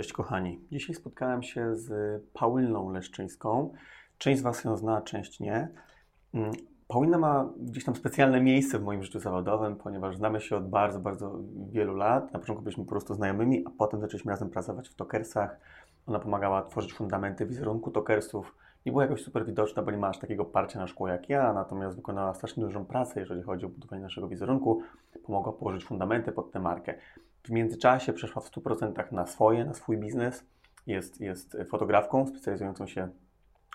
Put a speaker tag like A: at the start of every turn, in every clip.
A: Cześć kochani. Dzisiaj spotkałem się z Pauliną Leszczyńską. Część z Was ją zna, część nie. Mm, Paulina ma gdzieś tam specjalne miejsce w moim życiu zawodowym, ponieważ znamy się od bardzo, bardzo wielu lat. Na początku byliśmy po prostu znajomymi, a potem zaczęliśmy razem pracować w Tokersach. Ona pomagała tworzyć fundamenty wizerunku Tokersów. Nie była jakoś super widoczna, bo nie ma aż takiego parcia na szkło jak ja, natomiast wykonała strasznie dużą pracę, jeżeli chodzi o budowanie naszego wizerunku. Pomogła położyć fundamenty pod tę markę. W międzyczasie przeszła w 100% na swoje, na swój biznes. Jest, jest fotografką specjalizującą się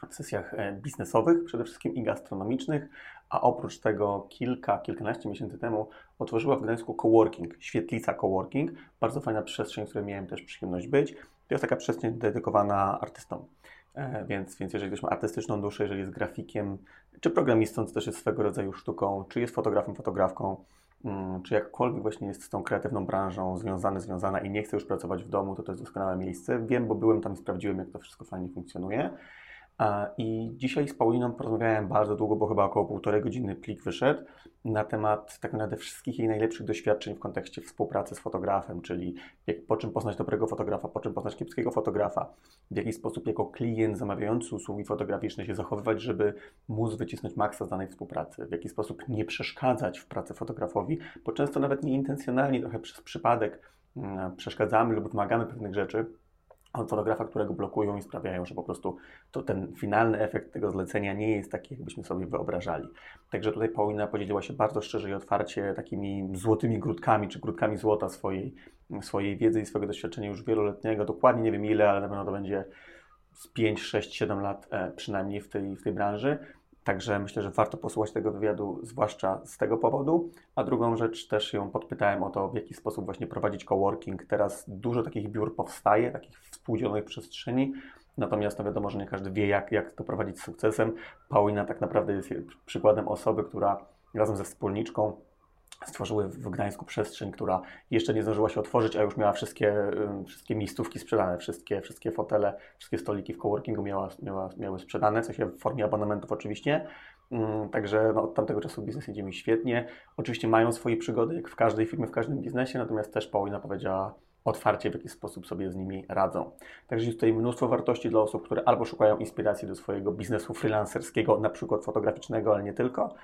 A: w sesjach e, biznesowych przede wszystkim i gastronomicznych, a oprócz tego kilka, kilkanaście miesięcy temu otworzyła w Gdańsku coworking, świetlica coworking, bardzo fajna przestrzeń, w której miałem też przyjemność być. To jest taka przestrzeń dedykowana artystom. E, więc, więc jeżeli ktoś ma artystyczną duszę, jeżeli jest grafikiem, czy programistą, co też jest swego rodzaju sztuką, czy jest fotografem, fotografką, czy jakkolwiek właśnie jest z tą kreatywną branżą związany, związana i nie chce już pracować w domu, to to jest doskonałe miejsce. Wiem, bo byłem tam i sprawdziłem, jak to wszystko fajnie funkcjonuje. I dzisiaj z Pauliną porozmawiałem bardzo długo, bo chyba około półtorej godziny plik wyszedł, na temat tak naprawdę wszystkich jej najlepszych doświadczeń w kontekście współpracy z fotografem, czyli jak, po czym poznać dobrego fotografa, po czym poznać kiepskiego fotografa, w jaki sposób jako klient zamawiający usługi fotograficzne się zachowywać, żeby móc wycisnąć maksa z danej współpracy, w jaki sposób nie przeszkadzać w pracy fotografowi, bo często nawet nieintencjonalnie, trochę przez przypadek mm, przeszkadzamy lub wymagamy pewnych rzeczy, fotografa, którego blokują i sprawiają, że po prostu to ten finalny efekt tego zlecenia nie jest taki, jakbyśmy sobie wyobrażali. Także tutaj Paulina podzieliła się bardzo szczerze i otwarcie takimi złotymi grudkami, czy grudkami złota swojej, swojej wiedzy i swojego doświadczenia już wieloletniego. Dokładnie nie wiem ile, ale na pewno to będzie z 5, 6, 7 lat e, przynajmniej w tej, w tej branży. Także myślę, że warto posłuchać tego wywiadu, zwłaszcza z tego powodu. A drugą rzecz też ją podpytałem o to, w jaki sposób właśnie prowadzić coworking. Teraz dużo takich biur powstaje, takich współdzielonych przestrzeni. Natomiast no wiadomo, że nie każdy wie, jak, jak to prowadzić z sukcesem. Paulina tak naprawdę jest przykładem osoby, która razem ze wspólniczką stworzyły w Gdańsku przestrzeń, która jeszcze nie zdążyła się otworzyć, a już miała wszystkie, wszystkie miejscówki sprzedane, wszystkie, wszystkie fotele, wszystkie stoliki w coworkingu miała, miała, miały sprzedane, co się w formie abonamentów oczywiście. Także no, od tamtego czasu biznes idzie mi świetnie. Oczywiście mają swoje przygody, jak w każdej firmie, w każdym biznesie, natomiast też Paulina powiedziała otwarcie, w jaki sposób sobie z nimi radzą. Także jest tutaj mnóstwo wartości dla osób, które albo szukają inspiracji do swojego biznesu freelancerskiego, na przykład fotograficznego, ale nie tylko,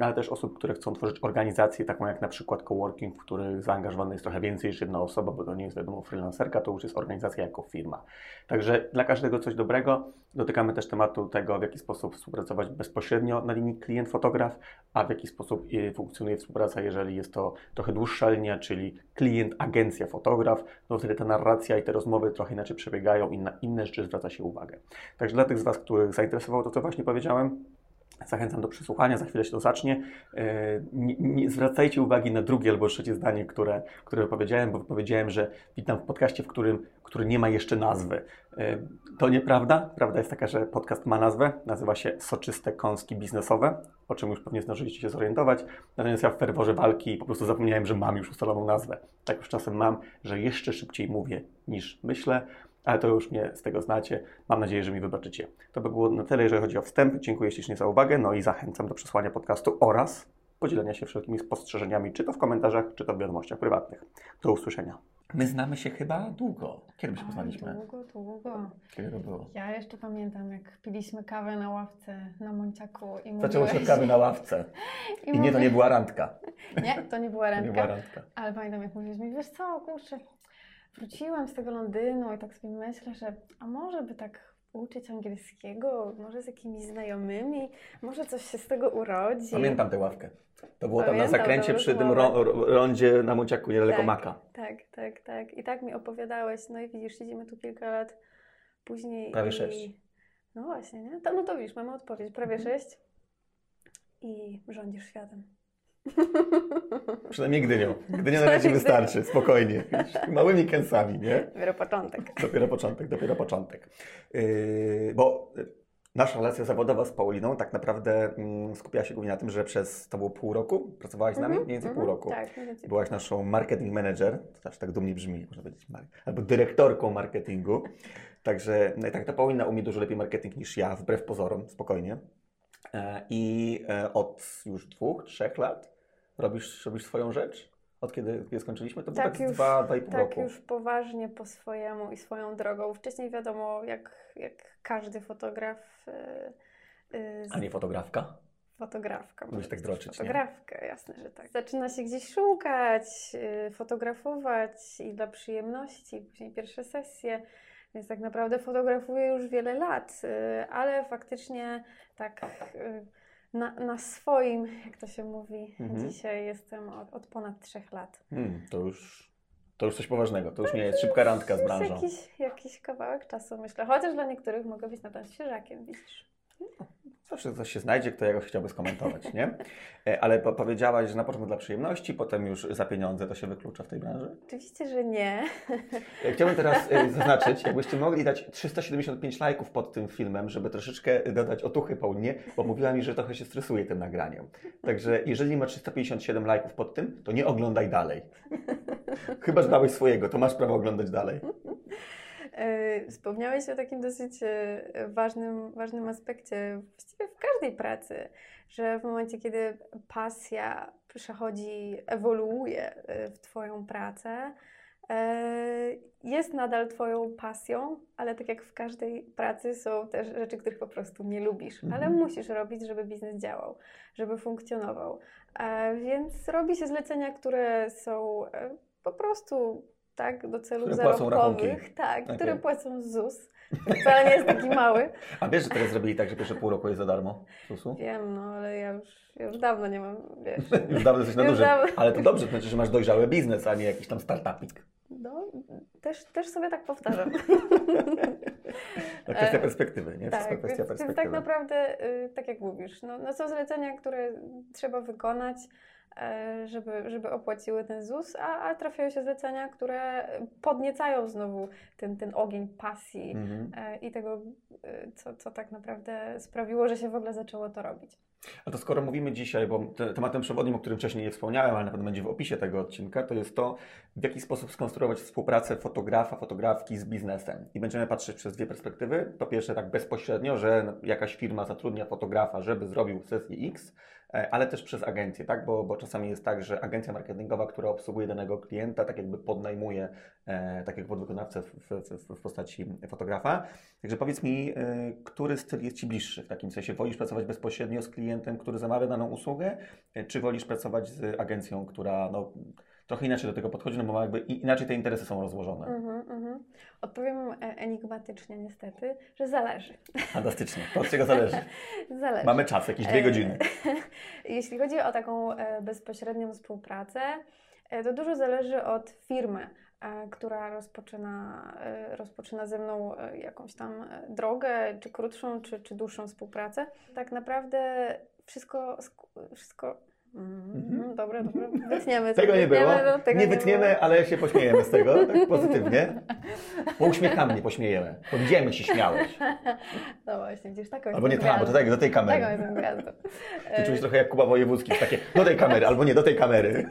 A: ale też osób, które chcą tworzyć organizację, taką jak na przykład coworking, w których zaangażowana jest trochę więcej niż jedna osoba, bo to nie jest wiadomo freelancerka, to już jest organizacja jako firma. Także dla każdego coś dobrego. Dotykamy też tematu tego, w jaki sposób współpracować bezpośrednio na linii klient-fotograf, a w jaki sposób y, funkcjonuje współpraca, jeżeli jest to trochę dłuższa linia, czyli klient-agencja-fotograf, no wtedy ta narracja i te rozmowy trochę inaczej przebiegają i na inne rzeczy zwraca się uwagę. Także dla tych z Was, których zainteresowało to, co właśnie powiedziałem, Zachęcam do przesłuchania, za chwilę się to zacznie. E, nie, nie, zwracajcie uwagi na drugie albo trzecie zdanie, które, które powiedziałem, bo powiedziałem, że witam w podcaście, w którym, który nie ma jeszcze nazwy. E, to nieprawda. Prawda jest taka, że podcast ma nazwę. Nazywa się Soczyste Kąski Biznesowe, o czym już pewnie zdążyliście się zorientować. Natomiast ja w ferworze walki po prostu zapomniałem, że mam już ustaloną nazwę. Tak już czasem mam, że jeszcze szybciej mówię niż myślę ale to już mnie z tego znacie. Mam nadzieję, że mi wybaczycie. To by było na tyle, jeżeli chodzi o wstęp. Dziękuję ślicznie za uwagę, no i zachęcam do przesłania podcastu oraz podzielenia się wszelkimi spostrzeżeniami, czy to w komentarzach, czy to w wiadomościach prywatnych. Do usłyszenia. My znamy się chyba długo. Kiedy my się poznaliśmy?
B: Długo, długo.
A: Kiedy to było?
B: Ja jeszcze pamiętam, jak piliśmy kawę na ławce na Monciaku i
A: Zaczęło się od kawy na ławce. I, I nie, to nie była randka.
B: Nie, to nie była randka.
A: Nie była randka.
B: Ale pamiętam, jak mówiliśmy, wiesz co, kurczę, wróciłam z tego Londynu i tak sobie myślę, że a może by tak uczyć angielskiego, może z jakimiś znajomymi, może coś się z tego urodzi.
A: Pamiętam tę ławkę. To było tam na zakręcie przy tym ro, rondzie na Muciaku, niedaleko
B: tak,
A: Maka.
B: Tak, tak, tak. I tak mi opowiadałeś, no i widzisz, siedzimy tu kilka lat później.
A: Prawie
B: i...
A: sześć.
B: No właśnie, nie? To, no to widzisz, mamy odpowiedź, prawie mhm. sześć i rządzisz światem.
A: Przynajmniej Gdynią. Gdynia na razie wystarczy, spokojnie. Małymi kęsami, nie?
B: Dopiero początek.
A: Dopiero początek, dopiero początek. Yy, bo nasza relacja zawodowa z Pauliną tak naprawdę mm, skupiała się głównie na tym, że przez, to było pół roku, pracowałaś z nami? Mm -hmm, mniej więcej mm -hmm, pół roku.
B: Tak.
A: Byłaś naszą marketing manager, to też tak dumnie brzmi, można powiedzieć, albo dyrektorką marketingu. Także no tak, ta Paulina umie dużo lepiej marketing niż ja, wbrew pozorom, spokojnie. E, I e, od już dwóch, trzech lat robisz, robisz swoją rzecz? Od kiedy, kiedy skończyliśmy? To było tak,
B: tak już,
A: dwa, dwa i pół
B: tak
A: roku.
B: już poważnie po swojemu i swoją drogą. Wcześniej wiadomo, jak, jak każdy fotograf. Yy,
A: yy, A nie fotografka?
B: Fotografka.
A: Musisz tak droczyć,
B: Fotografkę, nie? jasne, że tak. Zaczyna się gdzieś szukać, yy, fotografować i dla przyjemności, później pierwsze sesje. Więc tak naprawdę fotografuję już wiele lat, yy, ale faktycznie tak yy, na, na swoim, jak to się mówi, mhm. dzisiaj jestem od, od, ponad trzech lat.
A: Hmm, to już. To już coś poważnego, to już nie jest szybka randka z branżą.
B: Jakiś, jakiś kawałek czasu, myślę. Chociaż dla niektórych mogę być na ten świeżakiem, widzisz.
A: No, zawsze ktoś się znajdzie, kto jakoś chciałby skomentować, nie? E, ale po powiedziałaś, że na początku dla przyjemności, potem już za pieniądze to się wyklucza w tej branży?
B: Oczywiście, że nie.
A: E, chciałbym teraz e, zaznaczyć, jakbyście mogli dać 375 lajków pod tym filmem, żeby troszeczkę dodać otuchy Paulinie, bo mówiła mi, że trochę się stresuje tym nagraniem. Także jeżeli ma 357 lajków pod tym, to nie oglądaj dalej. Chyba, że dałeś swojego, to masz prawo oglądać dalej.
B: Wspomniałeś o takim dosyć ważnym, ważnym aspekcie właściwie w każdej pracy, że w momencie, kiedy pasja przechodzi, ewoluuje w Twoją pracę, jest nadal Twoją pasją, ale tak jak w każdej pracy są też rzeczy, których po prostu nie lubisz, mhm. ale musisz robić, żeby biznes działał, żeby funkcjonował. Więc robi się zlecenia, które są po prostu tak, do celów które zarobkowych, tak, okay. które płacą ZUS. Wcale nie jest taki mały.
A: A wiesz, że teraz zrobili tak, że pierwsze pół roku jest za darmo ZUS-u?
B: Wiem, no ale ja już, ja już dawno nie mam, wiesz.
A: już dawno jesteś na dużym, ale to dobrze, to znaczy, że masz dojrzały biznes, a nie jakiś tam startupik.
B: No, też, też sobie tak powtarzam.
A: To kwestia perspektywy, nie? Wszystko tak, kwestia perspektywy. Więc
B: tak naprawdę, y, tak jak mówisz, no, no są zlecenia, które trzeba wykonać, E, żeby, żeby opłaciły ten ZUS, a, a trafiają się zlecenia, które podniecają znowu ten, ten ogień pasji mhm. E, i tego, e, co, co tak naprawdę sprawiło, że się w ogóle zaczęło to robić.
A: A to skoro mówimy dzisiaj, bo te, tematem przewodnim, o którym wcześniej nie wspomniałem, ale na pewno będzie w opisie tego odcinka, to jest to, w jaki sposób skonstruować współpracę fotografa, fotografki z biznesem. I będziemy patrzeć przez dwie perspektywy. Po pierwsze tak bezpośrednio, że jakaś firma zatrudnia fotografa, żeby zrobił sesję X, E, ale też przez agencję, tak? Bo, bo czasami jest tak, że agencja marketingowa, która obsługuje danego klienta, tak jakby podnajmuje e, takiego podwykonawcę w, w, w, postaci fotografa. Także powiedz mi, e, który styl jest Ci bliższy w takim sensie? Wolisz pracować bezpośrednio z klientem, który zamawia daną usługę, e, czy wolisz pracować z agencją, która no, trochę inaczej do tego podchodzi, no bo jakby inaczej te interesy są rozłożone. Mm -hmm.
B: Odpowiem e, enigmatycznie niestety, że zależy.
A: Fantastycznie. To od czego zależy? zależy. Mamy czas, jakieś dwie godziny.
B: Jeśli chodzi o taką e, bezpośrednią współpracę, e, to dużo zależy od firmy, która rozpoczyna, rozpoczyna ze mną jakąś tam drogę, czy krótszą, czy, czy dłuższą współpracę. Tak naprawdę wszystko, wszystko Mhm. Dobra, dobra, wytniemy.
A: Tego nie było. No, tego nie, nie wytniemy, było. ale się pośmiejemy z tego, tak pozytywnie. Bo uśmiechamy, pośmiejemy. Bo widzimy, się śmiałeś.
B: No właśnie, gdzieś taką
A: Albo nie tam, bo to tak, do tej kamery.
B: Taką jestem gwiazdą.
A: Ty trochę jak Kuba Wojewódzki, takie do tej kamery, albo nie do tej kamery.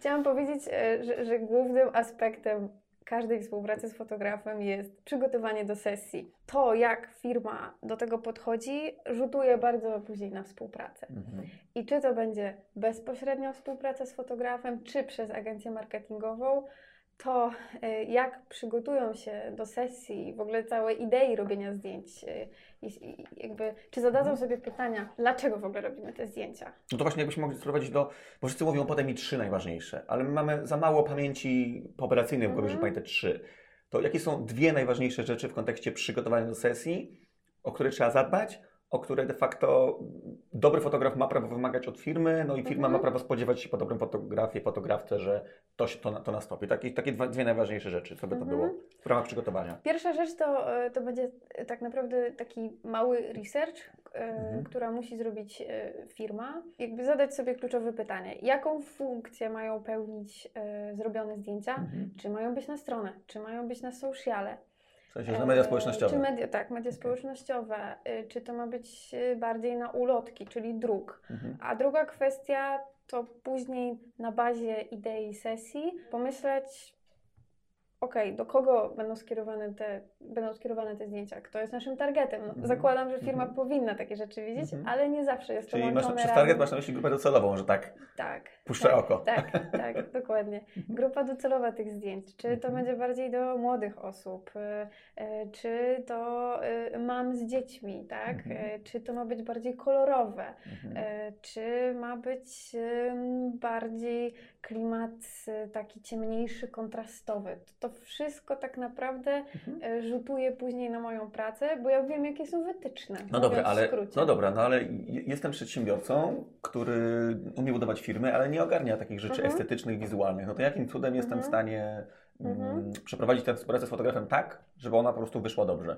B: Chciałam powiedzieć, e, że, że głównym aspektem każdej współpracy z fotografem jest przygotowanie do sesji. To, jak firma do tego podchodzi, rzutuje bardzo później na współpracę. Mhm. I czy to będzie bezpośrednia współpraca z fotografem, czy przez agencję marketingową, to y, jak przygotują się do sesji, w ogóle całej idei robienia zdjęć, y, jakby, czy zadadzą sobie pytania, dlaczego w ogóle robimy te zdjęcia?
A: No to właśnie jakbyśmy mogli sprowadzić do, bo wszyscy mówią potem mi trzy najważniejsze, ale my mamy za mało pamięci operacyjnej w głowie, żeby mhm. pamiętać trzy. To jakie są dwie najważniejsze rzeczy w kontekście przygotowania do sesji, o które trzeba zadbać, o które de facto dobry fotograf ma prawo wymagać od firmy, no i firma mhm. ma prawo spodziewać się po dobrym fotografie, fotografce, że to, to, to nastąpi. Takie, takie dwie najważniejsze rzeczy, co by to mhm. było w ramach przygotowania.
B: Pierwsza rzecz to, e, to będzie tak naprawdę taki mały research, e, mhm. która musi zrobić e, firma. Jakby zadać sobie kluczowe pytanie, jaką funkcję mają pełnić zrobione zdjęcia, mhm. czy mają być na stronę, czy mają być na sociale,
A: w sensie, że media społecznościowe.
B: Czy media, tak, media społecznościowe. Y, czy to ma być y, bardziej na ulotki, czyli druk. Mhm. A druga kwestia to później na bazie idei sesji pomyśleć, okej, do kogo będą skierowane, te, będą skierowane te zdjęcia, kto jest naszym targetem. No,
A: Mhm.
B: Zakładam, że firma
A: Mhm.
B: powinna takie rzeczy widzieć,
A: Mhm.
B: ale nie zawsze jest
A: Czyli
B: to
A: masz,
B: łączone
A: przez
B: razem.
A: target masz na myśli grupę docelową, że tak
B: Tak.
A: puszczę
B: tak,
A: oko.
B: Tak, tak, dokładnie. Grupa docelowa tych zdjęć. Czy to
A: Mhm.
B: będzie bardziej do młodych osób, y, y, czy to y, mam z dziećmi, tak?
A: Mhm.
B: Czy to ma być bardziej kolorowe,
A: Mhm.
B: czy ma być bardziej klimat taki ciemniejszy, kontrastowy. To to wszystko tak naprawdę
A: Mhm.
B: y, rzutuje później na moją pracę, bo ja wiem, jakie są wytyczne.
A: No dobra, ale, no dobra, no ale je- jestem przedsiębiorcą, który umie budować firmy, ale nie ogarnia takich rzeczy
B: Mhm.
A: estetycznych, wizualnych. No to jakim cudem jestem w
B: Mhm.
A: stanie mm,
B: Mhm.
A: przeprowadzić tę współpracę z fotografem tak, żeby ona po prostu wyszła dobrze?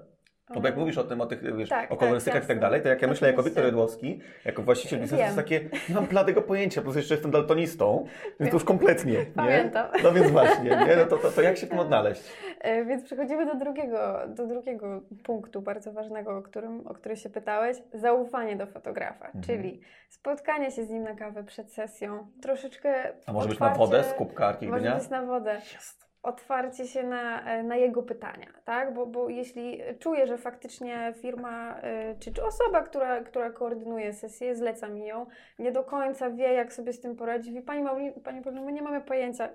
A: No bo jak mówisz o tym, o tych, wiesz,
B: Tak,
A: o kolorystykach
B: tak,
A: i tak
B: jasne.
A: dalej, to jak ja myślę jako. Wiktor Jedłowski, jako właściciel biznesu, to jest takie, nie mam bladego pojęcia, plus jeszcze jestem daltonistą, więc to już kompletnie, nie?
B: Pamiętam.
A: No więc właśnie, nie? No to, to, to jak się w tym odnaleźć?
B: E, Więc przechodzimy do drugiego, do drugiego punktu bardzo ważnego, o którym, o który się pytałeś. Zaufanie do fotografa,
A: Mhm.
B: czyli spotkanie się z nim na kawę przed sesją, troszeczkę
A: A może być na
B: otwarcie-
A: wodę z kubka
B: Może być na wodę.
A: Jest.
B: Otwarcie się na, e, na jego pytania, tak? Bo, bo jeśli czuję, że faktycznie firma e, czy, czy osoba, która, która koordynuje sesję, zleca mi ją, nie do końca wie, jak sobie z tym poradzić. Mówi, Pani Mauli, Pani Paulino, my nie mamy pojęcia.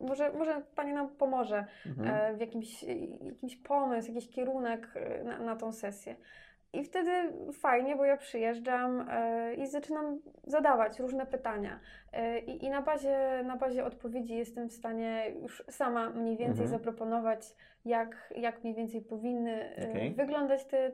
B: Może, może Pani nam pomoże
A: Mhm.
B: e, w jakimś, jakimś pomysł, jakiś kierunek na, na tą sesję. I wtedy fajnie, bo ja przyjeżdżam e, i zaczynam zadawać różne pytania. E, I, i na, bazie, na bazie odpowiedzi jestem w stanie już sama mniej więcej
A: Mhm.
B: zaproponować, jak, jak mniej więcej powinny e,
A: Okej.
B: wyglądać, te,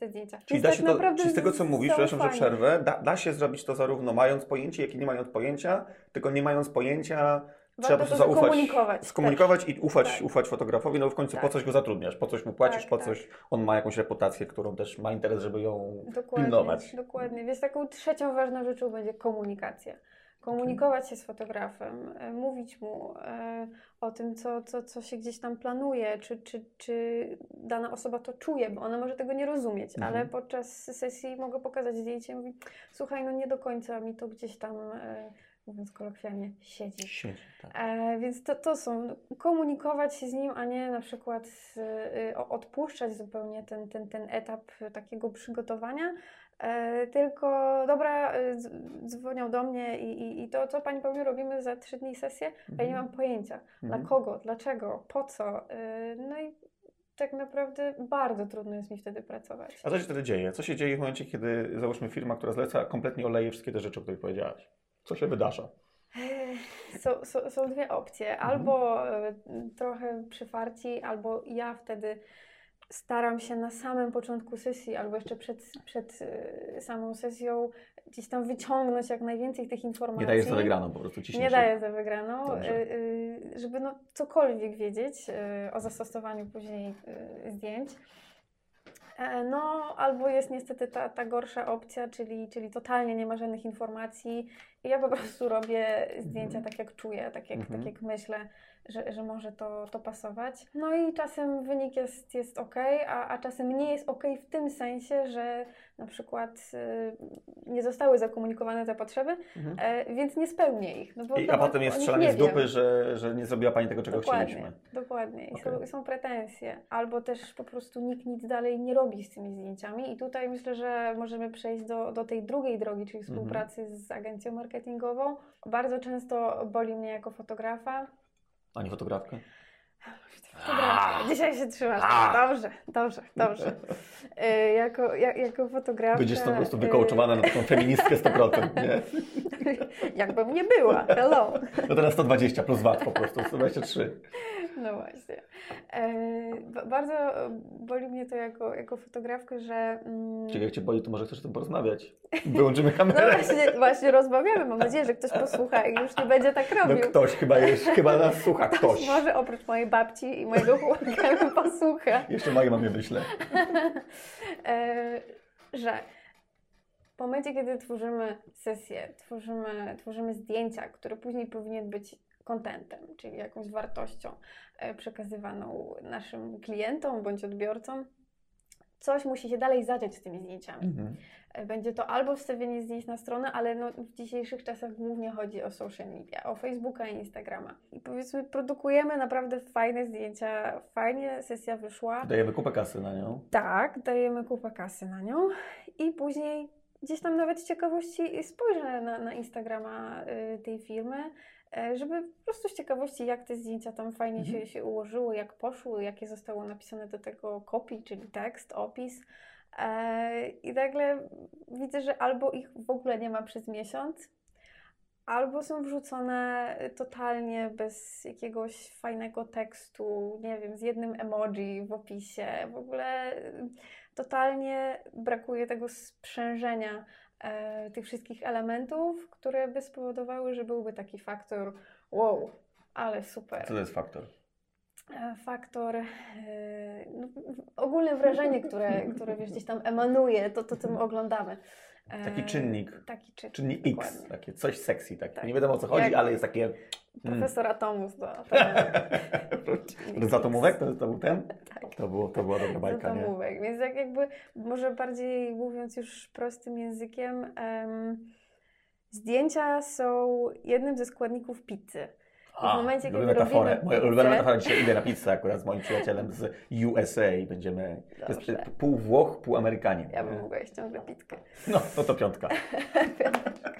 B: te zdjęcia.
A: Czyli,
B: tak
A: się to, czyli z tego, co mówisz, przepraszam, że
B: zaufanie.
A: przerwę, da, da się zrobić to zarówno mając pojęcie, jak i nie mając pojęcia, tylko nie mając pojęcia trzeba po prostu zaufać,
B: skomunikować
A: skomunikować i ufać,
B: Tak.
A: ufać fotografowi, no w końcu po
B: Tak.
A: coś go zatrudniasz, po coś mu płacisz,
B: Tak,
A: po
B: tak.
A: coś on ma jakąś reputację, którą też ma interes, żeby ją
B: Dokładnie,
A: pilnować.
B: dokładnie. Więc taką trzecią ważną rzeczą będzie komunikacja. Komunikować się z fotografem, e, mówić mu e, o tym, co, co, co się gdzieś tam planuje, czy, czy, czy dana osoba to czuje, bo ona może tego nie rozumieć,
A: Mhm.
B: ale podczas sesji mogę pokazać zdjęcie i mówić, słuchaj, no nie do końca mi to gdzieś tam, e, mówiąc kolokwialnie, siedzi.
A: Siedzi, tak.
B: E, więc to, to są, komunikować się z nim, a nie na przykład y, o- odpuszczać zupełnie ten, ten, ten etap takiego przygotowania, e, tylko dobra, y, dz- dzwonią do mnie i, i, i to, co Pani Paulino robimy za trzy dni sesję, a ja nie mam pojęcia,
A: Mhm.
B: dla kogo, dlaczego, po co, y, no i tak naprawdę bardzo trudno jest mi wtedy pracować.
A: A co się wtedy dzieje? Co się dzieje w momencie, kiedy załóżmy firma, która zleca, kompletnie oleje wszystkie te rzeczy, o których powiedziałaś? Co się wydarza?
B: Są, są, są dwie opcje. Albo e, trochę przyfarci, albo ja wtedy staram się na samym początku sesji, albo jeszcze przed, przed e, samą sesją gdzieś tam wyciągnąć jak najwięcej tych informacji.
A: Nie dajesz za wygraną, po prostu ciśniesz.
B: Nie daję za wygraną, e, żeby no cokolwiek wiedzieć o zastosowaniu później zdjęć. E, No, albo jest niestety ta, ta gorsza opcja, czyli, czyli totalnie nie ma żadnych informacji i ja po prostu robię zdjęcia
A: Mhm.
B: tak jak czuję, tak jak,
A: Mhm.
B: tak jak myślę, że, że może to, to pasować. No i czasem wynik jest, jest ok, a, a czasem nie jest ok w tym sensie, że na przykład y, nie zostały zakomunikowane te potrzeby,
A: Mhm.
B: e, więc nie spełnię ich. No bo
A: I, a potem jest strzelanie
B: nie
A: z dupy,
B: wiem.
A: że, że nie zrobiła Pani tego, czego
B: Dokładnie,
A: chcieliśmy.
B: dokładnie. I są,
A: Okej.
B: są pretensje. Albo też po prostu nikt nic dalej nie robi z tymi zdjęciami. I tutaj myślę, że możemy przejść do, do tej drugiej drogi, czyli
A: Mhm.
B: współpracy z agencją marketingową. Bardzo często boli mnie jako fotografa.
A: A nie fotografkę?
B: Fotografa. Dzisiaj się trzymasz.
A: A.
B: Dobrze, dobrze, dobrze. Y, jako, ja, jako fotografka...
A: Będziesz po prostu
B: y,
A: wykołczowana na taką feministkę 100%, nie?
B: Jakbym nie była. Hello.
A: No teraz 120 plus VAT po prostu, 123.
B: No właśnie. E, ba- bardzo boli mnie to jako, jako fotografkę, że. Mm,
A: Czyli jak Cię boli, to może chcesz o tym porozmawiać. Wyłączymy
B: no
A: kamerę.
B: właśnie, właśnie rozmawiamy. Mam nadzieję, że ktoś posłucha i już nie będzie tak
A: No
B: robił.
A: ktoś chyba jest, chyba nas słucha, ktoś.
B: Może oprócz mojej babci i mojego chłopaka posłucha.
A: Jeszcze mojej mamie wyślę.
B: e, że w momencie, kiedy tworzymy sesję, tworzymy, tworzymy zdjęcia, które później powinien być kontentem, czyli jakąś wartością e, przekazywaną naszym klientom bądź odbiorcom, coś musi się dalej zadziać z tymi zdjęciami.
A: Mhm.
B: E, Będzie to albo wstawienie zdjęć na stronę, ale no, w dzisiejszych czasach głównie chodzi o social media, o Facebooka i Instagrama. I powiedzmy, produkujemy naprawdę fajne zdjęcia, fajnie sesja wyszła.
A: Dajemy kupę kasy na nią.
B: Tak, dajemy kupę kasy na nią i później gdzieś tam nawet z ciekawości spojrzę na, na Instagrama y, tej firmy, żeby po prostu z ciekawości, jak te zdjęcia tam fajnie
A: Mhm.
B: się, się ułożyły, jak poszły, jakie zostało napisane do tego copy, czyli tekst, opis. E, I nagle widzę, że albo ich w ogóle nie ma przez miesiąc, albo są wrzucone totalnie bez jakiegoś fajnego tekstu, nie wiem, z jednym emoji w opisie. W ogóle totalnie brakuje tego sprzężenia e, tych wszystkich elementów, które by spowodowały, że byłby taki faktor wow, ale super.
A: Co to jest faktor?
B: E, faktor, e, no, ogólne wrażenie, które, które wiesz, gdzieś tam emanuje, to, to tym oglądamy.
A: Taki czynnik.
B: Taki czynnik.
A: Czynnik X,
B: dokładnie.
A: takie coś sexy, tak.
B: Tak.
A: Nie wiadomo o co chodzi,
B: Jak-
A: ale jest takie...
B: Profesor Atomus do
A: Mm. Z atomówek to, to był ten?
B: Tak.
A: To, było, to była dobra bajka, nie?
B: Zatomówek. Więc jak jakby, może bardziej mówiąc już prostym językiem, em, zdjęcia są jednym ze składników pizzy.
A: A,
B: momencie,
A: lubię
B: kiedy
A: metaforę.
B: robimy
A: Moja ulubiona
B: pizzę-
A: metafora dzisiaj idę na pizzę akurat z moim przyjacielem z USA i będziemy... To jest
B: Dobrze.
A: pół Włoch, pół Amerykanin.
B: Ja bym mogła jeść ciągle pizzkę.
A: No, no to piątka.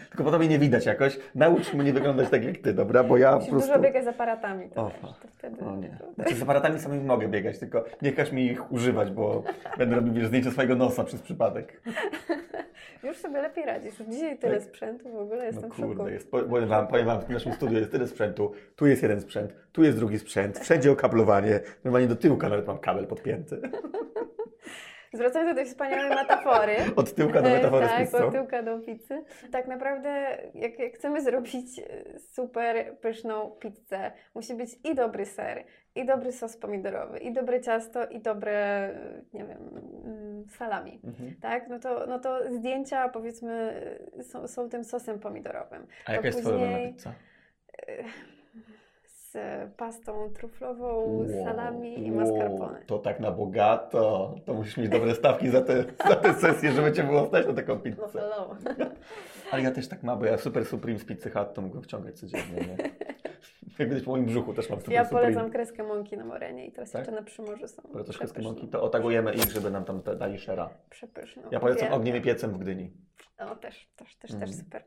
A: Tylko po tobie nie widać jakoś. Naucz mnie nie wyglądać tak jak ty, dobra? Bo ja po
B: Musisz
A: prostu...
B: dużo biegać z aparatami. To,
A: O,
B: wiesz, to wtedy...
A: O nie. Znaczy z aparatami samym mogę biegać, tylko nie każ mi ich używać, bo będę robił wiesz, zdjęcie swojego nosa przez przypadek.
B: Już sobie lepiej radzisz. Dzisiaj tyle
A: Tak.
B: sprzętu, w ogóle
A: No
B: jestem w szoku.
A: kurde, jest, po- powiem wam, powiem wam, w naszym studiu jest tyle sprzętu, tu jest jeden sprzęt, tu jest drugi sprzęt, wszędzie okablowanie, normalnie do tyłka nawet mam kabel podpięty.
B: Zwracając do tej wspaniałej metafory.
A: Od tyłka do metafory z
B: tak,
A: pizzą.
B: od tyłka do pizzy. Tak naprawdę, jak, jak chcemy zrobić e, super pyszną pizzę, musi być i dobry ser, i dobry sos pomidorowy, i dobre ciasto, i dobre, e, nie wiem, mm, salami.
A: Mhm.
B: Tak, no to, no to zdjęcia powiedzmy e, są, są tym sosem pomidorowym.
A: A jaka
B: To
A: jest twoja
B: później-
A: pizza?
B: Z pastą truflową,
A: Wow,
B: salami i
A: wow,
B: mascarpone.
A: To tak na bogato. To musisz mieć dobre stawki za te, za te sesje, żeby cię było stać na taką
B: No
A: pizzę.
B: hello.
A: Ale ja też tak mam, bo ja super Supreme z Pizzy Hut to mogłem wciągać codziennie, nie? Jak widać po moim brzuchu też mam super
B: Ja
A: Supreme.
B: polecam kreskę mąki na Morenie i teraz
A: Tak?
B: jeszcze na Przymorzu są
A: wszystkie
B: przepyszne.
A: mąki, to otagujemy ich, żeby nam tam dali szera.
B: Przepyszne.
A: Ja polecam ogniem i piecem w Gdyni.
B: No też, też, też,
A: Mm.
B: też super.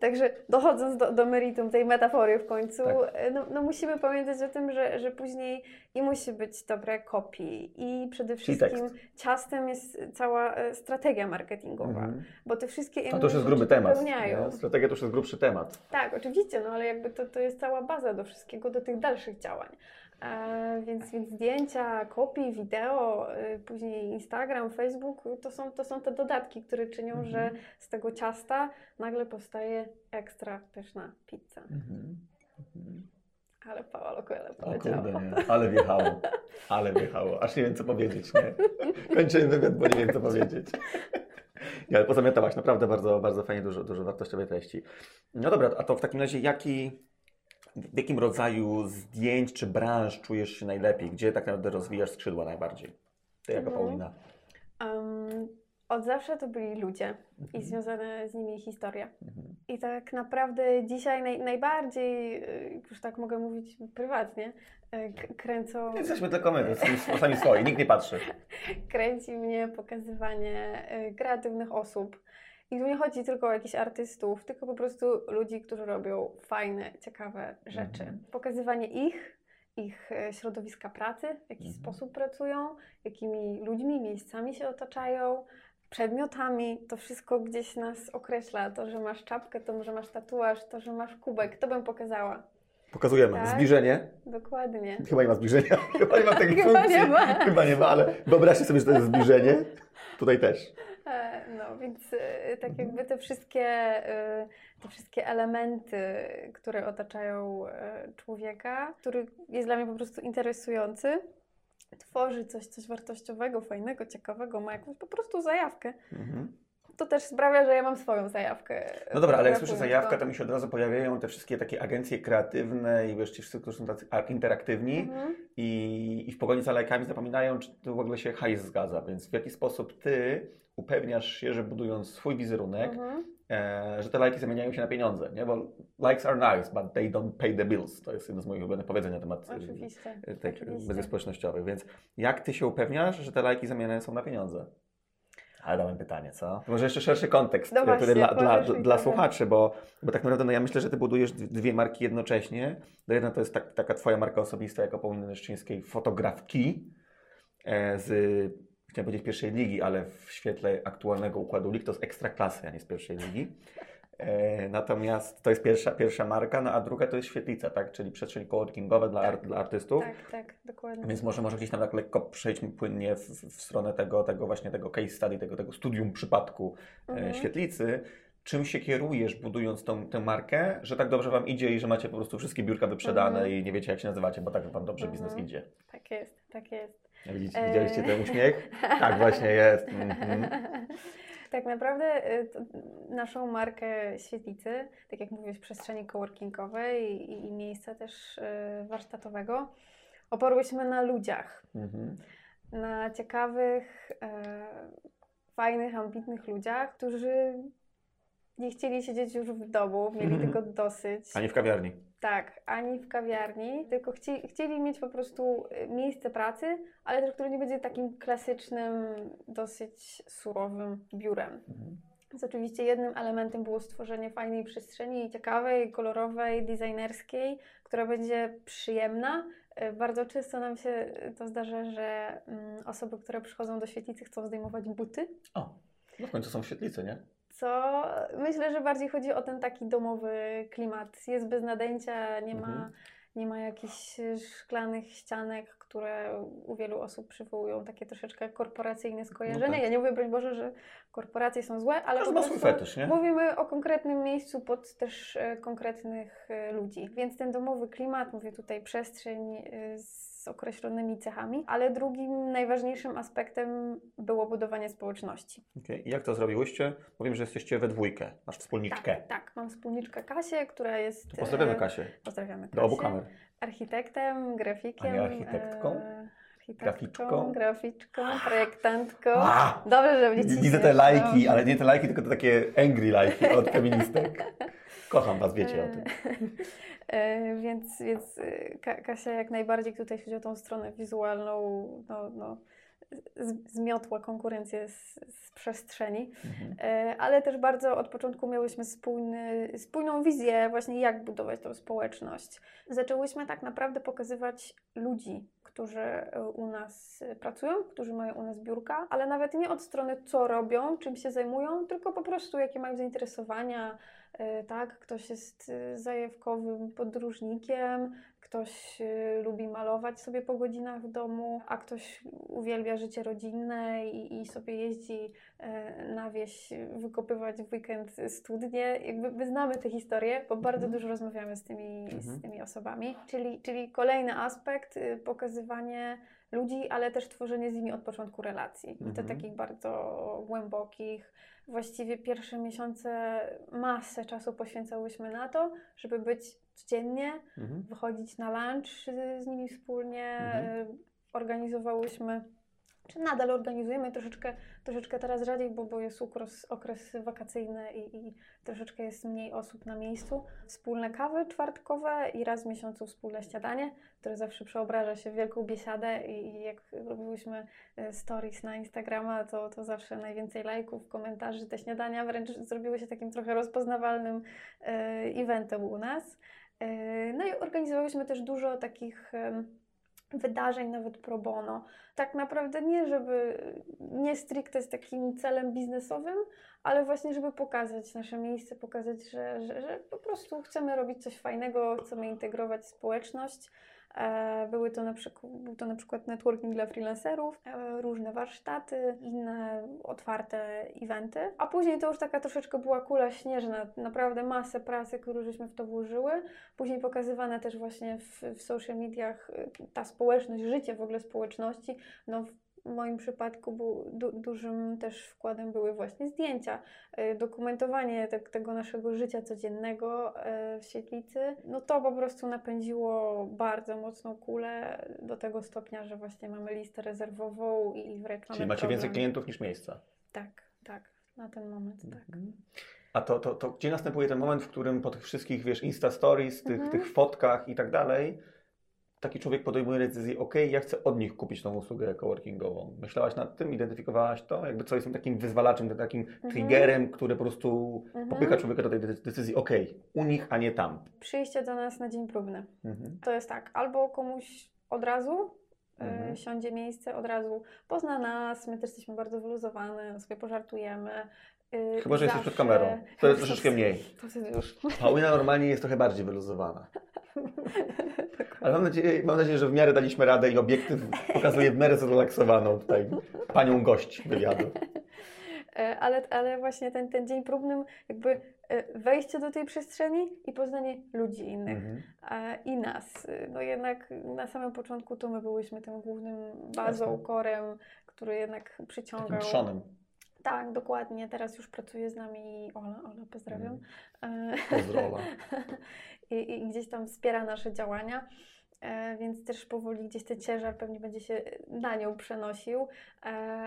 B: Także dochodząc do, do meritum tej metafory w końcu,
A: Tak.
B: e, no, no musimy pamiętać o tym, że, że później i musi być dobre kopii i przede wszystkim ciastem jest cała e, strategia marketingowa,
A: Mhm.
B: bo te wszystkie
A: A
B: inne
A: to już jest gruby temat. nie? Strategia to już jest grubszy temat.
B: Tak, oczywiście, no ale jakby to, to jest cała baza do wszystkiego, do tych dalszych działań. E, więc, więc zdjęcia, kopii, wideo, e, później Instagram, Facebook, to są, to są te dodatki, które czynią,
A: Mhm.
B: że z tego ciasta nagle powstaje ekstra pyszna pizza.
A: Mhm. Mhm.
B: Ale Paolo Coelho
A: O
B: powiedział.
A: kurde, nie. Ale wjechało. Ale wjechało. Aż nie wiem, co powiedzieć, nie? Kończymy wywiad, bo nie wiem, co powiedzieć. Nie, ale pozamiatałaś. Naprawdę bardzo, bardzo fajnie, dużo, dużo wartościowej treści. No dobra, a to w takim razie jaki, w jakim rodzaju zdjęć czy branż czujesz się najlepiej? Gdzie tak naprawdę rozwijasz skrzydła najbardziej? Ty jako
B: Mhm.
A: Paulina.
B: Em, od zawsze to byli ludzie i
A: Mhm.
B: związane z nimi historie.
A: Mhm.
B: I tak naprawdę dzisiaj naj, najbardziej, y, już tak mogę mówić prywatnie, k- kręcą,
A: Jesteśmy tylko my, sami swoi, nikt nie patrzy.
B: kręci mnie pokazywanie y, kreatywnych osób. I tu nie chodzi tylko o jakichś artystów, tylko po prostu ludzi, którzy robią fajne, ciekawe rzeczy.
A: Mhm.
B: Pokazywanie ich, ich e, środowiska pracy, w jaki
A: Mhm.
B: sposób pracują, jakimi ludźmi, miejscami się otaczają, przedmiotami. To wszystko gdzieś nas określa. To, że masz czapkę, to, że masz tatuaż, to, że masz kubek. To bym pokazała.
A: Pokazujemy.
B: Tak.
A: Zbliżenie.
B: Dokładnie.
A: Chyba nie ma zbliżenia. Chyba nie ma takiej
B: Chyba
A: funkcji.
B: nie ma.
A: Chyba nie ma, ale wyobraźcie sobie, że to jest zbliżenie. Tutaj też.
B: E, No, więc e, tak
A: Mhm.
B: jakby te wszystkie, e, te wszystkie elementy, które otaczają człowieka, który jest dla mnie po prostu interesujący, tworzy coś, coś wartościowego, fajnego, ciekawego, ma jakąś po prostu zajawkę,
A: Mhm.
B: To też sprawia, że ja mam swoją zajawkę.
A: No dobra, ale jak słyszę
B: go.
A: to mi się od razu pojawiają te wszystkie takie agencje kreatywne i wiesz, ci wszyscy, którzy są tacy interaktywni
B: Mhm.
A: i, i w pogoni za lajkami zapominają, czy to w ogóle się hajs zgadza. Więc w jaki sposób ty upewniasz się, że budując swój wizerunek,
B: Mhm.
A: e, że te lajki zamieniają się na pieniądze, nie? Bo likes are nice, but they don't pay the bills. To jest jedno z moich ulubionych powiedzeń na temat e,
B: Oczywiście.
A: tych mediów społecznościowych. Więc jak ty się upewniasz, że te lajki zamieniane są na pieniądze? Ale dałem pytanie, co? Może jeszcze szerszy kontekst
B: No
A: e,
B: właśnie,
A: który dla, dla, dla słuchaczy, bo, bo tak naprawdę no ja myślę, że ty budujesz dwie marki jednocześnie. To jedna to jest tak, taka twoja marka osobista jako Pauliny Leszczyńskiej fotografki e, z, chciałem powiedzieć pierwszej ligi, ale w świetle aktualnego układu lig to z ekstraklasy, a nie z pierwszej ligi. E, natomiast to jest pierwsza, pierwsza marka, no a druga to jest świetlica, tak? Czyli przestrzeń coworkingowa dla, ar, dla artystów.
B: Tak, tak, dokładnie.
A: Więc może, może gdzieś tam tak lekko przejdźmy płynnie w, w stronę tego, tego właśnie tego case study, tego, tego studium przypadku e,
B: Mhm.
A: świetlicy. Czym się kierujesz, budując tą, tę markę, że tak dobrze Wam idzie i że macie po prostu wszystkie biurka wyprzedane
B: Mhm.
A: i nie wiecie, jak się nazywacie, bo tak Wam dobrze biznes
B: Mhm.
A: idzie.
B: Tak jest, tak jest.
A: Widzicie,
B: E.
A: widzieliście ten uśmiech? Tak właśnie jest. Mhm.
B: Tak naprawdę y, naszą markę świetlicy, tak jak mówisz, przestrzeni coworkingowej i, i miejsca też y, warsztatowego, oparłyśmy na ludziach.
A: Mhm.
B: Na ciekawych, e, fajnych, ambitnych ludziach, którzy nie chcieli siedzieć już w domu, mieli
A: Mhm.
B: tego dosyć.
A: A nie w kawiarni.
B: Tak, ani w kawiarni, tylko chci, chcieli mieć po prostu y, miejsce pracy, ale też, które nie będzie takim klasycznym, dosyć surowym biurem.
A: Mhm.
B: Więc oczywiście jednym elementem było stworzenie fajnej przestrzeni, ciekawej, kolorowej, designerskiej, która będzie przyjemna. Y, Bardzo często nam się y, to zdarza, że mm, osoby, które przychodzą do świetlicy chcą zdejmować buty,
A: O, no w końcu są świetlice, nie?
B: Co myślę, że bardziej chodzi o ten taki domowy klimat. Jest bez nadęcia, nie ma,
A: Mhm.
B: nie ma jakichś szklanych ścianek, które u wielu osób przywołują takie troszeczkę korporacyjne skojarzenia.
A: tak.
B: Ja nie mówię, broń Boże, że korporacje są złe, ale
A: Każdy
B: po
A: ma swój
B: prostu
A: fetysz, nie?
B: mówimy o konkretnym miejscu pod też e, konkretnych e, ludzi. Więc ten domowy klimat, mówię tutaj przestrzeń e, z określonymi cechami, ale drugim najważniejszym aspektem było budowanie społeczności.
A: Okej. I jak to zrobiłyście? Powiem, że jesteście we dwójkę. Masz wspólniczkę.
B: Tak, tak. Mam wspólniczkę Kasię, która jest.
A: To pozdrawiamy
B: e,
A: Kasię.
B: Pozdrawiamy Kasię.
A: Do obu kamer.
B: Architektem, grafikiem.
A: A nie architektką?
B: E,
A: Graficzką?
B: graficzką, projektantką.
A: A!
B: Dobrze, że ci
A: Widzę te lajki, ale nie te lajki, tylko te takie angry lajki od feministek. Kocham Was, wiecie o tym.
B: E, więc więc e, Ka- Kasia jak najbardziej tutaj, chodzi o tą stronę wizualną, no, no, zmiotła konkurencję z, z przestrzeni.
A: Mhm.
B: E, ale też bardzo od początku miałyśmy spójny, spójną wizję właśnie jak budować tą społeczność. Zaczęłyśmy tak naprawdę pokazywać ludzi, którzy e, u nas e, pracują, którzy mają u nas biurka, ale nawet nie od strony co robią, czym się zajmują, tylko po prostu jakie mają zainteresowania, E, tak, ktoś jest zajawkowym podróżnikiem, ktoś e, lubi malować sobie po godzinach w domu, a ktoś uwielbia życie rodzinne i, i sobie jeździ e, na wieś wykopywać w weekend studnie. Jakby my znamy te historie, bo bardzo
A: Mhm.
B: dużo rozmawiamy z tymi,
A: Mhm.
B: z tymi osobami. Czyli, czyli kolejny aspekt, y, pokazywanie ludzi, ale też tworzenie z nimi od początku relacji. I to
A: Mhm.
B: takich bardzo głębokich. Właściwie pierwsze miesiące masę czasu poświęcałyśmy na to, żeby być codziennie,
A: Mhm.
B: wychodzić na lunch y, z nimi wspólnie.
A: Mhm.
B: Organizowałyśmy, czy nadal organizujemy troszeczkę, troszeczkę teraz rzadziej, bo, bo jest okres, okres wakacyjny i, i troszeczkę jest mniej osób na miejscu. Wspólne kawy czwartkowe i raz w miesiącu wspólne śniadanie, które zawsze przeobraża się w wielką biesiadę i, i jak robiłyśmy e, stories na Instagrama, to, to zawsze najwięcej lajków, komentarzy, te śniadania wręcz zrobiły się takim trochę rozpoznawalnym e, eventem u nas. E, No i organizowałyśmy też dużo takich wydarzeń, nawet pro bono. Tak naprawdę nie, żeby nie stricte z takim celem biznesowym, ale właśnie, żeby pokazać nasze miejsce, pokazać, że, że, że po prostu chcemy robić coś fajnego, chcemy integrować społeczność. E, Były to na przykład, był to na przykład networking dla freelancerów, e, różne warsztaty, inne otwarte eventy. A później to już taka troszeczkę była kula śnieżna, naprawdę masę pracy, którą żeśmy w to włożyły. Później pokazywane też właśnie w, w social mediach y, ta społeczność, życie w ogóle społeczności. No, w- w moim przypadku był du dużym też wkładem były właśnie zdjęcia, y, dokumentowanie te tego naszego życia codziennego y, w świetlicy. No to po prostu napędziło bardzo mocną kulę do tego stopnia, że właśnie mamy listę rezerwową i wręcz mamy
A: Czyli macie
B: program.
A: więcej klientów niż miejsca.
B: Tak, tak, na ten moment, tak.
A: Mhm. A to, to, to gdzie następuje ten moment, w którym po tych wszystkich, wiesz, Insta Stories, tych,
B: Mhm.
A: tych fotkach i tak dalej, taki człowiek podejmuje decyzję, ok, ja chcę od nich kupić tą usługę coworkingową. Myślałaś nad tym, identyfikowałaś to? Jakby co jest takim wyzwalaczem, takim
B: Mhm.
A: triggerem, który po prostu
B: Mhm.
A: popycha człowieka do tej de- decyzji, ok, u nich, a nie tam.
B: Przyjście do nas na dzień próbny.
A: Mhm.
B: To jest tak, albo komuś od razu y,
A: Mhm.
B: siądzie miejsce, od razu pozna nas, my też jesteśmy bardzo wyluzowane, sobie pożartujemy. Y,
A: Chyba, że jesteś przed kamerą. To jest troszeczkę mniej. Paulina normalnie jest trochę bardziej wyluzowana. Ale mam nadzieję, mam nadzieję, że w miarę daliśmy radę i obiektyw pokazuje w miarę zrelaksowaną tutaj panią gość wywiadu.
B: E, ale, ale właśnie ten, ten dzień próbny, jakby e, wejście do tej przestrzeni i poznanie ludzi innych.
A: Mhm.
B: i nas. No jednak na samym początku to my byłyśmy tym głównym bazą, korem, który jednak
A: Takim
B: przyciągał.
A: trzonem.
B: Tak, dokładnie. Teraz już pracuje z nami Ola. Ola, pozdrawiam.
A: Pozdrowa.
B: I, I gdzieś tam wspiera nasze działania. E, więc też powoli gdzieś ten ciężar pewnie będzie się na nią przenosił, e,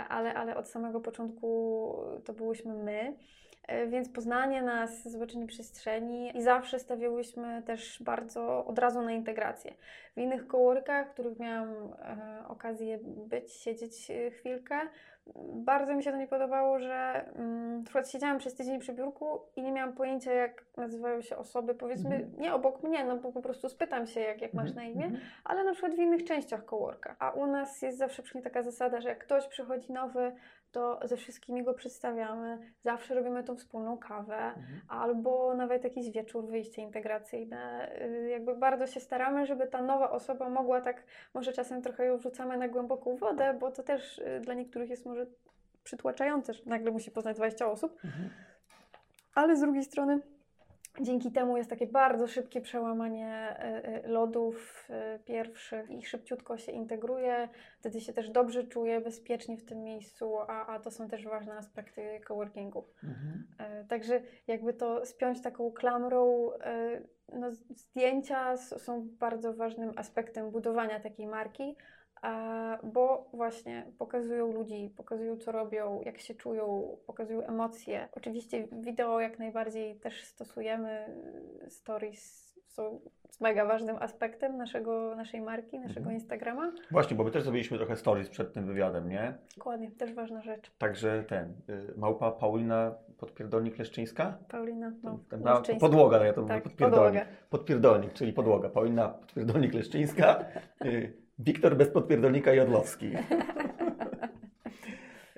B: ale, ale od samego początku to byłyśmy my. Więc poznanie nas, zobaczenie przestrzeni i zawsze stawiałyśmy też bardzo od razu na integrację. W innych coworkach, w których miałam okazję być, siedzieć chwilkę, bardzo mi się to nie podobało, że mm, na przykład siedziałam przez tydzień przy biurku i nie miałam pojęcia, jak nazywają się osoby, powiedzmy,
A: Mhm.
B: nie obok mnie, no bo po prostu spytam się, jak, jak masz na imię,
A: Mhm.
B: ale na przykład w innych częściach coworka. A u nas jest zawsze przynajmniej taka zasada, że jak ktoś przychodzi nowy, to ze wszystkimi go przedstawiamy, zawsze robimy tą wspólną kawę,
A: Mhm.
B: albo nawet jakiś wieczór, wyjście integracyjne. Y, Jakby bardzo się staramy, żeby ta nowa osoba mogła tak, może czasem trochę ją wrzucamy na głęboką wodę, bo to też y, dla niektórych jest może przytłaczające, że nagle musi poznać 20 osób,
A: Mhm.
B: ale z drugiej strony dzięki temu jest takie bardzo szybkie przełamanie y, y, lodów y, pierwszych i szybciutko się integruje, wtedy się też dobrze czuje, bezpiecznie w tym miejscu, a, a to są też ważne aspekty coworkingu.
A: Mhm.
B: E, Także jakby to spiąć taką klamrą, e, no, zdjęcia są bardzo ważnym aspektem budowania takiej marki, e, bo właśnie pokazują ludzi, pokazują co robią, jak się czują, pokazują emocje. Oczywiście wideo jak najbardziej też stosujemy, stories są mega ważnym aspektem naszego, naszej marki, naszego
A: Mhm.
B: Instagrama.
A: Właśnie, bo my też zrobiliśmy trochę stories przed tym wywiadem, nie?
B: Dokładnie, też ważna rzecz.
A: Także ten, y, małpa Paulina podpierdolnik Leszczyńska?
B: Paulina, no, Leszczyńska.
A: podłoga, ja to mówię,
B: Tak,
A: podpierdolnik.
B: podłoga.
A: Podpierdolnik, czyli podłoga. Paulina podpierdolnik Leszczyńska, y, Wiktor bez podpierdolnika Jodlowski.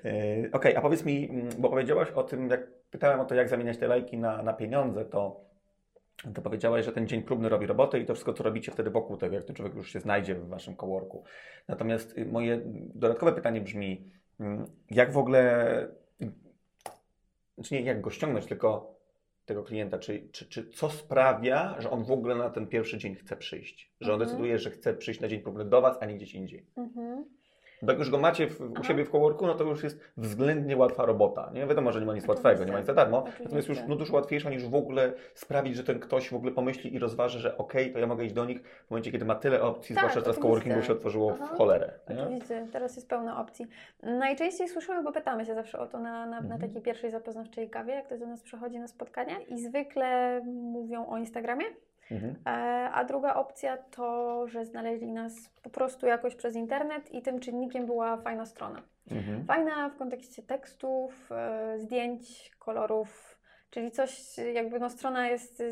A: Y, Okej, a powiedz mi, mm, bo powiedziałaś o tym, jak pytałem o to, jak zamieniać te lajki na, na pieniądze, to, to powiedziałaś, że ten dzień próbny robi robotę i to wszystko, co robicie wtedy wokół tego, jak ten człowiek już się znajdzie w waszym coworku. Natomiast y, moje dodatkowe pytanie brzmi, mm, jak w ogóle, znaczy nie jak go ściągnąć, tylko tego klienta, czy, czy, czy co sprawia, że on w ogóle na ten pierwszy dzień chce przyjść? Że on
B: Mhm.
A: decyduje, że chce przyjść na dzień próbny do Was, a nie gdzieś indziej.
B: Mhm.
A: Bo jak już go macie w, u siebie w coworku, no to już jest względnie łatwa robota. Nie wiadomo, że nie ma nic
B: Oczywiście.
A: łatwego, nie ma nic za darmo.
B: Oczywiście.
A: Natomiast już no, dużo łatwiejsza niż w ogóle sprawić, że ten ktoś w ogóle pomyśli i rozważy, że okej, to ja mogę iść do nich w momencie, kiedy ma tyle opcji,
B: Tak,
A: zwłaszcza, teraz coworkingu się otworzyło w
B: Aha.
A: cholerę. Nie?
B: Oczywiście, teraz jest pełno opcji. Najczęściej słyszymy, bo pytamy się zawsze o to na, na, na
A: Mhm.
B: takiej pierwszej zapoznawczej kawie, jak ktoś do nas przychodzi na spotkania i zwykle mówią o Instagramie.
A: Mhm.
B: E, a druga opcja to, że znaleźli nas po prostu jakoś przez internet i tym czynnikiem była fajna strona.
A: Mhm.
B: Fajna w kontekście tekstów, e, zdjęć, kolorów, czyli coś jakby no strona jest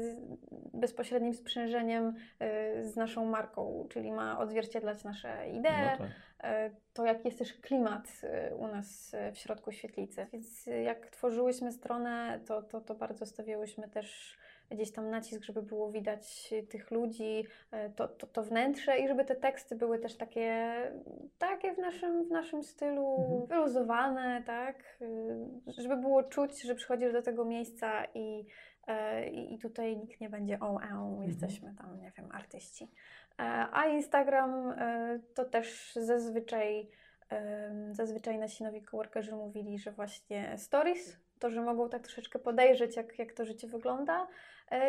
B: bezpośrednim sprzężeniem y, z naszą marką, czyli ma odzwierciedlać nasze idee,
A: No tak.
B: e, to jaki jest też klimat e, u nas e, w środku świetlicy. Więc e, jak tworzyłyśmy stronę, to, to, to bardzo stawiałyśmy też gdzieś tam nacisk, żeby było widać e, tych ludzi, e, to, to, to wnętrze i żeby te teksty były też takie, takie w naszym, w naszym stylu,
A: Mhm.
B: wyluzowane, tak? E, Żeby było czuć, że przychodzisz do tego miejsca i, e, i i tutaj nikt nie będzie o, e, jesteśmy tam, nie wiem, artyści. E, A Instagram to też zazwyczaj zazwyczaj nasi nowi coworkerzy mówili, że właśnie stories, to, że mogą tak troszeczkę podejrzeć, jak, jak to życie wygląda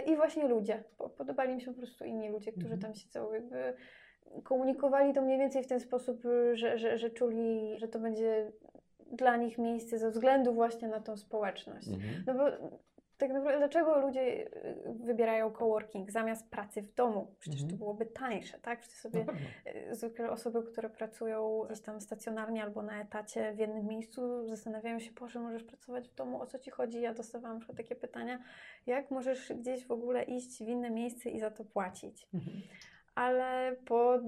B: i właśnie ludzie. Po- Podobali mi się po prostu inni ludzie, którzy
A: Mhm.
B: tam siedzą, jakby komunikowali to mniej więcej w ten sposób, że, że, że czuli, że to będzie dla nich miejsce ze względu właśnie na tą społeczność.
A: Mhm.
B: No bo tak naprawdę dlaczego ludzie y, wybierają coworking zamiast pracy w domu? Przecież
A: Mhm.
B: to byłoby tańsze, tak? Przecież sobie y, zwykle osoby, które pracują gdzieś tam stacjonarnie albo na etacie w jednym miejscu zastanawiają się, Boże, możesz pracować w domu, o co Ci chodzi? Ja dostawałam na takie pytania, jak możesz gdzieś w ogóle iść w inne miejsce i za to płacić?
A: Mhm.
B: ale po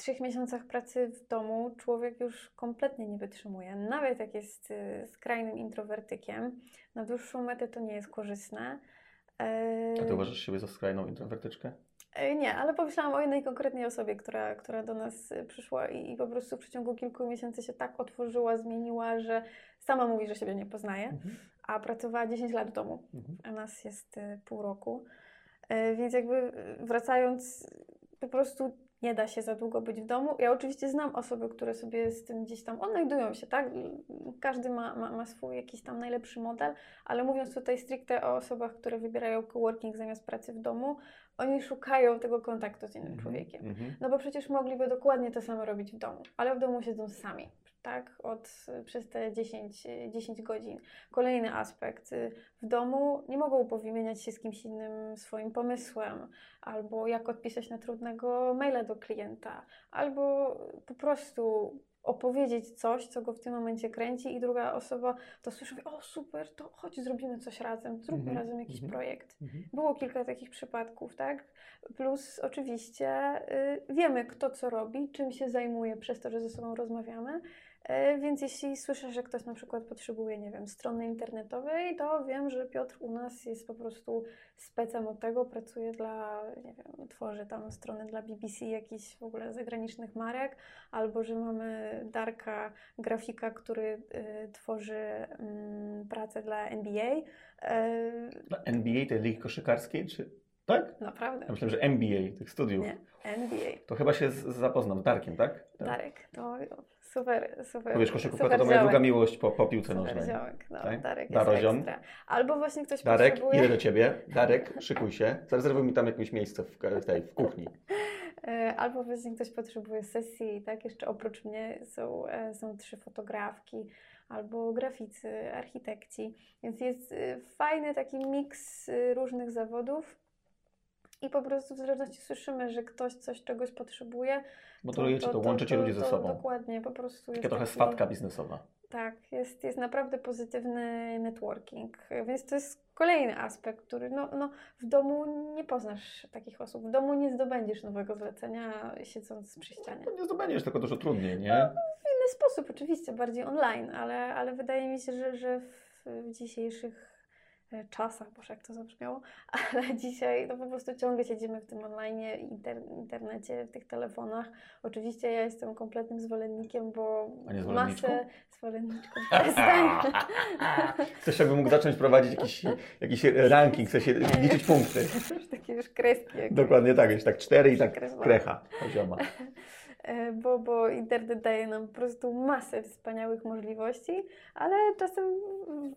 B: trzech miesiącach pracy w domu człowiek już kompletnie nie wytrzymuje. Nawet jak jest y, skrajnym introwertykiem, na dłuższą metę to nie jest korzystne.
A: A ty uważasz siebie za skrajną introwertyczkę?
B: e, Nie, ale pomyślałam o jednej konkretnej osobie, która, która do nas y, przyszła i, i po prostu w przeciągu kilku miesięcy się tak otworzyła, zmieniła, że sama mówi, że siebie nie poznaje,
A: Mhm.
B: a pracowała 10 lat w domu
A: Mhm.
B: a nas jest y, pół roku. Y, Więc jakby y, wracając, po prostu nie da się za długo być w domu. Ja oczywiście znam osoby, które sobie z tym gdzieś tam odnajdują się, tak? Każdy ma, ma, ma swój jakiś tam najlepszy model, ale mówiąc tutaj stricte o osobach, które wybierają coworking zamiast pracy w domu, oni szukają tego kontaktu z innym
A: Mhm.
B: człowiekiem.
A: Mhm.
B: No bo przecież mogliby dokładnie to samo robić w domu, ale w domu siedzą sami, tak? Od, przez te 10, y, 10 godzin. Kolejny aspekt. y, W domu nie mogą powymieniać się z kimś innym swoim pomysłem, albo jak odpisać na trudnego maila do klienta, albo po prostu opowiedzieć coś, co go w tym momencie kręci i druga osoba to słyszy, mówi, o super, to chodź zrobimy coś razem, zróbmy
A: Mhm,
B: razem jakiś
A: mhm.
B: projekt.
A: Mhm.
B: Było kilka takich przypadków, tak? Plus oczywiście y, wiemy, kto co robi, czym się zajmuje przez to, że ze sobą rozmawiamy. Y, więc jeśli słyszę, że ktoś na przykład potrzebuje, nie wiem, strony internetowej, to wiem, że Piotr u nas jest po prostu specem od tego, pracuje dla, nie wiem, tworzy tam strony dla BBC, jakichś w ogóle zagranicznych marek, albo że mamy Darka, grafika, który y, tworzy mm, pracę dla NBA. Y,
A: Na NBA, tej ligi koszykarskiej, czy... Tak?
B: naprawdę.
A: Ja myślałem, że MBA, tych studiów.
B: Nie, NBA.
A: To chyba się z- zapoznam z Darkiem, tak? tak.
B: Darek, to super, super.
A: Bo wiesz, koszykówka
B: super
A: to moja druga miłość po, po piłce
B: Super
A: nożnej.
B: ziołek, no,
A: Tak?
B: Darek jest ekstra. Albo właśnie ktoś
A: Darek,
B: potrzebuje...
A: idę do ciebie. Darek, szykuj się. Zarezerwuj mi tam jakieś miejsce w, w tej, w kuchni.
B: E, Albo właśnie ktoś potrzebuje sesji, tak? Jeszcze oprócz mnie są, e, są trzy fotografki, albo graficy, architekci. Więc jest e, fajny taki miks różnych zawodów. I po prostu w zależności słyszymy, że ktoś coś czegoś potrzebuje.
A: Modulujecie to, łączycie ludzi ze sobą.
B: Dokładnie, po prostu
A: Taka trochę
B: taki-
A: swatka biznesowa.
B: Tak, jest, jest naprawdę pozytywny networking, więc to jest kolejny aspekt, który no, no, w domu nie poznasz takich osób. W domu nie zdobędziesz nowego zlecenia siedząc przy ścianie.
A: No nie zdobędziesz, tylko dużo trudniej, nie?
B: W inny sposób oczywiście, bardziej online, ale, ale wydaje mi się, że, że w, dzisiejszych czasach, boże jak to zabrzmiało, ale dzisiaj no po prostu ciągle siedzimy w tym online, inter, internecie, w tych telefonach. Oczywiście ja jestem kompletnym zwolennikiem, bo masę zwolenniczką.
A: Ktoś jakby mógł zacząć prowadzić jakiś, jakiś ranking, w sensie liczyć punkty.
B: Już takie już kreski. jakieś.
A: Dokładnie tak, już tak cztery i tak krecha pozioma.
B: E, Bo, bo internet daje nam po prostu masę wspaniałych możliwości, ale czasem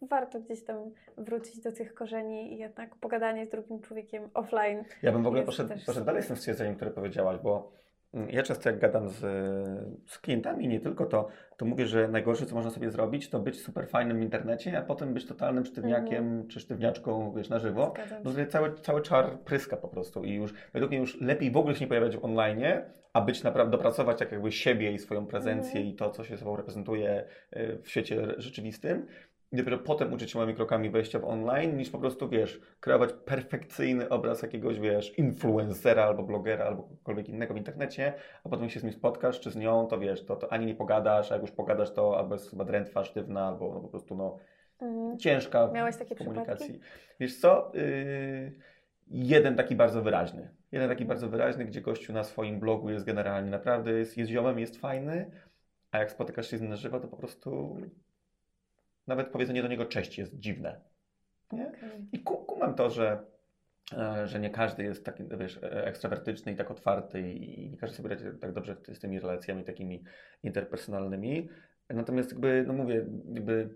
B: warto gdzieś tam wrócić do tych korzeni i jednak pogadanie z drugim człowiekiem offline.
A: Ja bym w ogóle poszedł,
B: też
A: poszedł dalej z tym stwierdzeniem, które powiedziałaś, bo ja często jak gadam z, z klientami, nie tylko to, to mówię, że najgorsze, co można sobie zrobić, to być super fajnym w internecie, a potem być totalnym sztywniakiem czy sztywniaczką, wiesz, na żywo.
B: Zgadzam
A: No wtedy cały, cały czar pryska po prostu i już według mnie już lepiej w ogóle się nie pojawiać w online, a być naprawdę, dopracować tak jakby siebie i swoją prezencję
B: Mhm.
A: i to, co się sobą reprezentuje y, w świecie rzeczywistym. I dopiero potem uczyć się małymi krokami wejścia w online, niż po prostu, wiesz, kreować perfekcyjny obraz jakiegoś, wiesz, influencera albo blogera albo kogokolwiek innego w internecie, a potem jak się z nim spotkasz czy z nią, to wiesz, to, to ani nie pogadasz, a jak już pogadasz, to albo jest chyba drętwa, sztywna, albo no, po prostu, no,
B: Mhm.
A: ciężka
B: Miałeś takie
A: komunikacji.
B: przypadki?
A: Wiesz co? Yy, jeden taki bardzo wyraźny. Jeden taki bardzo wyraźny, gdzie gościu na swoim blogu jest generalnie naprawdę, jest, jest ziomem, jest fajny, a jak spotykasz się z nim na żywo, to po prostu nawet powiedzenie do niego cześć jest dziwne. Nie?
B: Okej.
A: I ku- kumam to, że e, że nie każdy jest taki, wiesz, e, ekstrawertyczny i tak otwarty i nie każdy sobie radzi tak dobrze z tymi relacjami takimi interpersonalnymi. Natomiast jakby, no mówię, jakby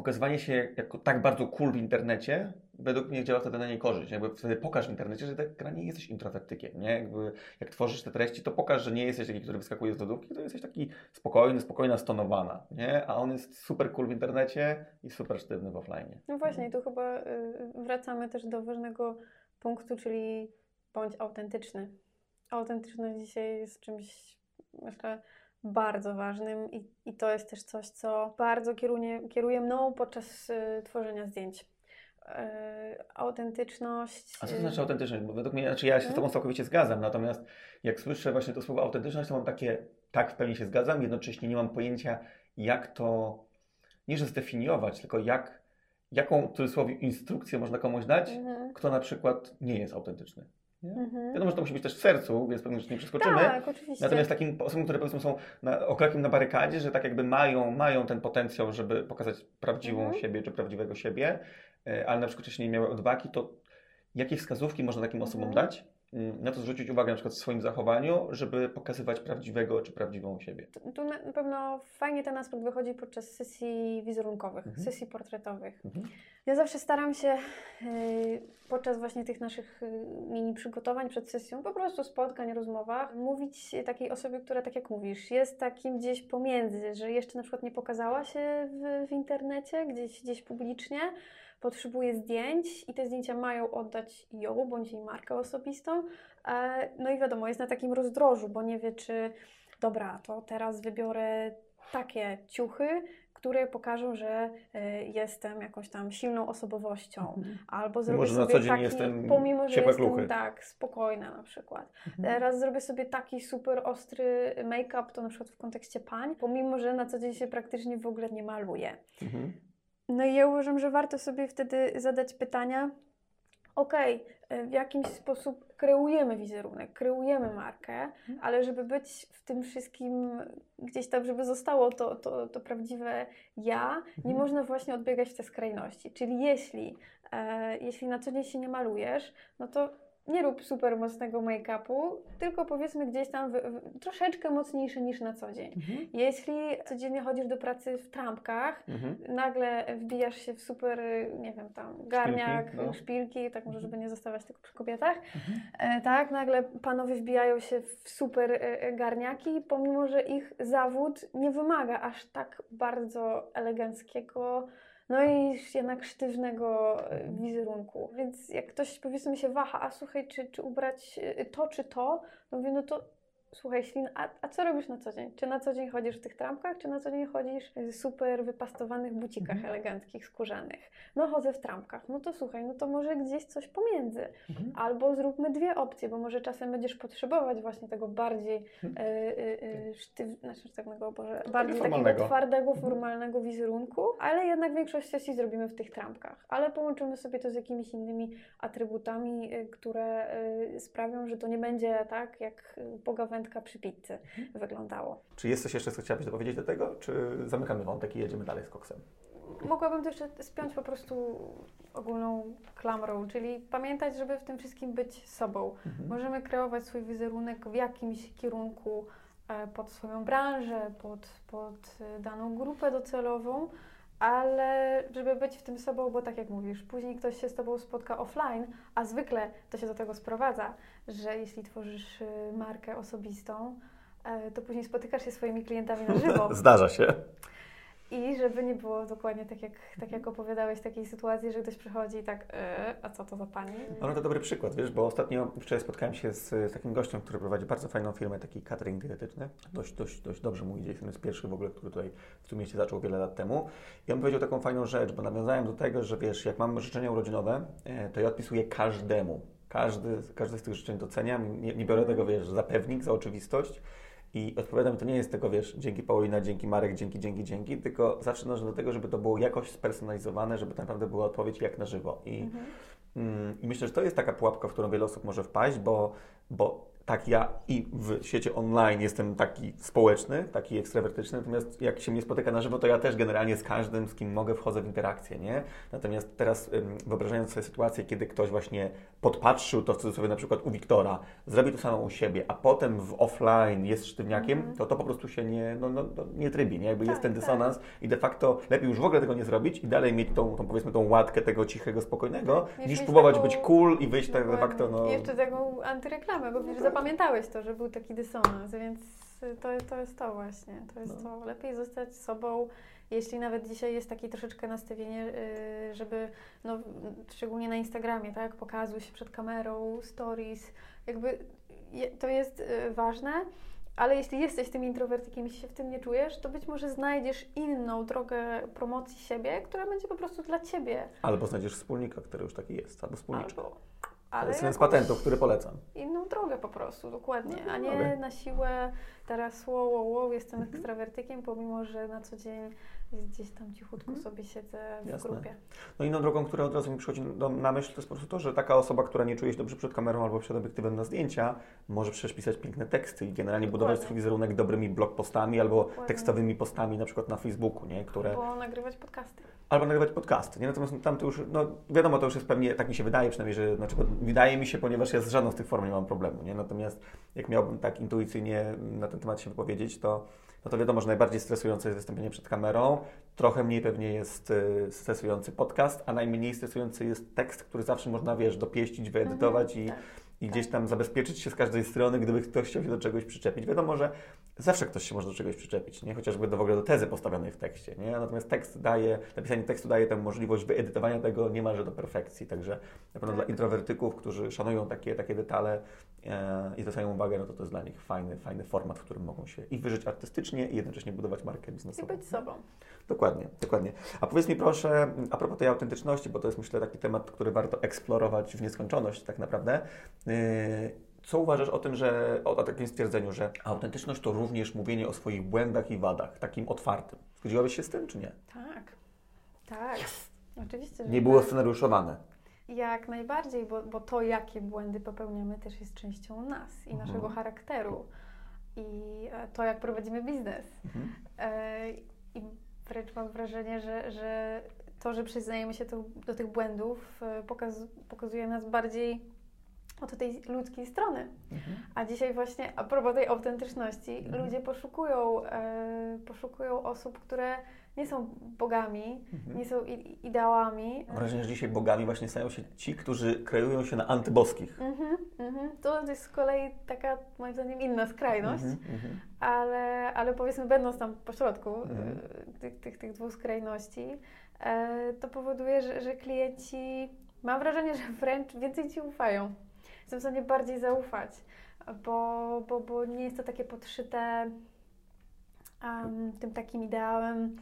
A: pokazywanie się jako tak bardzo cool w internecie, według mnie działa wtedy na niej korzyść. Jakby wtedy pokaż w internecie, że tak nie jesteś introwertykiem, nie? Jakby jak tworzysz te treści, to pokaż, że nie jesteś taki, który wyskakuje z lodówki, to jesteś taki spokojny, spokojna, stonowana, nie? A on jest super cool w internecie i super sztywny w offline.
B: No właśnie, tu chyba y, wracamy też do ważnego punktu, czyli bądź autentyczny. Autentyczność dzisiaj jest czymś, myślę, bardzo ważnym i, i to jest też coś, co bardzo kieruje, kieruje mną podczas y, tworzenia zdjęć. Y, autentyczność.
A: A co to znaczy autentyczność? Bo według mnie, znaczy ja się z Tobą mhm. całkowicie zgadzam, natomiast jak słyszę właśnie to słowo autentyczność, to mam takie, tak, w pełni się zgadzam, jednocześnie nie mam pojęcia, jak to, nie że zdefiniować, tylko jak, jaką w cudzysłowie instrukcję można komuś dać, mhm. kto na przykład nie jest autentyczny. Mhm. Wiadomo, że to musi być też w sercu, więc pewnie nie przeskoczymy.
B: Tak, oczywiście.
A: Natomiast takim osobom, które powiedzmy są na, na barykadzie, że tak jakby mają, mają ten potencjał, żeby pokazać prawdziwą mhm. siebie czy prawdziwego siebie, e, ale na przykład wcześniej nie miały odwagi, to jakie wskazówki można takim osobom mhm. dać? Mm, na to zwrócić uwagę na przykład w swoim zachowaniu, żeby pokazywać prawdziwego czy prawdziwą siebie.
B: Tu na pewno fajnie ten aspekt wychodzi podczas sesji wizerunkowych, mhm. sesji portretowych. Mhm. Ja zawsze staram się yy, podczas właśnie tych naszych yy, mini przygotowań przed sesją, po prostu spotkań, rozmowach, mówić takiej osobie, która tak jak mówisz, jest takim gdzieś pomiędzy, że jeszcze na przykład nie pokazała się w, w internecie, gdzieś, gdzieś publicznie, potrzebuje zdjęć i te zdjęcia mają oddać ją bądź jej markę osobistą. E, no i wiadomo, jest na takim rozdrożu, bo nie wie, czy dobra, to teraz wybiorę takie ciuchy, które pokażą, że y, jestem jakąś tam silną osobowością. Mhm. Albo zrobię
A: Może
B: sobie
A: na co dzień
B: taki,
A: jestem
B: pomimo, że jestem
A: kluchy.
B: tak, spokojna na przykład. Mhm. Teraz zrobię sobie taki super ostry make-up, to na przykład w kontekście pań, pomimo, że na co dzień się praktycznie w ogóle nie maluję. Mhm. No i ja uważam, że warto sobie wtedy zadać pytania, okej, okay, w jakiś sposób kreujemy wizerunek, kreujemy markę, mhm. ale żeby być w tym wszystkim gdzieś tam, żeby zostało to, to, to prawdziwe ja, nie mhm. można właśnie odbiegać w te skrajności. Czyli jeśli, e, jeśli na co dzień się nie malujesz, no to nie rób super mocnego make-upu, tylko powiedzmy gdzieś tam w, w, troszeczkę mocniejszy niż na co dzień. Mhm. Jeśli codziennie chodzisz do pracy w trampkach, mhm. nagle wbijasz się w super, nie wiem, tam garniak, szpilki, no. szpilki tak może, mhm. żeby nie zostawać tylko przy kobietach, mhm. e, tak, nagle panowie wbijają się w super e, e, garniaki, pomimo, że ich zawód nie wymaga aż tak bardzo eleganckiego, no i jednak sztywnego e, wizerunku. Więc jak ktoś powiedzmy się waha, a słuchaj, czy, czy ubrać e, to czy to, no mówię, no to Słuchaj, Ślin, a, a co robisz na co dzień? Czy na co dzień chodzisz w tych trampkach, czy na co dzień chodzisz w super wypastowanych bucikach mhm. eleganckich, skórzanych? No chodzę w trampkach. No to słuchaj, no to może gdzieś coś pomiędzy. Mhm. Albo zróbmy dwie opcje, bo może czasem będziesz potrzebować właśnie tego bardziej mhm. y, y, sztyw, znaczy sztywnego, Boże, bardziej takiego twardego, mhm. formalnego wizerunku, ale jednak większość sesji zrobimy w tych trampkach. Ale połączymy sobie to z jakimiś innymi atrybutami, które y, sprawią, że to nie będzie tak, jak pogawędka przy pizzy mhm. wyglądało.
A: Czy jest coś jeszcze, co chciałabyś dopowiedzieć do tego, czy zamykamy wątek i jedziemy dalej z koksem?
B: Mogłabym to jeszcze spiąć po prostu ogólną klamrą, czyli pamiętać, żeby w tym wszystkim być sobą. Mhm. Możemy kreować swój wizerunek w jakimś kierunku e, pod swoją branżę, pod, pod e, daną grupę docelową, ale żeby być w tym sobą, bo tak jak mówisz, później ktoś się z Tobą spotka offline, a zwykle to się do tego sprowadza, że jeśli tworzysz y, markę osobistą, e, to później spotykasz się swoimi klientami na żywo.
A: Zdarza się.
B: I żeby nie było dokładnie tak jak, tak jak opowiadałeś takiej sytuacji, że ktoś przychodzi i tak, e, a co to za pani?
A: No to dobry przykład, wiesz, bo ostatnio wczoraj spotkałem się z, z takim gościem, który prowadzi bardzo fajną firmę, taki catering dietetyczny. Dość, dość, dość dobrze mu idzie, jest pierwszy w ogóle, który tutaj w tym mieście zaczął wiele lat temu. I on powiedział taką fajną rzecz, bo nawiązałem do tego, że wiesz, jak mam życzenia urodzinowe, e, to ja odpisuję każdemu. Każdy, każdy z tych życzeń doceniam, nie, nie biorę tego, wiesz, za pewnik, za oczywistość. I odpowiadam, to nie jest tego, wiesz, dzięki Paulina, dzięki Marek, dzięki, dzięki, dzięki, tylko zawsze dążę do tego, żeby to było jakoś spersonalizowane, żeby tak naprawdę była odpowiedź jak na żywo. I, mhm. mm, I myślę, że to jest taka pułapka, w którą wiele osób może wpaść, bo, bo tak, ja i w świecie online jestem taki społeczny, taki ekstrawertyczny, natomiast jak się mnie spotyka na żywo, to ja też generalnie z każdym, z kim mogę, wchodzę w interakcję, nie? Natomiast teraz wyobrażając sobie sytuację, kiedy ktoś właśnie podpatrzył to w cudzysłowie na przykład u Wiktora, zrobi to samo u siebie, a potem w offline jest sztywniakiem, mm to to po prostu się nie, no, no, no nie trybi, nie? Jakby tak, jest ten tak. dysonans tak. i de facto lepiej już w ogóle tego nie zrobić i dalej mieć tą, tą powiedzmy tą łatkę tego cichego, spokojnego, tak, niż próbować taką... być cool i wyjść tak de facto, no...
B: Jeszcze taką antyreklamę, bo no, zapamiętałeś to, że był taki dysonans, więc to, to jest to właśnie. To jest no. to. Lepiej zostać sobą, jeśli nawet dzisiaj jest takie troszeczkę nastawienie, y, żeby, no, szczególnie na Instagramie, tak, pokazuj się przed kamerą, stories, jakby to jest y, ważne, ale jeśli jesteś tym introwertykiem i się w tym nie czujesz, to być może znajdziesz inną drogę promocji siebie, która będzie po prostu dla Ciebie.
A: Albo znajdziesz wspólnika, który już taki jest, albo wspólniczkę. Albo ale z patentów, który polecam.
B: Inną drogę po prostu, dokładnie. No, a nie na siłę teraz wow, wow, wow, jestem mhm. ekstrawertykiem, pomimo, że na co dzień gdzieś tam cichutko mhm. sobie siedzę w Jasne. grupie.
A: No inną drogą, która od razu mi przychodzi do, na myśl, to jest po prostu to, że taka osoba, która nie czuje się dobrze przed kamerą albo przed obiektywem na zdjęcia, może przecież pisać piękne teksty i generalnie Dokładnie. budować swój wizerunek dobrymi blog postami albo Dokładnie. tekstowymi postami na przykład na Facebooku, nie?
B: Które... Albo nagrywać podcasty.
A: Albo nagrywać podcasty, nie? Natomiast tam to już, no wiadomo, to już jest pewnie, tak mi się wydaje przynajmniej, że, znaczy, wydaje mi się, ponieważ ja z żadną z tych form nie mam problemu, nie? Natomiast jak miałbym tak intuicyjnie na ten temat się wypowiedzieć, to no to wiadomo, że najbardziej stresujące jest wystąpienie przed kamerą, trochę mniej pewnie jest y, stresujący podcast, a najmniej stresujący jest tekst, który zawsze można, wiesz, dopieścić, wyedytować mhm, i, tak i gdzieś tam zabezpieczyć się z każdej strony, gdyby ktoś chciał się do czegoś przyczepić. Wiadomo, że zawsze ktoś się może do czegoś przyczepić, nie? chociażby do, w ogóle do tezy postawionej w tekście. Nie? Natomiast tekst daje, napisanie tekstu daje tę możliwość wyedytowania tego niemalże do perfekcji. Także na pewno tak. dla introwertyków, którzy szanują takie, takie detale e, i zwracają uwagę, no to to jest dla nich fajny, fajny format, w którym mogą się i wyżyć artystycznie i jednocześnie budować markę biznesową.
B: I być sobą.
A: Dokładnie, dokładnie. A powiedz mi proszę, a propos tej autentyczności, bo to jest myślę taki temat, który warto eksplorować w nieskończoność tak naprawdę. Yy, co uważasz o tym, że o, o takim stwierdzeniu, że autentyczność to również mówienie o swoich błędach i wadach, takim otwartym? Zgodziłabyś się z tym, czy nie?
B: Tak, tak. Oczywiście.
A: nie było tak. scenariuszowane.
B: Jak najbardziej, bo, bo to, jakie błędy popełniamy, też jest częścią nas i mhm. naszego charakteru. I e, to, jak prowadzimy biznes. Mhm. E, I wręcz mam wrażenie, że, że to, że przyznajemy się to, do tych błędów, e, pokaz, pokazuje nas bardziej od tej ludzkiej strony. Mhm. A dzisiaj właśnie, a propos tej autentyczności, mhm. ludzie poszukują, e, poszukują osób, które nie są bogami, mhm. nie są ideałami.
A: Mam wrażenie, że dzisiaj bogami właśnie stają się ci, którzy kreują się na antyboskich.
B: Mhm, mhm. To jest z kolei taka, moim zdaniem, inna skrajność, mhm, mhm. ale, ale powiedzmy, będąc tam pośrodku mhm. e, tych, tych, tych dwóch skrajności, e, to powoduje, że, że klienci, mam wrażenie, że wręcz więcej Ci ufają jestem w stanie bardziej zaufać, bo, bo, bo nie jest to takie podszyte um, tym takim ideałem,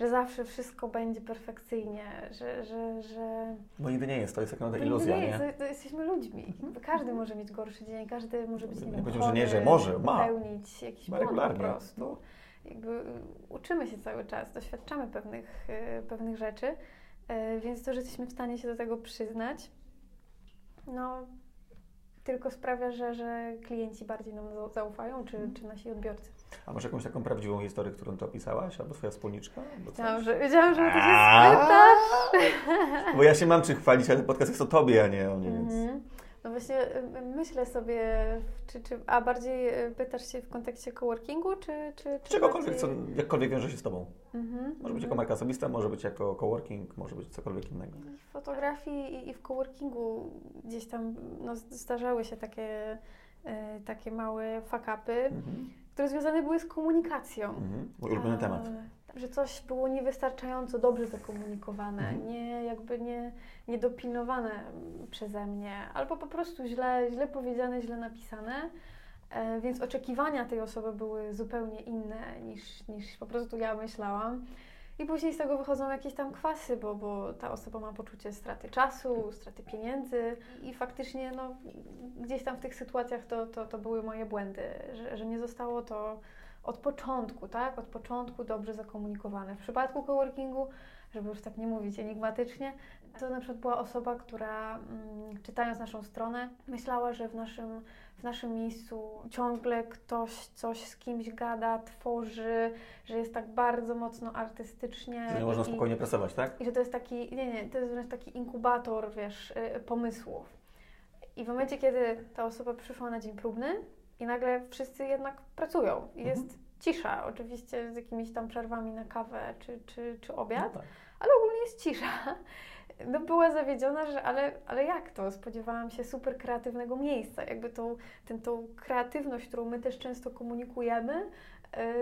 B: że zawsze wszystko będzie perfekcyjnie, że... że, że...
A: Bo nigdy nie jest, to jest jak naprawdę iluzja, nie?
B: Nie? Jesteśmy ludźmi. Każdy może mieć gorszy dzień, każdy może być, nie wiem,
A: chory, że nie, że może, ma.
B: Pełnić jakiś błąd po prostu. Jakby y, uczymy się cały czas, doświadczamy pewnych, y, pewnych rzeczy, y, więc to, że jesteśmy w stanie się do tego przyznać, no tylko sprawia, że, że klienci bardziej nam zaufają, czy, mhm. czy nasi odbiorcy.
A: A masz jakąś taką prawdziwą historię, którą ty opisałaś, albo twoja wspólniczka?
B: Wiedziałam, że, wiedziałam, że to się spytasz.
A: Bo ja się mam czym chwalić, ale podcast jest o tobie, a nie o mnie, więc... Mhm.
B: No właśnie y, myślę sobie, czy, czy, a bardziej y, pytasz się w kontekście coworkingu, czy... czy,
A: czy Czegokolwiek, bardziej... co jakkolwiek wiąże się z Tobą. Mhm, może być jako marka osobista, może być jako coworking, może być cokolwiek innego.
B: W fotografii i, i w coworkingu gdzieś tam no, zdarzały się takie, y, takie małe fakapy, mhm. Które związane były z komunikacją.
A: Mhm. Mój ulubiony a, temat
B: że coś było niewystarczająco dobrze zakomunikowane, mhm. nie jakby nie, niedopilnowane przeze mnie, albo po prostu źle, źle powiedziane, źle napisane. E, więc oczekiwania tej osoby były zupełnie inne niż, niż po prostu ja myślałam. I później z tego wychodzą jakieś tam kwasy, bo, bo ta osoba ma poczucie straty czasu, straty pieniędzy i faktycznie no, gdzieś tam w tych sytuacjach to, to, to były moje błędy, że, że nie zostało to od początku, tak? Od początku dobrze zakomunikowane. W przypadku coworkingu żeby już tak nie mówić enigmatycznie. To na przykład była osoba, która mm, czytając naszą stronę, myślała, że w naszym, w naszym miejscu ciągle ktoś coś z kimś gada, tworzy, że jest tak bardzo mocno artystycznie.
A: Że nie można
B: i-
A: spokojnie pracować, tak?
B: i że to jest taki, nie, nie, to jest wręcz taki inkubator, wiesz, y, pomysłów. I w momencie, kiedy ta osoba przyszła na dzień próbny i nagle wszyscy jednak pracują. I jest cisza, oczywiście z jakimiś tam przerwami na kawę czy, czy, czy obiad,
A: No tak.
B: ale ogólnie jest cisza. No była zawiedziona, że ale, ale jak to? Spodziewałam się super kreatywnego miejsca. Jakby tą, ten, tą kreatywność, którą my też często komunikujemy,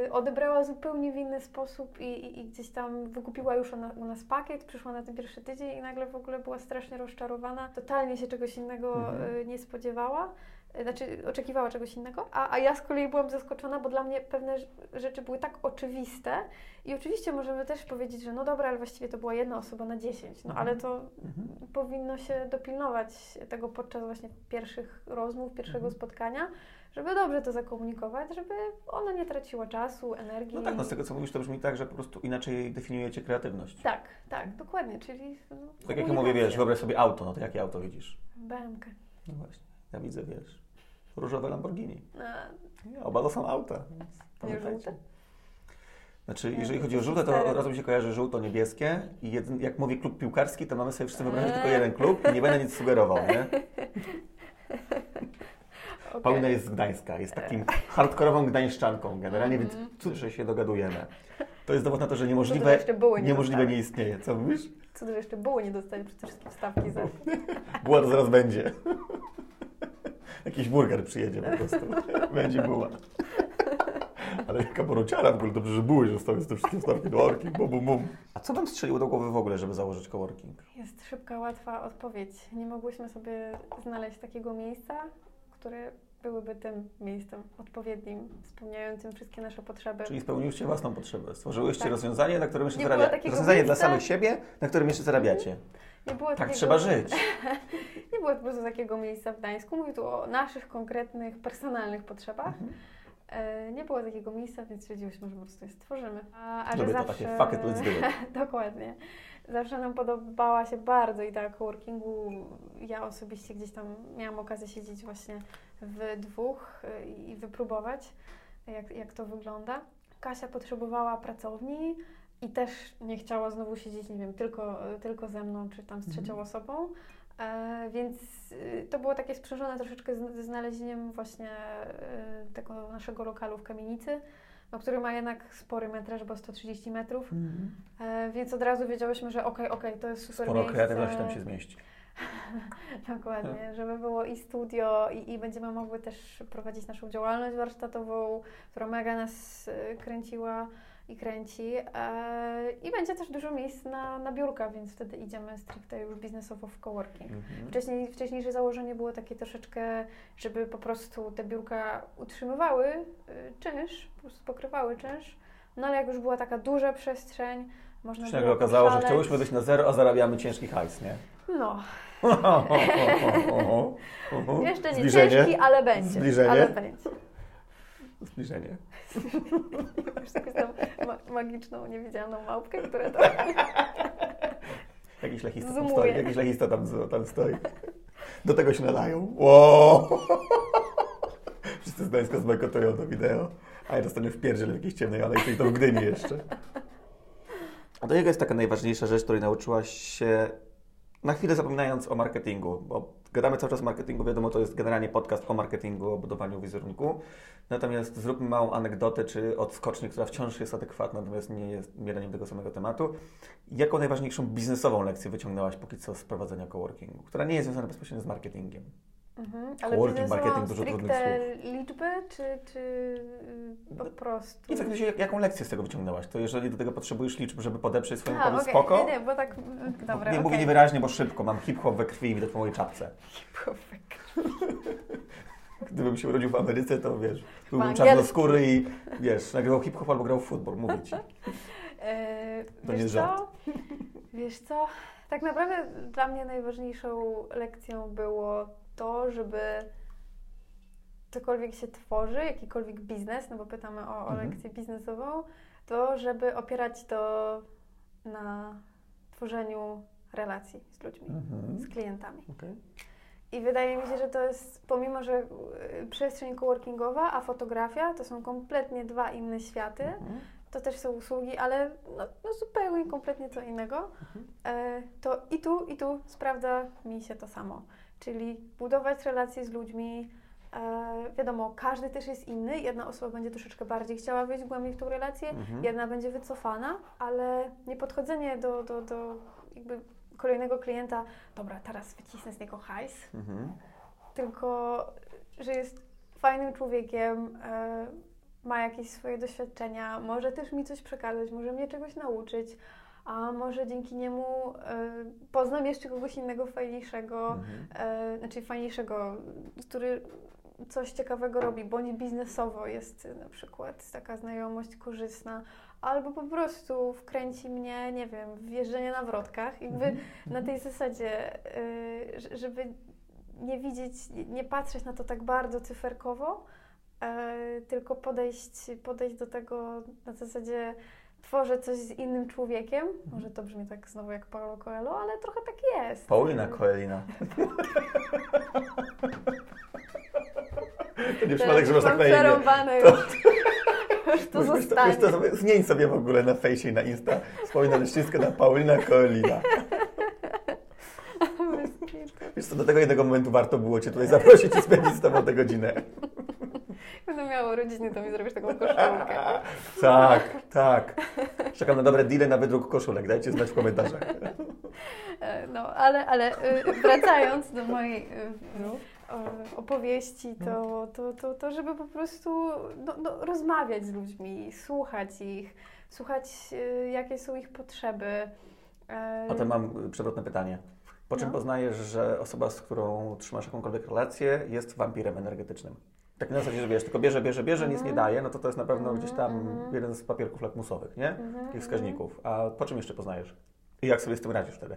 B: yy, odebrała zupełnie w inny sposób i, i, i gdzieś tam wykupiła już ona, u nas pakiet, przyszła na ten pierwszy tydzień i nagle w ogóle była strasznie rozczarowana. Totalnie się czegoś innego
A: Mhm.
B: yy, nie spodziewała. Znaczy, oczekiwała czegoś innego, a, a ja z kolei byłam zaskoczona, bo dla mnie pewne rz- rzeczy były tak oczywiste, i oczywiście możemy też powiedzieć, że no dobra, ale właściwie to była jedna osoba na 10, no
A: Mhm.
B: ale to
A: Mhm.
B: powinno się dopilnować tego podczas właśnie pierwszych rozmów, pierwszego
A: Mhm.
B: spotkania, żeby dobrze to zakomunikować, żeby ona nie traciła czasu, energii.
A: No tak, no z tego co mówisz, to brzmi tak, że po prostu inaczej definiujecie kreatywność.
B: tak, tak, dokładnie, czyli no,
A: Tak jak ja mówię, wiesz, wyobraź sobie auto, no to jakie auto widzisz?
B: BMK.
A: No właśnie, ja widzę, wiesz, różowe Lamborghini. Nie, oba to są auta.
B: Nie żółte?
A: Znaczy, jeżeli chodzi o żółte, to
B: cztery.
A: od razu mi się kojarzy żółto-niebieskie i jak mówi klub piłkarski, to mamy sobie wszyscy wyobrazić
B: Eee.
A: tylko jeden klub i nie będę nic sugerował, nie?
B: okej.
A: Paulina jest z Gdańska, jest takim hardkorową gdańszczanką generalnie, więc
B: Mhm.
A: cud, że się dogadujemy. To jest dowód na to, że niemożliwe,
B: buły nie
A: niemożliwe nie istnieje. Co mówisz?
B: Cud, że jeszcze było nie dostali przede wszystkim stawki za...
A: Buła to zaraz będzie. Jakiś burger przyjedzie po prostu. Będzie buła. Ale jaka borociara w ogóle, dobrze, że buły zostały z te wszystkie stawki do orki, bum, bum, bum. A co Wam strzeliło do głowy w ogóle, żeby założyć coworking?
B: Jest szybka, łatwa odpowiedź. Nie mogłyśmy sobie znaleźć takiego miejsca, które byłyby tym miejscem odpowiednim, spełniającym wszystkie nasze potrzeby.
A: Czyli spełniłyście własną potrzebę. Stworzyłyście
B: Tak.
A: rozwiązanie, na którym jeszcze zarabiacie. Rozwiązanie dla
B: miejsca.
A: samych siebie, na którym jeszcze zarabiacie.
B: Nie było
A: Tak
B: takiego,
A: trzeba żyć.
B: Nie było po prostu takiego miejsca w Gdańsku. Mówię tu o naszych konkretnych, personalnych potrzebach.
A: Mhm.
B: E, Nie było takiego miejsca, więc stwierdziłyśmy, że po prostu je stworzymy. A, a że
A: Lubię to
B: zawsze...
A: takie fuck it, let's do it.
B: Dokładnie. Zawsze nam podobała się bardzo idea coworkingu. Ja osobiście gdzieś tam miałam okazję siedzieć właśnie w dwóch y, i wypróbować, jak, jak to wygląda. Kasia potrzebowała pracowni i też nie chciała znowu siedzieć, nie wiem, tylko, y, tylko ze mną, czy tam z trzecią
A: Mhm.
B: osobą. E, więc y, to było takie sprzężone troszeczkę z, ze znalezieniem właśnie y, tego naszego lokalu w kamienicy, no, który ma jednak spory metraż, bo 130 metrów. E, więc od razu wiedziałyśmy, że okej, okej, to jest super
A: Sporo
B: miejsce.
A: kreatywności tam się zmieści.
B: Dokładnie, żeby było i studio, i, i będziemy mogły też prowadzić naszą działalność warsztatową, która mega nas e, kręciła i kręci. E, I będzie też dużo miejsc na, na biurka, więc wtedy idziemy stricte już biznesowo w coworking.
A: Mhm.
B: Wcześniej, wcześniejsze założenie było takie troszeczkę, żeby po prostu te biurka utrzymywały y, czynsz, po prostu pokrywały czynsz. No ale jak już była taka duża przestrzeń, można
A: Się
B: było
A: nagle okazało, że chciałyśmy wyjść na zero, a zarabiamy ciężki hajs, nie?
B: No, jeszcze nie
A: Zbliżenie.
B: ciężki, ale będzie.
A: Zbliżenie.
B: Ale będzie.
A: Zbliżenie.
B: Jakąś tam ma- magiczną, niewidzialną małpkę, która to...
A: Jakiś lechista tam stoi. Jakiś lechista tam, tam stoi. Do tego się nadają. Wow! Wszyscy z Gdańska zbojkotują to wideo, a ja dostanę w pierdziel w jakiejś ciemnej alejce i to w Gdyni jeszcze. A to jaka jest taka najważniejsza rzecz, której nauczyłaś się, na chwilę zapominając o marketingu, bo gadamy cały czas o marketingu, wiadomo, to jest generalnie podcast o marketingu, o budowaniu wizerunku. Natomiast zróbmy małą anegdotę czy odskocznię, która wciąż jest adekwatna, natomiast nie jest miereniem tego samego tematu. Jaką najważniejszą biznesową lekcję wyciągnęłaś póki co z prowadzenia coworkingu, która nie jest związana bezpośrednio z marketingiem?
B: Mhm. Ale
A: Coworking, marketing, dużo trudnych
B: stricte liczby, czy, czy po prostu...
A: I w jak- jaką lekcję z tego wyciągnęłaś? To jeżeli do tego potrzebujesz liczb, żeby podeprzeć swoją pomysł,
B: okej,
A: spoko?
B: Nie, nie, bo tak... Dobra,
A: nie mówię
B: okej.
A: niewyraźnie, bo szybko. Mam hip-hop we krwi i widać po mojej czapce. Gdybym się urodził w Ameryce, to wiesz, byłbym czarnoskóry i wiesz, nagrywał hip-hop albo grał w futbol, mówię ci.
B: E,
A: To
B: wiesz
A: nie
B: co? Wiesz co? Tak naprawdę dla mnie najważniejszą lekcją było to, żeby cokolwiek się tworzy, jakikolwiek biznes, no bo pytamy o, o
A: Mhm.
B: lekcję biznesową, to żeby opierać to na tworzeniu relacji z ludźmi,
A: Mhm.
B: z klientami.
A: Okej.
B: I wydaje mi się, że to jest, pomimo że y, przestrzeń coworkingowa, a fotografia to są kompletnie dwa inne światy,
A: Mhm.
B: to też są usługi, ale no, no zupełnie kompletnie co innego, e, to i tu, i tu sprawdza mi się to samo. Czyli budować relacje z ludźmi. E, wiadomo, każdy też jest inny. Jedna osoba będzie troszeczkę bardziej chciała wejść głębiej w tą relację,
A: Mhm.
B: jedna będzie wycofana, ale nie podchodzenie do, do, do jakby kolejnego klienta, dobra, teraz wycisnę z niego hajs,
A: Mhm.
B: tylko że jest fajnym człowiekiem, e, ma jakieś swoje doświadczenia, może też mi coś przekazać, może mnie czegoś nauczyć, a może dzięki niemu e, poznam jeszcze kogoś innego fajniejszego,
A: Mhm.
B: e, znaczy fajniejszego, który coś ciekawego robi, bądź biznesowo jest na przykład taka znajomość korzystna, albo po prostu wkręci mnie, nie wiem, w jeżdżenie na wrotkach, jakby
A: Mhm.
B: na tej zasadzie, y, żeby nie widzieć, nie- patrzeć na to tak bardzo cyferkowo, tylko podejść, podejść do tego na zasadzie tworzę coś z innym człowiekiem. Może to brzmi tak znowu jak Paulo Coelho, ale trochę tak jest.
A: Paulina Koelina. To nie przypadek, że masz tak na imię. To-
B: już. To zostanie.
A: to sobie, zmień sobie w ogóle na fejsie i na Insta. Wspomina Leszczyńska na Paulina Koelina. Wiesz co, do tego jednego momentu warto było Cię tutaj zaprosić i spędzić z Tobą tę godzinę.
B: Będę miała urodziny, to mi zrobisz taką koszulkę.
A: Tak, tak. Czekam na dobre deale na wydruk koszulek. Dajcie znać w komentarzach.
B: E, No, ale, ale y, wracając do mojej y, o- opowieści, to, to, to, to żeby po prostu no, no, rozmawiać z ludźmi, słuchać ich, słuchać jakie są ich potrzeby. E,
A: Potem mam przewrotne pytanie. Po czym
B: No.
A: poznajesz, że osoba, z którą trzymasz jakąkolwiek relację, jest wampirem energetycznym? Tak na zasadzie, że wiesz, tylko bierze, bierze, bierze, nic nie
B: Mhm.
A: daje, no to to jest na pewno gdzieś tam
B: mhm.
A: jeden z papierków lakmusowych, nie?
B: Mhm,
A: Takich wskaźników. A po czym jeszcze poznajesz? I jak sobie z tym radzisz wtedy?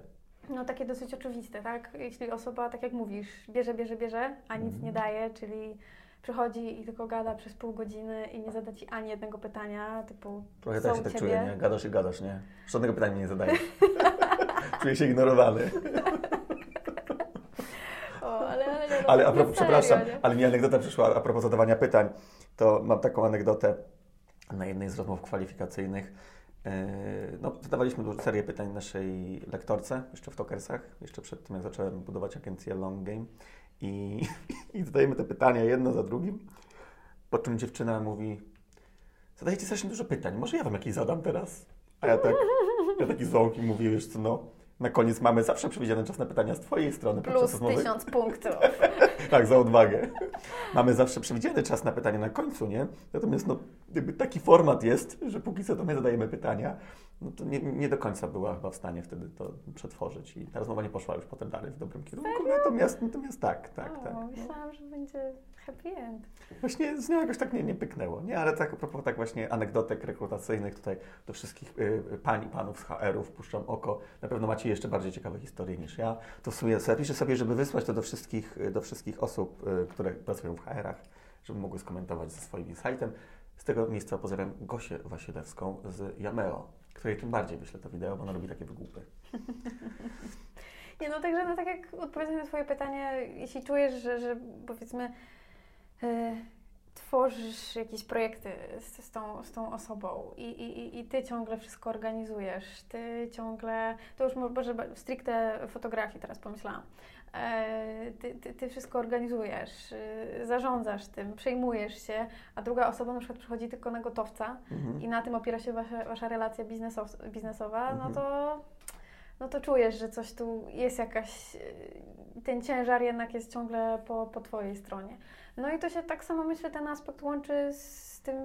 B: No takie dosyć oczywiste, tak? Jeśli osoba, tak jak mówisz, bierze, bierze, bierze, a nic nie daje, czyli przychodzi i tylko gada przez pół godziny i nie zada Ci ani jednego pytania, typu
A: Trochę tak się tak czuję, nie? Gadasz i gadasz, nie? Żadnego pytania nie zadajesz. czuję się ignorowany.
B: O, ale, ale, nie, no,
A: Ale a propos, przepraszam,
B: nie?
A: ale mi anegdota przyszła a propos zadawania pytań. To mam taką anegdotę na jednej z rozmów kwalifikacyjnych. Yy, No, zadawaliśmy dużo- serię pytań naszej lektorce, jeszcze w Tokersach, jeszcze przed tym, jak zacząłem budować agencję Long Game. I, I zadajemy te pytania jedno za drugim, po czym dziewczyna mówi, zadajecie strasznie dużo pytań, może ja Wam jakieś zadam teraz? A ja tak, ja taki i mówię, wiesz co, no, na koniec mamy zawsze przewidziany czas na pytania z Twojej strony
B: Plus tysiąc punktów.
A: Tak, za odwagę. Mamy zawsze przewidziany czas na pytanie na końcu, nie? Natomiast no, jakby taki format jest, że póki co to my zadajemy pytania, no to nie, nie do końca była chyba w stanie wtedy to przetworzyć i ta rozmowa nie poszła już potem dalej w dobrym kierunku. Natomiast, natomiast tak, tak,
B: o,
A: tak.
B: Myślałam, że będzie happy end.
A: Właśnie z nią jakoś tak nie, nie pyknęło, nie? Ale tak a propos tak właśnie anegdotek rekrutacyjnych tutaj do wszystkich y, pań i panów z HR-ów puszczam oko. Na pewno macie jeszcze bardziej ciekawe historie niż ja. To w sumie zapiszę sobie, żeby wysłać to do wszystkich, y, do wszystkich osób, y, które pracują w HR-ach, żeby mogły skomentować ze swoim insightem. Z tego miejsca pozdrawiam Gosię Wasilewską z Yameo, której tym bardziej wyślę to wideo, bo ona robi takie wygłupy.
B: Nie, no także no, tak jak odpowiadając na Twoje pytanie, jeśli czujesz, że, że powiedzmy tworzysz jakieś projekty z, z, tą, z tą osobą i, i, i Ty ciągle wszystko organizujesz, Ty ciągle, to już może stricte fotografii teraz pomyślałam, e, ty, ty, ty wszystko organizujesz, y, zarządzasz tym, przejmujesz się, a druga osoba na przykład przychodzi tylko na gotowca,
A: Mhm.
B: i na tym opiera się wasza, wasza relacja biznesow, biznesowa,
A: Mhm.
B: no to no to czujesz, że coś tu jest jakaś, y, ten ciężar jednak jest ciągle po, po Twojej stronie. No i to się tak samo, myślę, ten aspekt łączy z tym,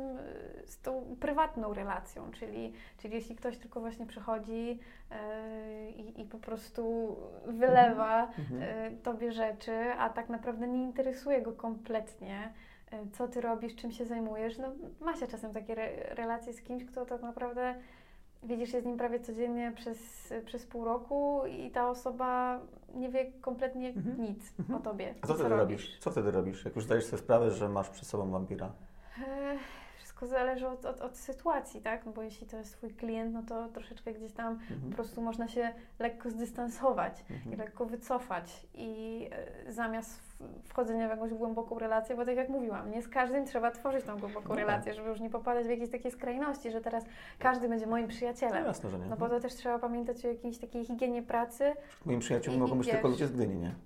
B: z tą prywatną relacją, czyli, czyli jeśli ktoś tylko właśnie przychodzi y, i, po prostu wylewa
A: Mhm.
B: y, Tobie rzeczy, a tak naprawdę nie interesuje go kompletnie, y, co Ty robisz, czym się zajmujesz. No, ma się czasem takie re, relacje z kimś, kto tak naprawdę widzisz się z nim prawie codziennie przez, przez pół roku i ta osoba nie wie kompletnie
A: Mhm.
B: nic
A: Mhm.
B: o Tobie.
A: A co wtedy robisz? Co wtedy robisz, jak już zdajesz sobie sprawę, że masz przed sobą wampira?
B: E, wszystko zależy od, od, od sytuacji, tak? No bo jeśli to jest Twój klient, no to troszeczkę gdzieś tam
A: Mhm.
B: po prostu można się lekko zdystansować i
A: Mhm.
B: lekko wycofać i e, zamiast wchodzenia w jakąś głęboką relację, bo tak jak mówiłam, nie z każdym trzeba tworzyć tą głęboką
A: No tak.
B: relację, żeby już nie popadać w jakieś takie skrajności, że teraz każdy będzie moim
A: No
B: przyjacielem.
A: jasne, że nie.
B: No bo to też trzeba pamiętać o jakiejś takiej higienie pracy.
A: Moim przyjaciółmi
B: I-
A: mogą
B: i
A: być tylko ludzie z Gdyni, nie?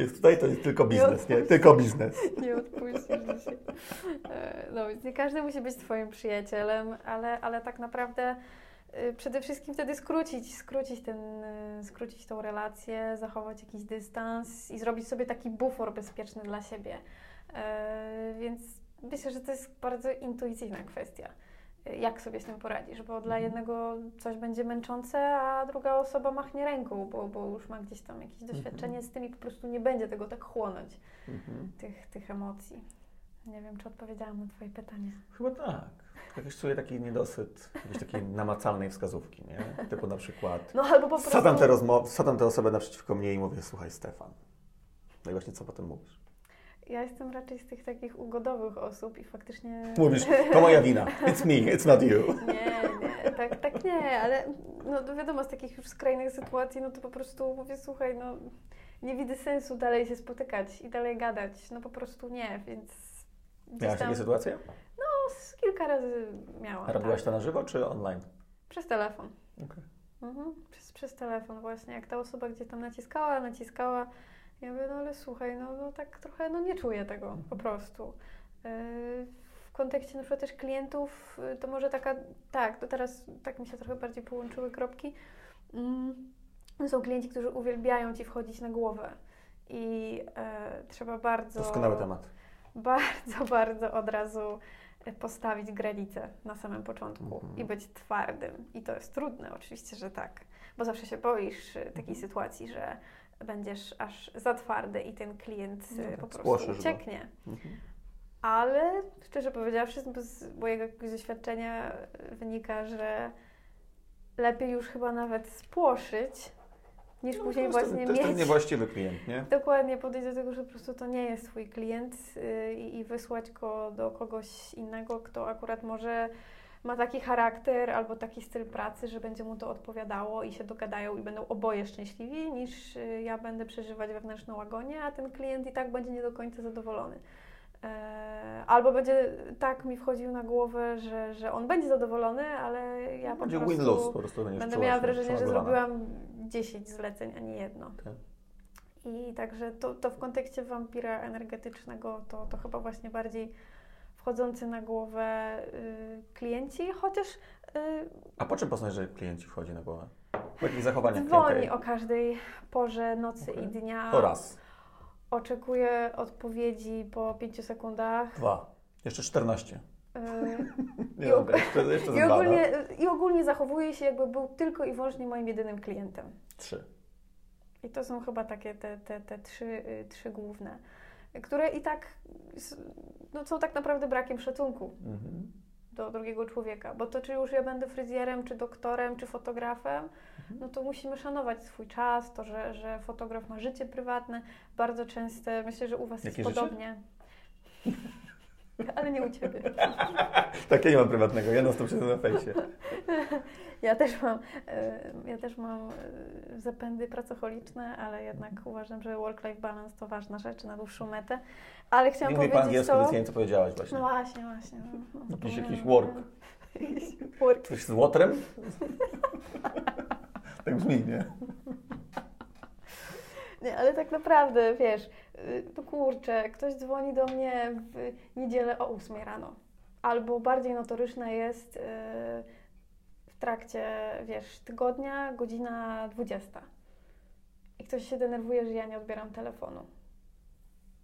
A: Więc tutaj to jest tylko biznes, nie?
B: odpuścisz.
A: Tylko biznes.
B: Nie odpuścisz dzisiaj. E, No więc nie każdy musi być Twoim przyjacielem, ale, ale tak naprawdę y, przede wszystkim wtedy skrócić, skrócić, ten, y, skrócić tą relację, zachować jakiś dystans i zrobić sobie taki bufor bezpieczny dla siebie. E, Więc myślę, że to jest bardzo intuicyjna kwestia. Jak sobie z tym poradzisz, bo dla
A: Mhm.
B: jednego coś będzie męczące, a druga osoba machnie ręką, bo, bo już ma gdzieś tam jakieś
A: Mhm.
B: doświadczenie z tym i po prostu nie będzie tego tak chłonąć
A: Mhm.
B: tych, tych emocji. Nie wiem, czy odpowiedziałam na Twoje pytanie.
A: Chyba tak. Jakiś czuję taki niedosyt jakiejś takiej namacalnej wskazówki, nie? Typu na przykład
B: No albo po prostu.
A: Sadam tę, rozmo- osobę naprzeciwko mnie i mówię, słuchaj Stefan. No i właśnie co potem mówisz?
B: Ja jestem raczej z tych takich ugodowych osób i faktycznie.
A: Mówisz, to moja wina. It's me, it's not you.
B: Nie, nie, tak, tak nie, ale no wiadomo, z takich już skrajnych sytuacji, no to po prostu mówię, słuchaj, no nie widzę sensu dalej się spotykać i dalej gadać. No po prostu nie, więc.
A: Miałaś
B: tam-
A: takie sytuacje?
B: No, kilka razy miałam.
A: A robiłaś
B: tak.
A: to na żywo czy online?
B: Przez telefon.
A: Okej.
B: Mhm, przez, przez telefon właśnie, jak ta osoba gdzieś tam naciskała, naciskała, ja mówię, no ale słuchaj, no, no tak trochę, no nie czuję tego po prostu. Yy, W kontekście na przykład też klientów, yy, to może taka, tak, to teraz tak mi się trochę bardziej połączyły kropki. Mm, Są klienci, którzy uwielbiają Ci wchodzić na głowę i e, trzeba bardzo...
A: Doskonały temat.
B: bardzo, bardzo od razu postawić granicę na samym początku
A: Mhm.
B: i być twardym. I to jest trudne, oczywiście, że tak, bo zawsze się boisz y, takiej
A: Mhm.
B: sytuacji, że będziesz aż za twardy i ten klient y,
A: No tak,
B: po prostu ucieknie.
A: Mhm.
B: Ale szczerze powiedziawszy, z mojego doświadczenia y, wynika, że lepiej już chyba nawet spłoszyć, niż
A: No,
B: później właśnie
A: To jest ten
B: mieć
A: niewłaściwy klient, nie?
B: Dokładnie, podejść do tego, że po prostu to nie jest Twój klient i, i wysłać go do kogoś innego, kto akurat może ma taki charakter albo taki styl pracy, że będzie mu to odpowiadało i się dogadają i będą oboje szczęśliwi, niż yy, ja będę przeżywać wewnętrzną agonię, a ten klient i tak będzie nie do końca zadowolony. Yy, Albo będzie tak mi wchodził na głowę, że, że on będzie zadowolony, ale ja po
A: Będzie
B: prostu
A: win-lose po prostu.
B: Będę miała wrażenie, że zrobiłam 10 zleceń, a nie jedno.
A: Tak.
B: I także to, to w kontekście wampira energetycznego to, to chyba właśnie bardziej wchodzący na głowę y, klienci, chociaż y,
A: A po czym poznać, że klient ci wchodzi na głowę? Po jakich zachowaniach
B: dzwoni
A: klienta?
B: o każdej porze nocy
A: Okej.
B: i dnia.
A: To raz.
B: Oczekuje odpowiedzi po 5 sekundach.
A: Dwa. Jeszcze 14.
B: y,
A: Nie
B: I
A: dobra,
B: og-
A: jeszcze, jeszcze
B: I ogólnie, I ogólnie zachowuje się, jakby był tylko i wyłącznie moim jedynym klientem.
A: Trzy.
B: I to są chyba takie te, te, te trzy, y, trzy główne, które i tak no, są tak naprawdę brakiem szacunku
A: Mhm.
B: do drugiego człowieka. Bo to, czy już ja będę fryzjerem, czy doktorem, czy fotografem,
A: Mhm.
B: no to musimy szanować swój czas, to, że, że fotograf ma życie prywatne, bardzo częste, myślę, że u Was
A: Jakie
B: jest
A: życie?
B: podobnie. Ale nie u Ciebie.
A: Tak, ja nie mam prywatnego, ja non-stop siedzę na fejsie.
B: Ja też mam, ja też mam zapędy pracocholiczne, ale jednak uważam, że work-life balance to ważna rzecz na dłuższą metę. Ale chciałam
A: mówię po
B: powiedzieć
A: angielsku,
B: to...
A: więc nie co powiedziałaś właśnie.
B: No właśnie, właśnie. No, no,
A: Jakiś- jakiś work.
B: Work.
A: Coś z łotrem? tak brzmi, nie?
B: Nie, ale tak naprawdę, wiesz, y, no kurczę, ktoś dzwoni do mnie w niedzielę o 8 rano. Albo bardziej notoryczne jest y, w trakcie, wiesz, tygodnia, godzina 20. I ktoś się denerwuje, że ja nie odbieram telefonu.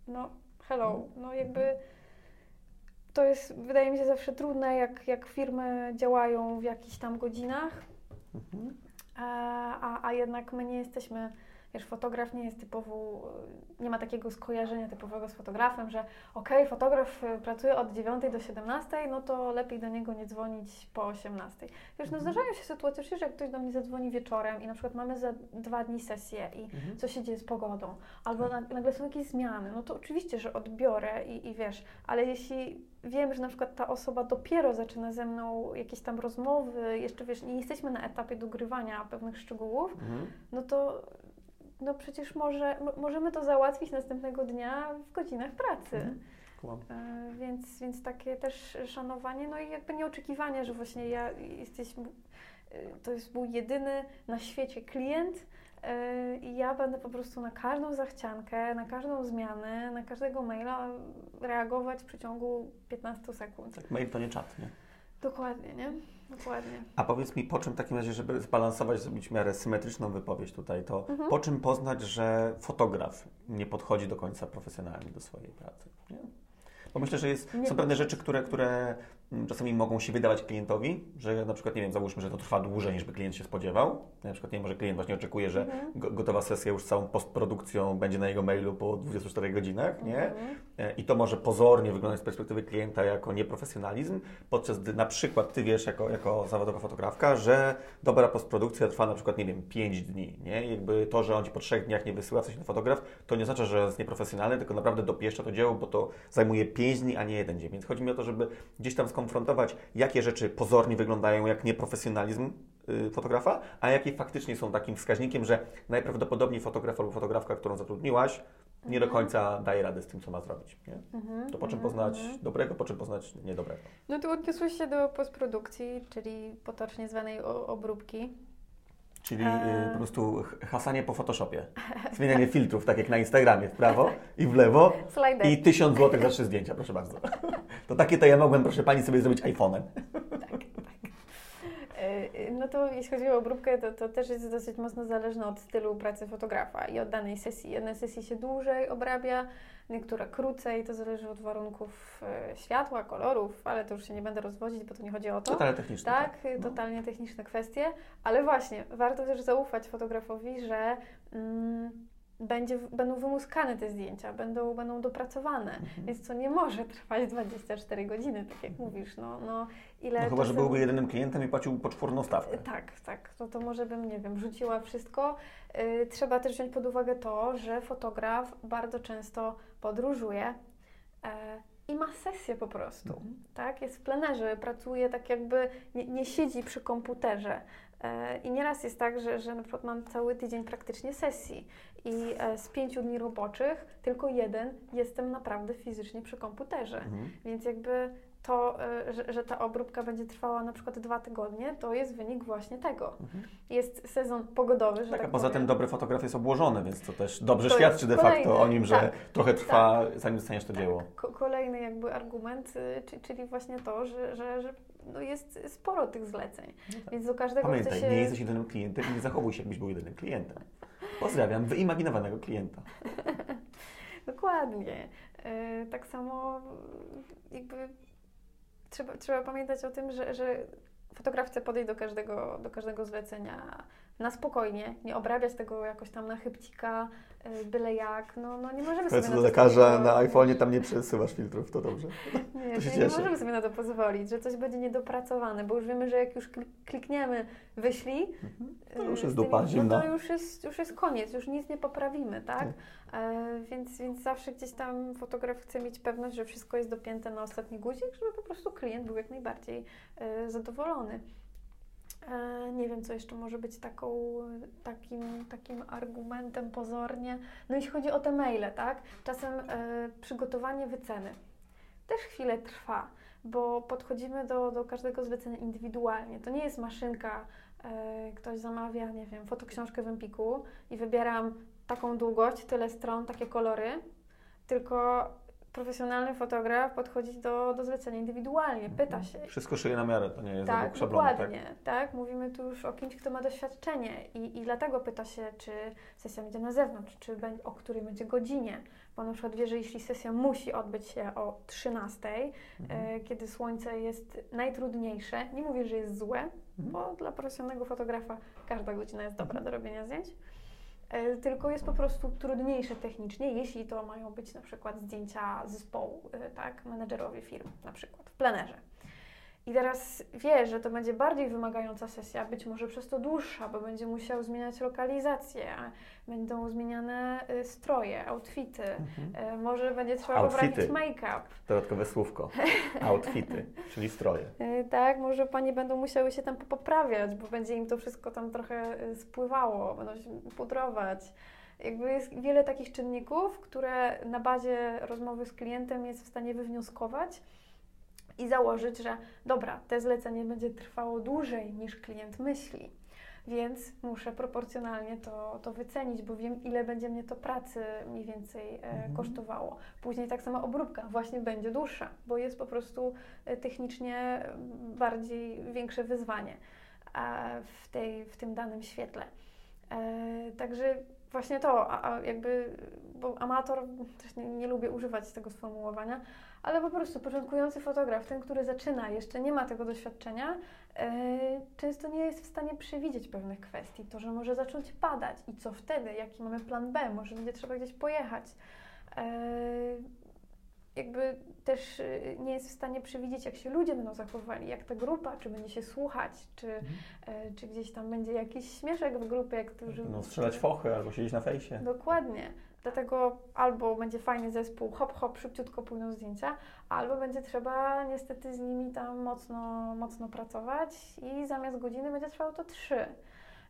B: No, hello, no jakby to jest, wydaje mi się, zawsze trudne, jak, jak firmy działają w jakichś tam godzinach,
A: Mhm.
B: a, a, a jednak my nie jesteśmy wiesz, fotograf nie jest typowo, nie ma takiego skojarzenia typowego z fotografem, że okej, okay, fotograf y, pracuje od 9 do 17, no to lepiej do niego nie dzwonić po 18. Wiesz, no
A: Mhm.
B: zdarzają się sytuacje, że jak ktoś do mnie zadzwoni wieczorem i na przykład mamy za dwa dni sesję i
A: Mhm.
B: co się dzieje z pogodą, albo na, nagle są jakieś zmiany, no to oczywiście, że odbiorę i, i wiesz, ale jeśli wiem, że na przykład ta osoba dopiero zaczyna ze mną jakieś tam rozmowy, jeszcze wiesz, nie jesteśmy na etapie dogrywania pewnych szczegółów,
A: Mhm.
B: no to no przecież może, mo- możemy to załatwić następnego dnia w godzinach pracy.
A: Mhm.
B: E, Więc, więc takie też szanowanie, no i jakby nieoczekiwanie, że właśnie ja jesteś, e, to jest mój jedyny na świecie klient e, i ja będę po prostu na każdą zachciankę, na każdą zmianę, na każdego maila reagować w przeciągu 15 sekund.
A: Tak, mail to nie czat, nie?
B: Dokładnie, nie? Dokładnie.
A: A powiedz mi, po czym w takim razie, żeby zbalansować, zrobić w miarę symetryczną wypowiedź tutaj, to
B: Mhm.
A: po czym poznać, że fotograf nie podchodzi do końca profesjonalnie do swojej pracy? Nie? Bo myślę, że jest, są pewne rzeczy, które, które czasami mogą się wydawać klientowi, że na przykład, nie wiem, załóżmy, że to trwa dłużej niż by klient się spodziewał. Na przykład, nie wiem, może klient właśnie oczekuje, że
B: Mhm.
A: go, gotowa sesja już z całą postprodukcją będzie na jego mailu po 24 godzinach, nie?
B: Mhm.
A: E, I to może pozornie wyglądać z perspektywy klienta jako nieprofesjonalizm, podczas gdy na przykład ty wiesz jako, jako zawodowa fotografka, że dobra postprodukcja trwa na przykład, nie wiem, 5 dni, nie? I jakby to, że on ci po trzech dniach nie wysyła coś na fotograf, to nie oznacza, że jest nieprofesjonalny, tylko naprawdę dopieszcza to dzieło, bo to zajmuje 5 dni, a nie jeden dzień. Więc chodzi mi o to, żeby gdzieś tam skonfrontować, jakie rzeczy pozornie wyglądają jak nieprofesjonalizm y, fotografa, a jakie faktycznie są takim wskaźnikiem, że najprawdopodobniej fotograf albo fotografka, którą zatrudniłaś, nie do końca daje radę z tym, co ma zrobić. Nie?
B: Mhm.
A: To po czym
B: Mhm.
A: poznać
B: Mhm.
A: dobrego, po czym poznać niedobrego.
B: No tu odniosłeś się do postprodukcji, czyli potocznie zwanej obróbki.
A: Czyli y, po prostu hasanie po Photoshopie. Zmienianie filtrów, tak jak na Instagramie, w prawo i w lewo.
B: Slajder.
A: I 1000 zł za trzy zdjęcia, proszę bardzo. To takie to ja mogłem, proszę Pani, sobie zrobić iPhone'em.
B: Y, No to jeśli chodzi o obróbkę, to, to też jest dosyć mocno zależne od stylu pracy fotografa i od danej sesji. Jedne sesje się dłużej obrabia, niektóre krócej, to zależy od warunków e, światła, kolorów, ale to już się nie będę rozwodzić, bo to nie chodzi o to.
A: Totalnie techniczne.
B: Tak,
A: No.
B: totalnie techniczne kwestie, ale właśnie warto też zaufać fotografowi, że mm, będzie, będą wymuskane te zdjęcia, będą, będą dopracowane,
A: Mhm.
B: więc to nie może trwać 24 godziny, tak jak mówisz. No, no, ile
A: No chyba, że byłby jedynym klientem i płacił poczwórną stawkę.
B: tak, tak. No to może bym, nie wiem, rzuciła wszystko. Y, trzeba też wziąć pod uwagę to, że fotograf bardzo często podróżuje e, i ma sesję po prostu.
A: Mhm.
B: Tak? Jest w plenerze, pracuje tak jakby, nie, nie siedzi przy komputerze. E, I nieraz jest tak, że, że na przykład mam cały tydzień praktycznie sesji i e, z pięciu dni roboczych tylko jeden jestem naprawdę fizycznie przy komputerze.
A: Mhm.
B: Więc jakby to, e, że, że ta obróbka będzie trwała na przykład dwa tygodnie, to jest wynik właśnie tego.
A: Mhm.
B: Jest sezon pogodowy, że
A: Tak,
B: tak,
A: a poza
B: powiem.
A: tym dobry fotograf jest obłożony, więc to też dobrze
B: To
A: świadczy de facto
B: kolejny,
A: o nim, że
B: tak,
A: trochę trwa, zanim dostaniesz to dzieło.
B: Tak, ko- kolejny jakby argument, y, czy- czyli właśnie to, że, że, że no jest sporo tych zleceń.
A: No tak.
B: Więc do każdego
A: Pamiętaj,
B: się...
A: nie jesteś jedynym klientem i nie zachowuj się, jakbyś był jedynym klientem. Pozdrawiam wyimaginowanego klienta.
B: Dokładnie. Y, Tak samo jakby trzeba, trzeba pamiętać o tym, że, że fotograf chce podejść do każdego, do każdego zlecenia na spokojnie, nie obrabiać tego jakoś tam na chybcika, y, byle jak. No, no nie możemy sobie
A: Powiedz
B: na
A: do
B: to
A: lekarza na iPhone'ie, tam nie przesyłasz filtrów, to dobrze.
B: Nie,
A: To
B: nie,
A: cieszę.
B: możemy sobie na to pozwolić, że coś będzie niedopracowane, bo już wiemy, że jak już klik- klikniemy wyślij,
A: To już
B: y,
A: jest dupa,
B: no
A: zimno.
B: to już jest, już jest koniec, już nic nie poprawimy, tak?
A: Tak.
B: E, więc, więc zawsze gdzieś tam fotograf chce mieć pewność, że wszystko jest dopięte na ostatni guzik, żeby po prostu klient był jak najbardziej e, zadowolony. E, nie wiem, co jeszcze może być taką, takim, takim argumentem pozornie. No jeśli chodzi o te maile, tak? Czasem e, przygotowanie wyceny też chwilę trwa, bo podchodzimy do, do każdego zlecenia indywidualnie. To nie jest maszynka, e, ktoś zamawia, nie wiem, fotoksiążkę w Empiku i wybieram taką długość, tyle stron, takie kolory, tylko profesjonalny fotograf podchodzi do, do zlecenia indywidualnie, pyta się,
A: Wszystko szyje na miarę, to nie jest
B: tak,
A: tak?
B: dokładnie, tak? Mówimy tu już o kimś, kto ma doświadczenie i, i dlatego pyta się, czy sesja będzie na zewnątrz, czy będzie, o której będzie godzinie, bo na przykład wie, że jeśli sesja musi odbyć się o 13,
A: Mhm.
B: e, kiedy słońce jest najtrudniejsze, nie mówię, że jest złe,
A: Mhm.
B: bo dla profesjonalnego fotografa każda godzina jest dobra do robienia zdjęć, tylko jest po prostu trudniejsze technicznie, jeśli to mają być na przykład zdjęcia zespołu, e, tak, menedżerowie firm na przykład w plenerze. I teraz wie, że to będzie bardziej wymagająca sesja, być może przez to dłuższa, bo będzie musiał zmieniać lokalizację, będą zmieniane y, stroje, outfity,
A: Mhm.
B: y, może będzie trzeba
A: Outfity.
B: poprawić make-up.
A: Dodatkowe słówko. Outfity, czyli stroje.
B: Y, Tak, może panie będą musiały się tam poprawiać, bo będzie im to wszystko tam trochę spływało, będą się pudrować. Jakby jest wiele takich czynników, które na bazie rozmowy z klientem jest w stanie wywnioskować i założyć, że dobra, te zlecenie będzie trwało dłużej niż klient myśli. Więc muszę proporcjonalnie to, to wycenić, bo wiem, ile będzie mnie to pracy mniej więcej e,
A: Mhm.
B: kosztowało. Później tak samo obróbka właśnie będzie dłuższa, bo jest po prostu e, technicznie e, bardziej większe wyzwanie w, tej, w tym danym świetle. E, Także właśnie to, a, a jakby, bo amator, też nie, nie lubię używać tego sformułowania, ale po prostu początkujący fotograf, ten, który zaczyna, jeszcze nie ma tego doświadczenia, e, często nie jest w stanie przewidzieć pewnych kwestii. To, że może zacząć padać i co wtedy, jaki mamy plan B, może będzie trzeba gdzieś pojechać. E, jakby też e, nie jest w stanie przewidzieć, jak się ludzie będą zachowywali, jak ta grupa, czy będzie się słuchać, czy, e, czy gdzieś tam będzie jakiś śmieszek w grupie, którzy...
A: No, strzelać fochy albo siedzieć na fejsie.
B: Dokładnie. Dlatego albo będzie fajny zespół, hop, hop, szybciutko pójdą zdjęcia, albo będzie trzeba niestety z nimi tam mocno, mocno pracować i zamiast godziny będzie trwało to trzy.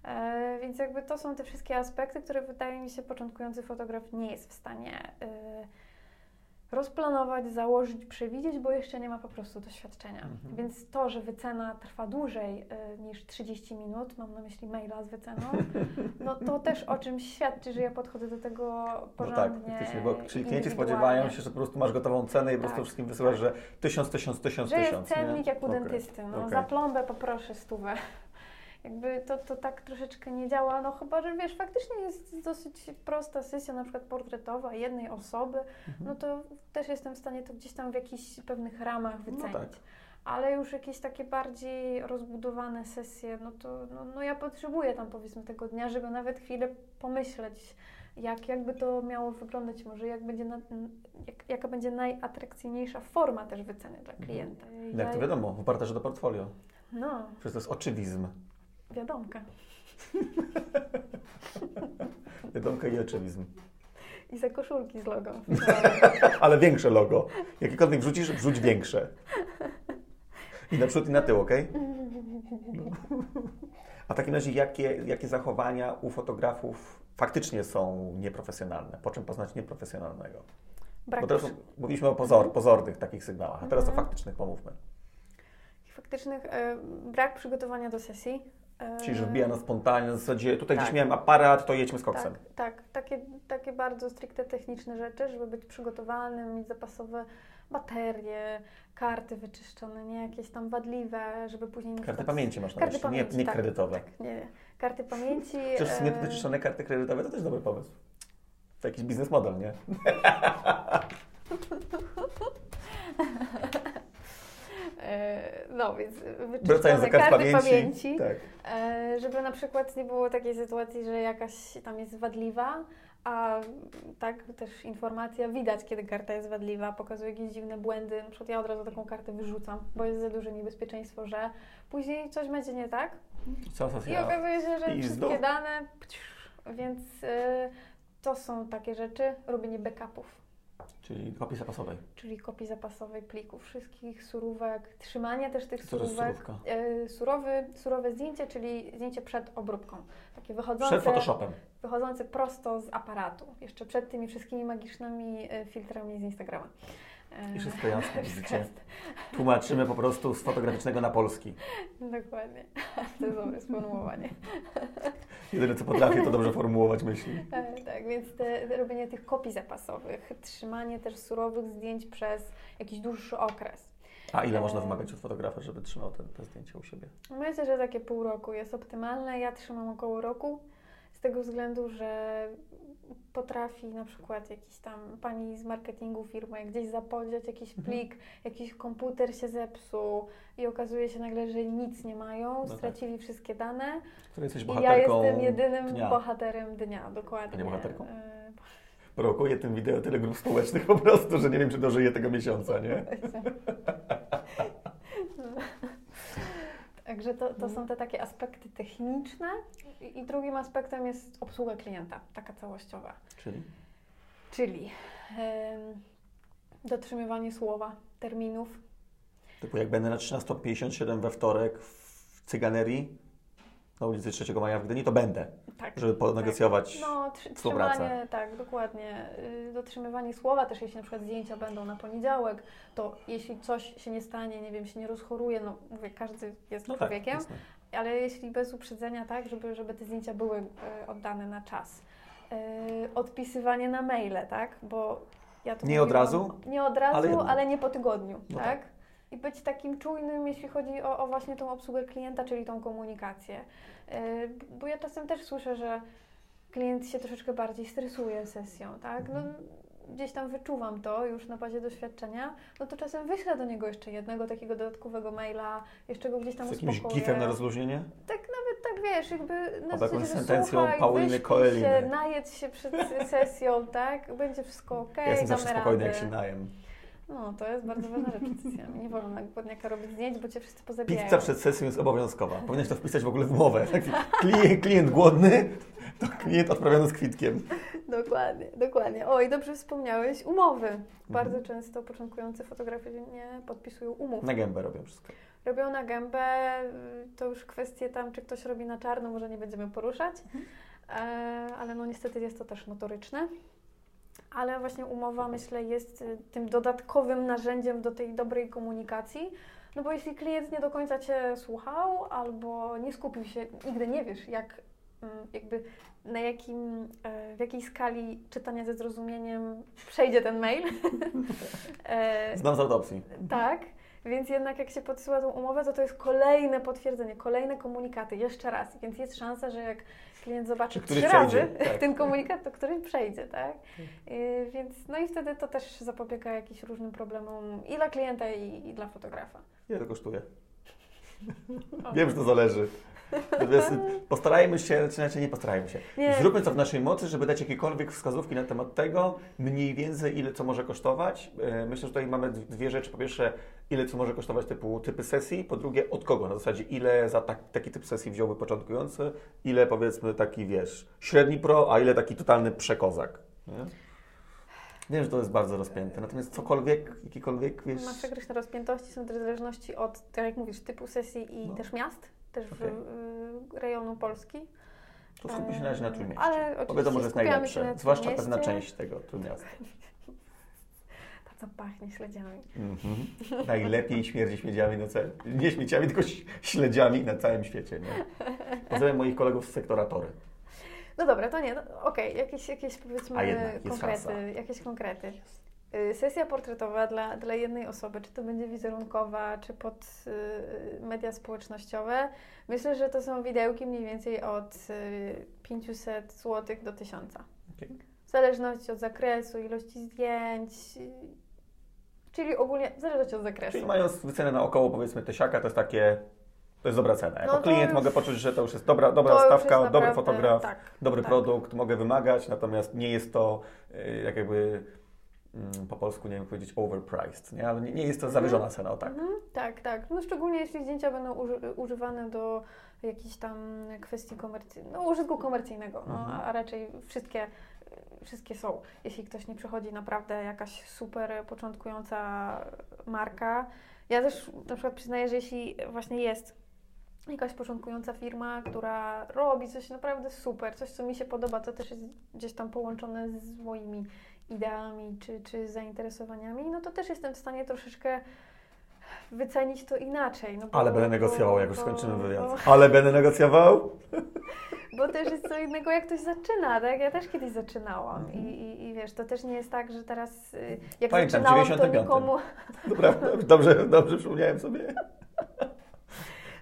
B: E, więc jakby to są te wszystkie aspekty, które wydaje mi się początkujący fotograf nie jest w stanie e, rozplanować, założyć, przewidzieć, bo jeszcze nie ma po prostu doświadczenia.
A: Mhm.
B: Więc to, że wycena trwa dłużej e, niż 30 minut, mam na myśli maila z wyceną, no to też o czymś świadczy, że ja podchodzę do tego
A: No tak,
B: porządnie.
A: faktycznie, bo czyli klienci spodziewają się, że po prostu masz gotową cenę i po prostu
B: Tak,
A: wszystkim wysyłasz,
B: tak.
A: że tysiąc, tysiąc, tysiąc,
B: Że jest
A: tysiąc.
B: cennik
A: nie?
B: jak u
A: Okej,
B: dentysty. No,
A: okej.
B: Za plombę poproszę stówę. Jakby to, to tak troszeczkę nie działa, no chyba, że wiesz, faktycznie jest dosyć prosta sesja, na przykład portretowa jednej osoby,
A: Mhm.
B: no to też jestem w stanie to gdzieś tam w jakichś pewnych ramach
A: No
B: wycenić.
A: tak.
B: Ale już jakieś takie bardziej rozbudowane sesje, no to no, no ja potrzebuję tam powiedzmy tego dnia, żeby nawet chwilę pomyśleć, jak, jakby to miało wyglądać, może jak będzie na, jak, jaka będzie najatrakcyjniejsza forma też wyceny dla klienta.
A: No Jak to wiadomo, w parterze do portfolio.
B: No,
A: Przecież to jest oczywizm.
B: Wiadomka.
A: Wiadomka i oczywizm.
B: I za koszulki z logo.
A: Ale większe logo. Jakiekolwiek wrzucisz, wrzuć większe. I na przód i na tył, ok? A w takim razie, jakie, jakie zachowania u fotografów faktycznie są nieprofesjonalne? Po czym poznać nieprofesjonalnego?
B: Brak
A: Bo teraz mówiliśmy o pozor, pozornych takich sygnałach, a teraz o
B: Mhm.
A: faktycznych pomówmy.
B: faktycznych, e, brak przygotowania do sesji.
A: Czyli, że wbija na spontanie, na zasadzie tutaj
B: Tak.
A: gdzieś miałem aparat, to jedźmy z koksem.
B: Tak, tak. Takie, takie bardzo stricte techniczne rzeczy, żeby być przygotowanym, mieć zapasowe baterie, karty wyczyszczone, nie jakieś tam wadliwe, żeby później na
A: Karty
B: przykład-
A: pamięci masz na
B: Karty
A: myśli,
B: pamięci,
A: nie, nie
B: tak,
A: kredytowe.
B: Tak, nie, nie. Karty pamięci.
A: Przecież w sumie wyczyszczone karty kredytowe to też dobry pomysł. To jakiś biznes model, nie?
B: e, No, więc wyczyszczone karty
A: pamięci.
B: pamięci
A: Tak.
B: E, żeby na przykład nie było takiej sytuacji, że jakaś tam jest wadliwa, a tak też informacja widać, kiedy karta jest wadliwa, pokazuje jakieś dziwne błędy. Na przykład ja od razu taką kartę wyrzucam, bo jest za duże niebezpieczeństwo, że później coś będzie nie tak
A: Co, co,
B: i okazuje się, że wszystkie dane, więc e, to są takie rzeczy, robienie backupów.
A: Czyli kopii zapasowej.
B: Czyli kopii zapasowej plików, wszystkich surówek, trzymanie też tych
A: Co to jest?
B: E, surowy, surowe zdjęcie, czyli zdjęcie przed obróbką. Takie wychodzące,
A: Przed Photoshopem.
B: wychodzące prosto z aparatu. Jeszcze przed tymi wszystkimi magicznymi e, filtrami z Instagrama. E,
A: I wszystko jasne,
B: wszystko
A: widzicie?
B: jasne.
A: Tłumaczymy po prostu z fotograficznego na polski.
B: Dokładnie. To jest dobre sformułowanie.
A: Jedyne co potrafię, to dobrze formułować myśli.
B: E, Tak, więc te, robienie tych kopii zapasowych, trzymanie też surowych zdjęć przez jakiś dłuższy okres.
A: A ile można
B: E,
A: wymagać od fotografa, żeby trzymał te, te zdjęcia u siebie?
B: Myślę, że takie pół roku jest optymalne. Ja trzymam około roku. Z tego względu, że potrafi na przykład jakiś tam pani z marketingu firmy gdzieś zapodziać jakiś
A: Mhm.
B: plik, jakiś komputer się zepsuł i okazuje się nagle, że nic nie mają,
A: tak.
B: stracili wszystkie dane
A: Który jesteś
B: i ja
A: bohaterką
B: jestem jedynym
A: dnia.
B: bohaterem dnia, dokładnie.
A: A nie bohaterką? Prowokuje tym wideo tyle grup społecznych po prostu, że nie wiem, czy dożyję tego miesiąca, nie?
B: Także to, to są te takie aspekty techniczne i, i drugim aspektem jest obsługa klienta, taka całościowa.
A: Czyli?
B: Czyli dotrzymywanie słowa, terminów.
A: Typu jak będę na 13.57 we wtorek w Cyganerii na ulicy 3 Maja w Gdyni, to będę,
B: Tak.
A: żeby ponegocjować.
B: No, trzy,
A: współpracę.
B: trzymanie, tak, dokładnie. Y, Dotrzymywanie słowa, też jeśli na przykład zdjęcia będą na poniedziałek, to jeśli coś się nie stanie, nie wiem, się nie rozchoruje, no mówię, każdy jest
A: No tak,
B: człowiekiem,
A: jasne.
B: ale jeśli bez uprzedzenia, tak, żeby, żeby te zdjęcia były y, oddane na czas. Y, odpisywanie na maile, tak, bo ja
A: Nie od
B: mówiłam-
A: razu,
B: Nie od razu,
A: ale
B: ale, nie po tygodniu,
A: No
B: tak? I być takim czujnym, jeśli chodzi o, o właśnie tą obsługę klienta, czyli tą komunikację. Y, bo ja czasem też słyszę, że klient się troszeczkę bardziej stresuje sesją, tak? No,
A: Mhm.
B: gdzieś tam wyczuwam to już na bazie doświadczenia, no to czasem wyślę do niego jeszcze jednego takiego dodatkowego maila, jeszcze go gdzieś tam
A: Z jakimś
B: uspokoję.
A: gifem na rozluźnienie?
B: Tak nawet tak wiesz, jakby na zasadzie, że
A: sentencją
B: słuchaj,
A: Pauliny Coeliny.
B: się, najedz się przed sesją, tak? Będzie wszystko okej,
A: ja jestem zawsze spokojny, jak się najem.
B: No, to jest bardzo ważna rzecz przed sesjami. Nie wolno głodniaka robić zdjęć, bo cię wszyscy pozabijają.
A: Pizza przed sesją jest obowiązkowa. Powinieneś to wpisać w ogóle w umowę. Klient, klient głodny, to klient odprawiony z kwitkiem.
B: Dokładnie, dokładnie. O, i dobrze wspomniałeś, umowy.
A: Mhm.
B: Bardzo często początkujący fotografi nie podpisują umów.
A: Na gębę robią wszystko.
B: Robią na gębę, to już kwestie tam, czy ktoś robi na czarno, może nie będziemy poruszać,
A: Mhm.
B: e, ale no niestety jest to też notoryczne. Ale właśnie umowa, myślę, jest y, tym dodatkowym narzędziem do tej dobrej komunikacji. No bo jeśli klient nie do końca Cię słuchał albo nie skupił się, nigdy nie wiesz, jak mm, jakby na jakim, e, w jakiej skali czytania ze zrozumieniem przejdzie ten mail. E,
A: Znam z autopsji.
B: tak, więc jednak jak się podsyła tą umowę, to to jest kolejne potwierdzenie, kolejne komunikaty, jeszcze raz. Więc jest szansa, że jak klient zobaczy
A: Czy któryś
B: trzy razy
A: przejdzie, tak.
B: ten komunikat, to którym przejdzie, tak? Yy, więc no i wtedy to też zapobiega jakimś różnym problemom i dla klienta, i, i dla fotografa.
A: Ile to kosztuje?
B: O.
A: Wiem, że to zależy. Natomiast postarajmy się, czy inaczej nie postarajmy się.
B: Nie.
A: Zróbmy co w naszej mocy, żeby dać jakiekolwiek wskazówki na temat tego, mniej więcej ile co może kosztować. E, Myślę, że tutaj mamy dwie rzeczy. Po pierwsze, ile co może kosztować typu typy sesji. Po drugie, od kogo? Na zasadzie, ile za tak, taki typ sesji wziąłby początkujący, ile powiedzmy taki, wiesz, średni pro, a ile taki totalny przekozak. Nie? Wiem, że to jest bardzo rozpięte, natomiast cokolwiek, jakikolwiek, wiesz...
B: Nasze grzeczne rozpiętości są też w zależności od, tak jak mówisz, typu sesji i
A: No.
B: też miast, też
A: Okej.
B: w, y, rejonu Polski.
A: To skupmy się na razie na Trójmieście.
B: Ale oczywiście
A: wiadomo, że jest najlepsze.
B: na
A: Zwłaszcza pewna część tego Trójmiasta.
B: To, co pachnie śledziami.
A: Mhm. Najlepiej śmierdzi śmiedziami na całym... Nie śmieciami, tylko śledziami na całym świecie. Nie? Pozdrawiam moich kolegów z sektora Tory.
B: No dobra, to nie, no, okej, jakieś, jakieś powiedzmy
A: A jednak jest
B: konkrety,
A: szansa.
B: jakieś konkrety. Y, Sesja portretowa dla, dla jednej osoby, czy to będzie wizerunkowa, czy pod y, media społecznościowe, myślę, że to są widełki mniej więcej od y, 500 zł do 1000.
A: Okej.
B: W zależności od zakresu, ilości zdjęć, y, czyli ogólnie w zależności od zakresu.
A: Czyli mając wycenę na około powiedzmy tysiaka, to jest takie... To jest dobra cena. Jako
B: No
A: klient
B: już-
A: mogę poczuć, że to już jest dobra, dobra stawka, dobry fotograf,
B: tak,
A: dobry
B: tak.
A: produkt, mogę wymagać, natomiast nie jest to y, jak jakby po polsku, nie wiem powiedzieć, overpriced, nie? Ale nie, jest to zawyżona cena, tak.
B: Mhm, tak, tak. No szczególnie jeśli zdjęcia będą uży, używane do jakichś tam kwestii komercyjnych, no użytku komercyjnego, no,
A: Mhm.
B: a raczej wszystkie, wszystkie są. Jeśli ktoś nie przychodzi naprawdę jakaś super początkująca marka. Ja też na przykład przyznaję, że jeśli właśnie jest jakaś początkująca firma, która robi coś naprawdę super, coś co mi się podoba, to też jest gdzieś tam połączone z moimi ideami czy, czy zainteresowaniami, no to też jestem w stanie troszeczkę wycenić to inaczej. No bo,
A: Ale będę negocjował, jak już skończymy wywiad.
B: Bo,
A: Ale będę negocjował?
B: bo też jest co innego, jak ktoś zaczyna, tak? Ja też kiedyś zaczynałam
A: Mhm.
B: I, i, i wiesz, to też nie jest tak, że teraz y, jak
A: Pamiętam,
B: zaczynałam, to
A: 95.
B: nikomu...
A: Dobra, dobrze, dobrze przypomniałem sobie.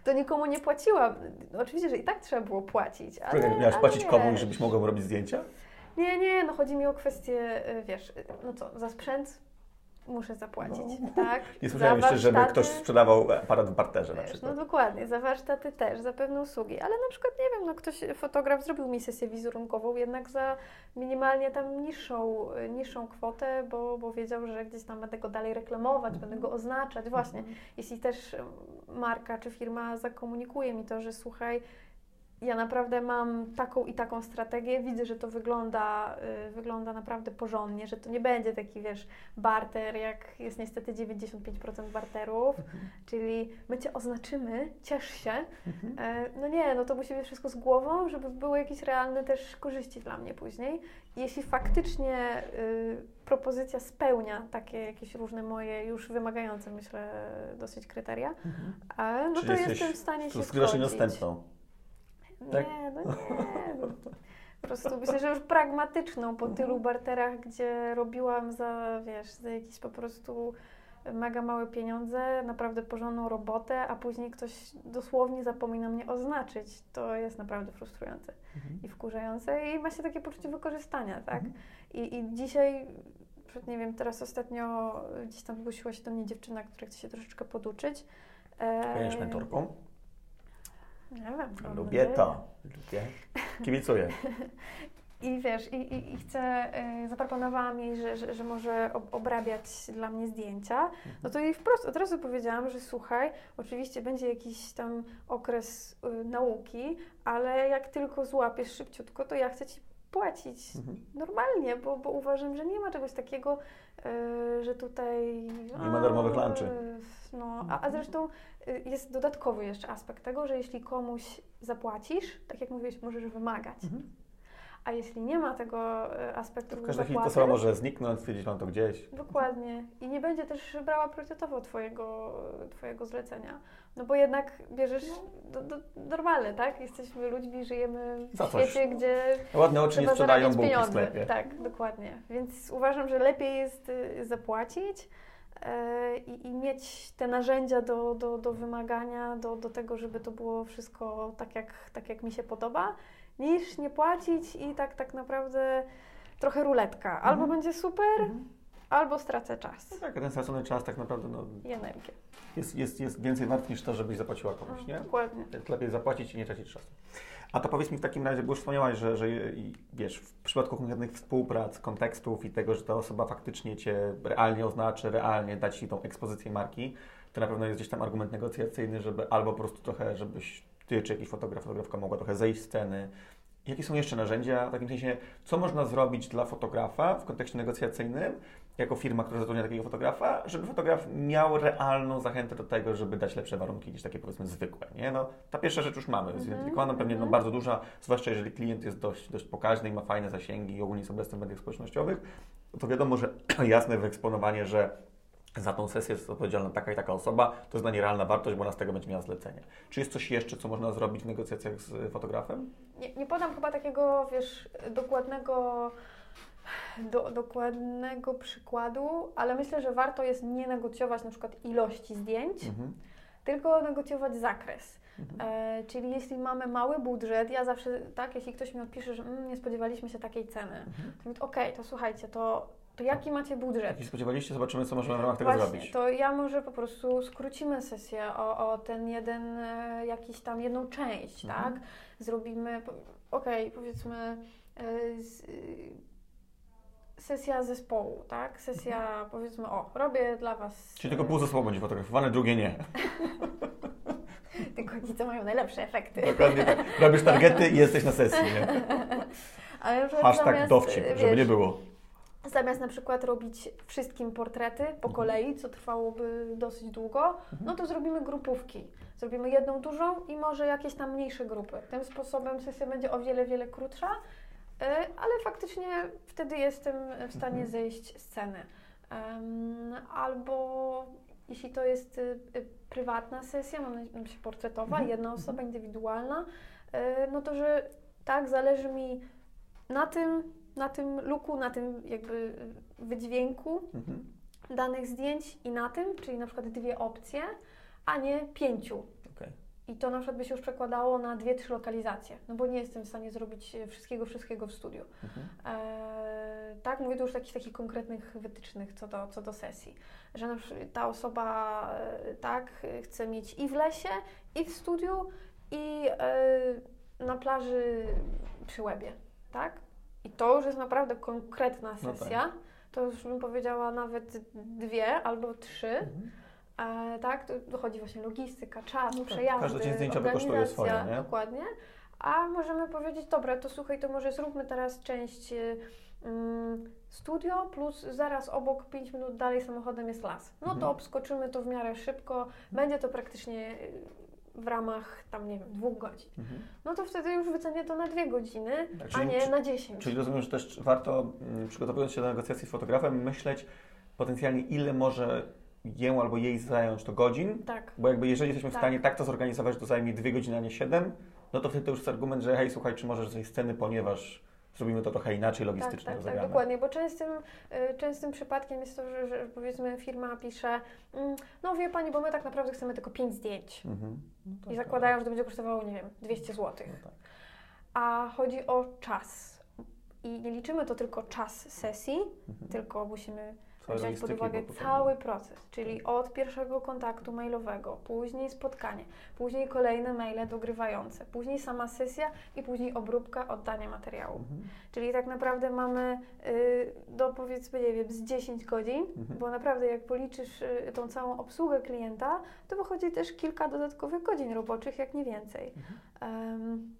B: to nikomu nie płaciłam. Oczywiście, że i tak trzeba było płacić, ale...
A: Miałaś
B: ale
A: płacić
B: wiesz.
A: komuś, żebyś mogła robić zdjęcia?
B: Nie, nie, no chodzi mi o kwestię, y, wiesz, y, no co, za sprzęt muszę zapłacić, tak?
A: No. Nie słyszałem
B: Za
A: jeszcze, żeby ktoś sprzedawał aparat w barterze na
B: Wiesz,
A: przykład.
B: no dokładnie, za warsztaty też, za pewne usługi, ale na przykład, nie wiem, no ktoś, fotograf zrobił mi sesję wizerunkową jednak za minimalnie tam niższą, niższą kwotę, bo, bo wiedział, że gdzieś tam będę go dalej reklamować, będę go oznaczać. Właśnie, jeśli też marka czy firma zakomunikuje mi to, że słuchaj, ja naprawdę mam taką i taką strategię, widzę, że to wygląda, y, wygląda naprawdę porządnie, że to nie będzie taki, wiesz, barter, jak jest niestety 95% barterów, czyli my Cię oznaczymy, ciesz się. E, No nie, no to musi być wszystko z głową, żeby były jakieś realne też korzyści dla mnie później. Jeśli faktycznie y, propozycja spełnia takie jakieś różne moje już wymagające, myślę, dosyć kryteria, e, no
A: Czyli
B: to jestem w stanie się zgodzić.
A: niedostępną. Tak?
B: Nie, no nie. Po prostu myślę, że już pragmatyczną po tylu barterach, gdzie robiłam za, wiesz, za jakieś po prostu mega małe pieniądze, naprawdę porządną robotę, a później ktoś dosłownie zapomina mnie oznaczyć. To jest naprawdę frustrujące i wkurzające i ma się takie poczucie wykorzystania, tak? I, I dzisiaj, nie wiem, teraz ostatnio gdzieś tam zgłosiła się do mnie dziewczyna, która chce się troszeczkę poduczyć.
A: Będziesz mentorką?
B: Nie wiem. mam
A: Lubię
B: nadzieję.
A: to. Lubię. Kibicuję.
B: I wiesz, i, i, i chcę, y, zaproponowałam jej, że, że, że może ob, obrabiać dla mnie zdjęcia. No to jej wprost od razu powiedziałam, że słuchaj, oczywiście będzie jakiś tam okres y, nauki, ale jak tylko złapiesz szybciutko, to ja chcę Ci płacić
A: Mhm.
B: normalnie, bo, bo uważam, że nie ma czegoś takiego, y, że tutaj...
A: Nie ma darmowych
B: a,
A: lunchy.
B: No, a, a zresztą jest dodatkowy jeszcze aspekt tego, że jeśli komuś zapłacisz, tak jak mówiłeś, możesz wymagać. A jeśli nie ma tego e, aspektu
A: W każdej chwili to
B: zapłaty,
A: samo może zniknąć, stwierdzić mam to gdzieś.
B: Dokładnie. I nie będzie też brała priorytetowo twojego, twojego zlecenia. No bo jednak bierzesz do, do, normalne, tak? Jesteśmy ludźmi, żyjemy w
A: Za coś.
B: świecie, gdzie
A: Ładne oczy nie sprzedają bułki w
B: pieniądze.
A: sklepie.
B: Tak, dokładnie. Więc uważam, że lepiej jest y, zapłacić i, i mieć te narzędzia do, do, do wymagania, do, do tego, żeby to było wszystko tak jak, tak, jak mi się podoba, niż nie płacić i tak, tak naprawdę trochę ruletka. Albo
A: Mhm.
B: będzie super,
A: Mhm.
B: albo stracę czas
A: No tak, ten stracony czas tak naprawdę no,
B: i energię.
A: jest, jest, jest więcej wart niż to, żebyś zapłaciła komuś,
B: No,
A: nie?
B: dokładnie.
A: Lepiej zapłacić i nie tracić czasu. A to powiedz mi w takim razie, bo już wspomniałaś, że, że wiesz, w przypadku konkretnych współprac, kontekstów i tego, że ta osoba faktycznie Cię realnie oznaczy, realnie da Ci tą ekspozycję marki, to na pewno jest gdzieś tam argument negocjacyjny, żeby albo po prostu trochę, żebyś Ty czy jakiś fotograf, fotografka mogła trochę zejść z sceny. Jakie są jeszcze narzędzia, w takim sensie, co można zrobić dla fotografa w kontekście negocjacyjnym, jako firma, która zatrudnia takiego fotografa, żeby fotograf miał realną zachętę do tego, żeby dać lepsze warunki niż takie powiedzmy zwykłe, nie? No, ta pierwsza rzecz już mamy, zidentyfikowana, pewnie no, bardzo duża, zwłaszcza jeżeli klient jest dość, dość pokaźny i ma fajne zasięgi i ogólnie jest obecny w mediach społecznościowych, to wiadomo, że jasne wyeksponowanie, że za tą sesję jest odpowiedzialna taka i taka osoba, to jest dla niej realna wartość, bo ona z tego będzie miała zlecenie. Czy jest coś jeszcze, co można zrobić w negocjacjach z fotografem?
B: Nie, nie podam chyba takiego, wiesz, dokładnego, do, dokładnego przykładu, ale myślę, że warto jest nie negocjować na przykład ilości zdjęć,
A: Mhm.
B: tylko negocjować zakres.
A: Mhm.
B: E, czyli jeśli mamy mały budżet, ja zawsze, tak, jeśli ktoś mi odpisze, że mm, nie spodziewaliśmy się takiej ceny,
A: Mhm.
B: to mówię, okej, to słuchajcie, to, to jaki macie budżet?
A: Jeśli spodziewaliście, zobaczymy, co możemy w ramach tego
B: Właśnie,
A: zrobić.
B: to ja może po prostu skrócimy sesję o, o ten jeden, e, jakiś tam jedną część,
A: Mhm.
B: tak? Zrobimy, okej, powiedzmy e, z, sesja zespołu, tak? Sesja, powiedzmy, o, robię dla Was...
A: Czyli tylko pół zespołu będzie fotografowane, drugie nie.
B: Tylko ci, co mają najlepsze efekty.
A: Dokładnie tak. Robisz targety i jesteś na sesji, nie?
B: Ale na
A: Hashtag
B: zamiast,
A: dowcip,
B: wiesz,
A: żeby nie było.
B: Zamiast na przykład robić wszystkim portrety po
A: Mhm.
B: kolei, co trwałoby dosyć długo, no to zrobimy grupówki. Zrobimy jedną dużą i może jakieś tam mniejsze grupy. Tym sposobem sesja będzie o wiele, wiele krótsza, ale faktycznie wtedy jestem w stanie
A: Mhm.
B: zejść z ceny. Albo jeśli to jest y, y, prywatna sesja, mam na myśli portretowa,
A: Mhm.
B: jedna osoba indywidualna, y, no to że tak, zależy mi na tym, na tym luku, na tym jakby y, wydźwięku
A: Mhm.
B: danych zdjęć i na tym, czyli na przykład dwie opcje, a nie pięciu. I to na przykład by się już przekładało na dwie, trzy lokalizacje, no bo nie jestem w stanie zrobić e, wszystkiego, wszystkiego w studiu.
A: Mhm.
B: E, tak, mówię tu już takich, takich konkretnych wytycznych co do, co do sesji, że na przykład ta osoba e, tak chce mieć i w lesie, i w studiu, i e, na plaży przy łebie, tak? I to już jest naprawdę konkretna
A: No tak.
B: sesja. To już bym powiedziała nawet dwie albo trzy.
A: Mhm.
B: E, tak, to dochodzi właśnie logistyka, czas,
A: No tak,
B: przejazdy,
A: każdy dzień zdjęciowy kosztuje swoje, nie?
B: Dokładnie. A możemy powiedzieć, dobra, to słuchaj, to może zróbmy teraz część y, mm, studio, plus zaraz obok, 5 minut dalej samochodem jest las. No to
A: Mhm.
B: obskoczymy to w miarę szybko, będzie to praktycznie y, w ramach tam, nie wiem, dwóch godzin.
A: Mhm.
B: No to wtedy już wycenię to na dwie godziny,
A: Tak,
B: a
A: czyli-
B: nie na 10.
A: Czyli rozumiem, że też warto, mm, przygotowując się do negocjacji z fotografem, myśleć potencjalnie, ile może ję albo jej zająć to godzin,
B: Tak.
A: bo jakby jeżeli jesteśmy w
B: Tak.
A: stanie tak to zorganizować, że to zajmie dwie godziny, a nie siedem, no to wtedy to już jest argument, że hej, słuchaj, czy możesz z tej sceny, ponieważ zrobimy to trochę inaczej
B: Tak,
A: logistycznie
B: tak, tak,
A: rozegrane.
B: dokładnie, bo częstym, y, częstym przypadkiem jest to, że, że powiedzmy firma pisze, mm, no wie Pani, bo my tak naprawdę chcemy tylko 5 zdjęć
A: Mhm. No tak,
B: i
A: tak.
B: zakładają, że to będzie kosztowało, nie wiem, 200 zł.
A: No tak.
B: A chodzi o czas. I nie liczymy to tylko czas sesji,
A: Mhm.
B: tylko musimy wziąć pod uwagę cały proces, czyli od pierwszego kontaktu mailowego, później spotkanie, później kolejne maile dogrywające, później sama sesja i później obróbka, oddanie materiału.
A: Mhm.
B: Czyli tak naprawdę mamy y, do powiedzmy, nie wiem, z 10 godzin,
A: Mhm.
B: bo naprawdę jak policzysz y, tą całą obsługę klienta, to wychodzi też kilka dodatkowych godzin roboczych, jak nie więcej.
A: Mhm.
B: Em,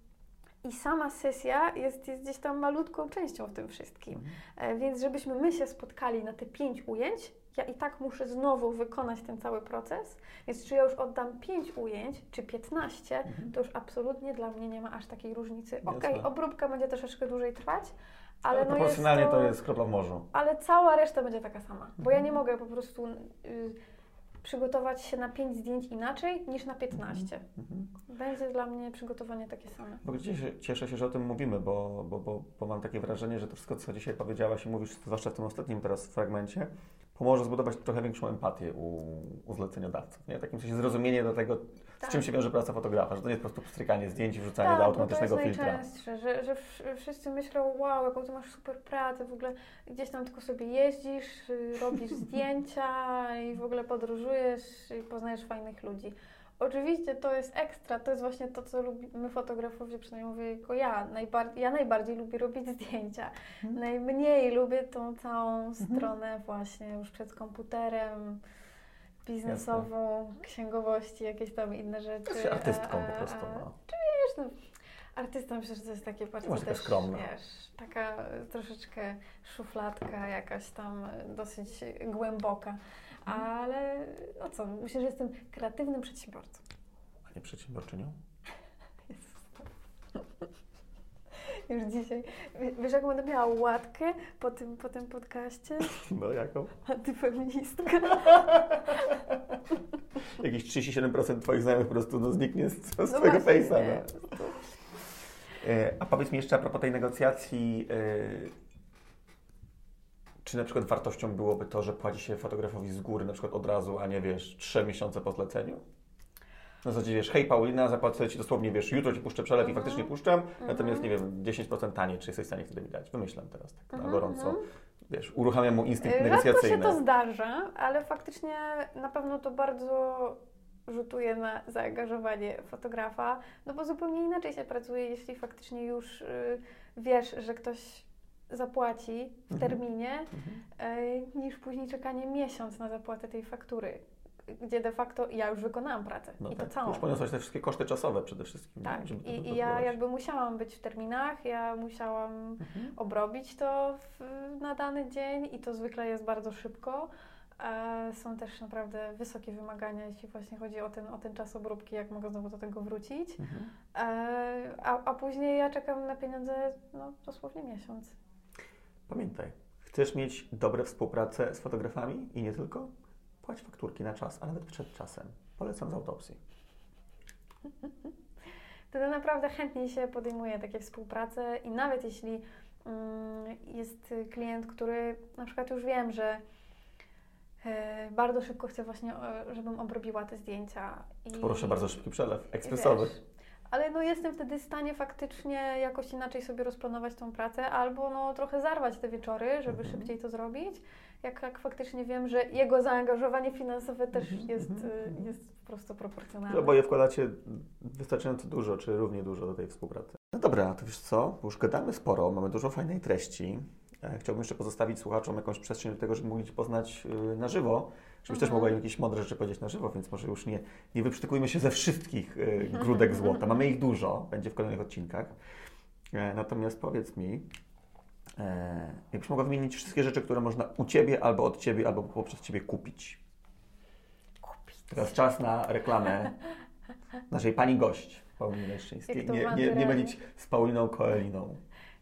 B: I sama sesja jest, jest gdzieś tam malutką częścią w tym wszystkim.
A: Mhm.
B: E, Więc żebyśmy my się spotkali na te pięć ujęć, ja i tak muszę znowu wykonać ten cały proces. Więc czy ja już oddam pięć ujęć, czy 15,
A: Mhm.
B: to już absolutnie dla mnie nie ma aż takiej różnicy. Okej, obróbka będzie troszeczkę dłużej trwać,
A: Ale,
B: ale no jest
A: proporcjonalnie
B: to,
A: to jest kropla w morzu.
B: ale cała reszta będzie taka sama. Bo ja
A: Mhm.
B: nie mogę po prostu y, przygotować się na 5 zdjęć inaczej niż na 15.
A: Mhm.
B: Będzie dla mnie przygotowanie takie same.
A: W ogóle cieszę, cieszę się, że o tym mówimy, bo, bo, bo, bo mam takie wrażenie, że to wszystko, co dzisiaj powiedziałaś i mówisz, zwłaszcza w tym ostatnim teraz fragmencie, pomoże zbudować trochę większą empatię u, u zleceniodawców. Nie? W takim sensie zrozumienie do tego, z
B: Tak.
A: czym się wiąże praca fotografa, że to nie jest po prostu pstrykanie zdjęć i wrzucanie
B: Tak,
A: do
B: bo to
A: automatycznego
B: jest
A: filtra.
B: najczęstsze, że, że wsz- wszyscy myślą, wow, jaką ty masz super pracę, w ogóle gdzieś tam tylko sobie jeździsz, robisz zdjęcia i w ogóle podróżujesz i poznajesz fajnych ludzi. Oczywiście to jest ekstra, to jest właśnie to, co lubimy fotografowie, przynajmniej mówię jako ja. Najbar- ja najbardziej lubię robić zdjęcia.
A: Mhm.
B: Najmniej lubię tą całą stronę właśnie już przed komputerem, biznesową, księgowości, jakieś tam inne rzeczy.
A: Jesteś artystką
B: E,
A: po prostu. No.
B: Wiesz, no, artysta myślę, że to jest takie bardzo też,
A: skromna.
B: wiesz, taka e, troszeczkę szufladka jakaś tam e, dosyć głęboka.
A: Mhm.
B: Ale no co, myślę, że jestem kreatywnym przedsiębiorcą.
A: A nie przedsiębiorczynią?
B: Jezus. Już dzisiaj. wie- Wiesz, jaką będę miała łatkę po tym, po tym podcaście?
A: No jaką?
B: Antyfeministka.
A: Jakieś 37% Twoich znajomych po prostu no, zniknie z, z
B: No
A: Twojego face'a. No. E, A powiedz mi jeszcze a propos tej negocjacji, e, czy na przykład wartością byłoby to, że płaci się fotografowi z góry na przykład od razu, a nie wiesz, trzy miesiące po zleceniu? Na zasadzie wiesz, hej Paulina, zapłacę Ci dosłownie, wiesz, jutro Ci puszczę przelew i
B: Mhm.
A: faktycznie puszczam,
B: Mhm.
A: natomiast nie wiem, 10% taniej, czy jesteś w stanie wtedy mi dać? Wymyślam teraz tak na
B: Mhm,
A: gorąco. Wiesz, uruchamiam mu instynkt
B: Rzadko się
A: negocjacyjny.
B: to zdarza, ale faktycznie na pewno to bardzo rzutuje na zaangażowanie fotografa, no bo zupełnie inaczej się pracuje, jeśli faktycznie już y, wiesz, że ktoś zapłaci w
A: Mhm.
B: terminie,
A: Mhm.
B: y, niż później czekanie miesiąc na zapłatę tej faktury, gdzie de facto ja już wykonałam pracę
A: No
B: i
A: tak,
B: to całą.
A: już poniosłaś te wszystkie koszty czasowe przede wszystkim.
B: Tak, i, i ja jakby musiałam być w terminach, ja musiałam
A: Mhm.
B: obrobić to w, na dany dzień i to zwykle jest bardzo szybko. E, są też naprawdę wysokie wymagania, jeśli właśnie chodzi o ten, o ten czas obróbki, jak mogę znowu do tego wrócić.
A: Mhm.
B: E, a, a później ja czekam na pieniądze no, dosłownie miesiąc.
A: Pamiętaj, chcesz mieć dobre współpracę z fotografami i nie tylko? Płać fakturki na czas, a nawet przed czasem. Polecam z autopsji.
B: Wtedy naprawdę chętnie się podejmuje takie współprace i nawet jeśli mm, jest klient, który na przykład już wiem, że E, Bardzo szybko chcę właśnie, e, żebym obrobiła te zdjęcia. I,
A: Proszę bardzo, szybki przelew, ekspresowy.
B: Wiesz, ale no jestem wtedy w stanie faktycznie jakoś inaczej sobie rozplanować tą pracę, albo no trochę zarwać te wieczory, żeby
A: Mhm.
B: szybciej to zrobić. Jak, jak faktycznie wiem, że jego zaangażowanie finansowe też
A: Mhm,
B: jest,
A: mhm,
B: y, jest po prostu proporcjonalne.
A: oboje wkładacie wystarczająco dużo, czy równie dużo do tej współpracy. No dobra, to wiesz co, już gadamy sporo, mamy dużo fajnej treści. E, Chciałbym jeszcze pozostawić słuchaczom jakąś przestrzeń do tego, żeby mogli Cię poznać y, na żywo, żebyś też
B: Mhm.
A: mogła im jakieś mądre rzeczy powiedzieć na żywo, więc może już nie, nie wyprztykujmy się ze wszystkich y, grudek złota. Mamy ich dużo, będzie w kolejnych odcinkach. E, Natomiast powiedz mi, e, jakbyś mogła wymienić wszystkie rzeczy, które można u Ciebie, albo od Ciebie, albo poprzez Ciebie kupić.
B: Kupić.
A: Teraz czas na reklamę naszej pani gość, Pauliny Leszczyńskiej. Nie, nie, nie mylić z Pauliną Koeliną.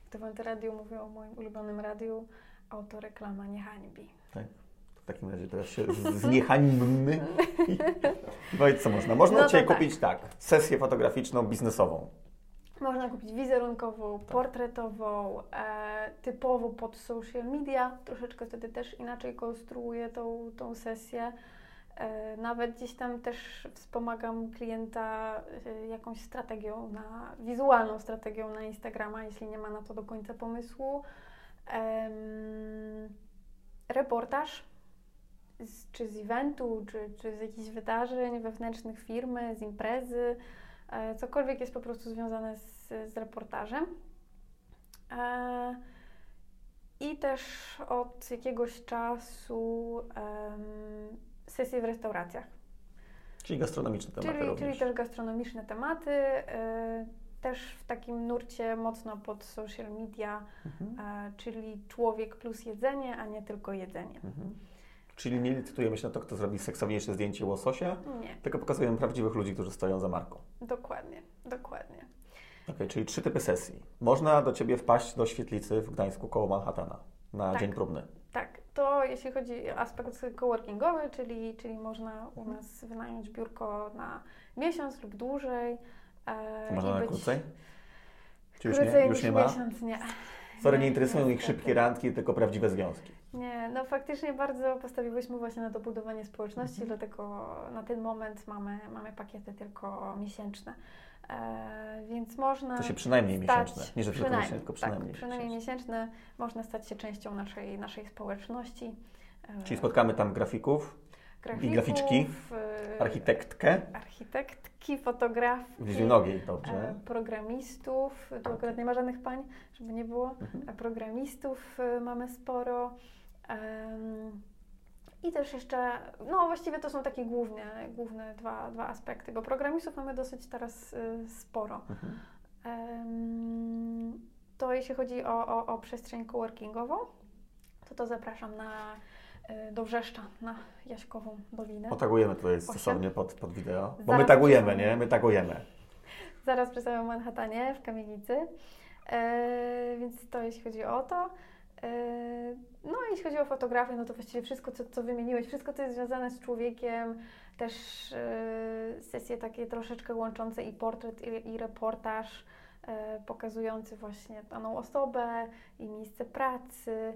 B: Jak to w Antyradiu mówią o moim ulubionym radiu, autoreklama nie hańbi.
A: W takim razie teraz się z- zniehańbmy. I, powiedz, co można. Można
B: No
A: Cię
B: tak.
A: kupić tak, sesję fotograficzną, biznesową.
B: Można kupić wizerunkową,
A: Tak.
B: portretową, e, typowo pod social media. Troszeczkę wtedy też inaczej konstruuję tą, tą sesję. E, nawet gdzieś tam też wspomagam klienta e, jakąś strategią, na, wizualną strategią na Instagrama, jeśli nie ma na to do końca pomysłu. Reportaż z, czy z eventu, czy, czy z jakichś wydarzeń wewnętrznych firmy, z imprezy, e, cokolwiek jest po prostu związane z, z reportażem. E, I też od jakiegoś czasu em, sesje w restauracjach,
A: Czyli gastronomiczne tematy
B: czyli,
A: również.
B: czyli też gastronomiczne tematy, e, też w takim nurcie mocno pod social media,
A: Mhm.
B: e, czyli człowiek plus jedzenie, a nie tylko jedzenie.
A: Mhm. Czyli nie licytujemy się na to, kto zrobi seksowniejsze zdjęcie łososia,
B: Nie,
A: tylko pokazujemy prawdziwych ludzi, którzy stoją za marką.
B: dokładnie, dokładnie.
A: Okej, czyli trzy typy sesji. Można do Ciebie wpaść do świetlicy w Gdańsku koło Manhattana na
B: Tak.
A: dzień próbny.
B: Tak, to jeśli chodzi o aspekt coworkingowy, czyli, czyli można u nas wynająć biurko na miesiąc lub dłużej. e,
A: można na
B: być
A: krócej? Czy już
B: krócej
A: nie, już nie ma?
B: miesiąc, nie.
A: Sorry, nie
B: Nie,
A: interesują ich
B: niestety.
A: szybkie randki, tylko prawdziwe związki.
B: Nie, no faktycznie bardzo postawiłyśmy właśnie na to budowanie społeczności,
A: Mhm.
B: dlatego na ten moment mamy, mamy pakiety tylko miesięczne. E, więc można.
A: To się przynajmniej
B: stać-
A: miesięczne. Nie, że tylko
B: przynajmniej,
A: miesięczne, tylko przynajmniej.
B: Tak, przynajmniej
A: miesięczne.
B: Można stać się częścią naszej, naszej społeczności. E,
A: Czyli spotkamy tam grafików,
B: grafików,
A: graficzki,
B: e,
A: architektkę,
B: architektki, fotografki,
A: wizjonogiej,
B: e,
A: dobrze.
B: programistów. Tu akurat nie ma żadnych pań, żeby nie było.
A: Mhm.
B: E, Programistów e, mamy sporo. I też jeszcze, no właściwie to są takie główne, główne dwa, dwa aspekty, bo programistów mamy dosyć teraz e, sporo.
A: Mhm.
B: To jeśli chodzi o, o, o przestrzeń coworkingową, to to zapraszam na, e, do Wrzeszcza, na Jaśkową Dolinę.
A: Otagujemy tutaj stosownie pod, pod wideo. Bo
B: Zaraz
A: my tagujemy, nie? My tagujemy.
B: Zaraz przy samym Manhattanie, w Kamienicy. E, więc to jeśli chodzi o to. E, no a jeśli chodzi o fotografię, no to właściwie wszystko, co, co wymieniłeś, wszystko, co jest związane z człowiekiem, też e, sesje takie troszeczkę łączące i portret, i, i reportaż, e, pokazujący właśnie daną osobę i miejsce pracy,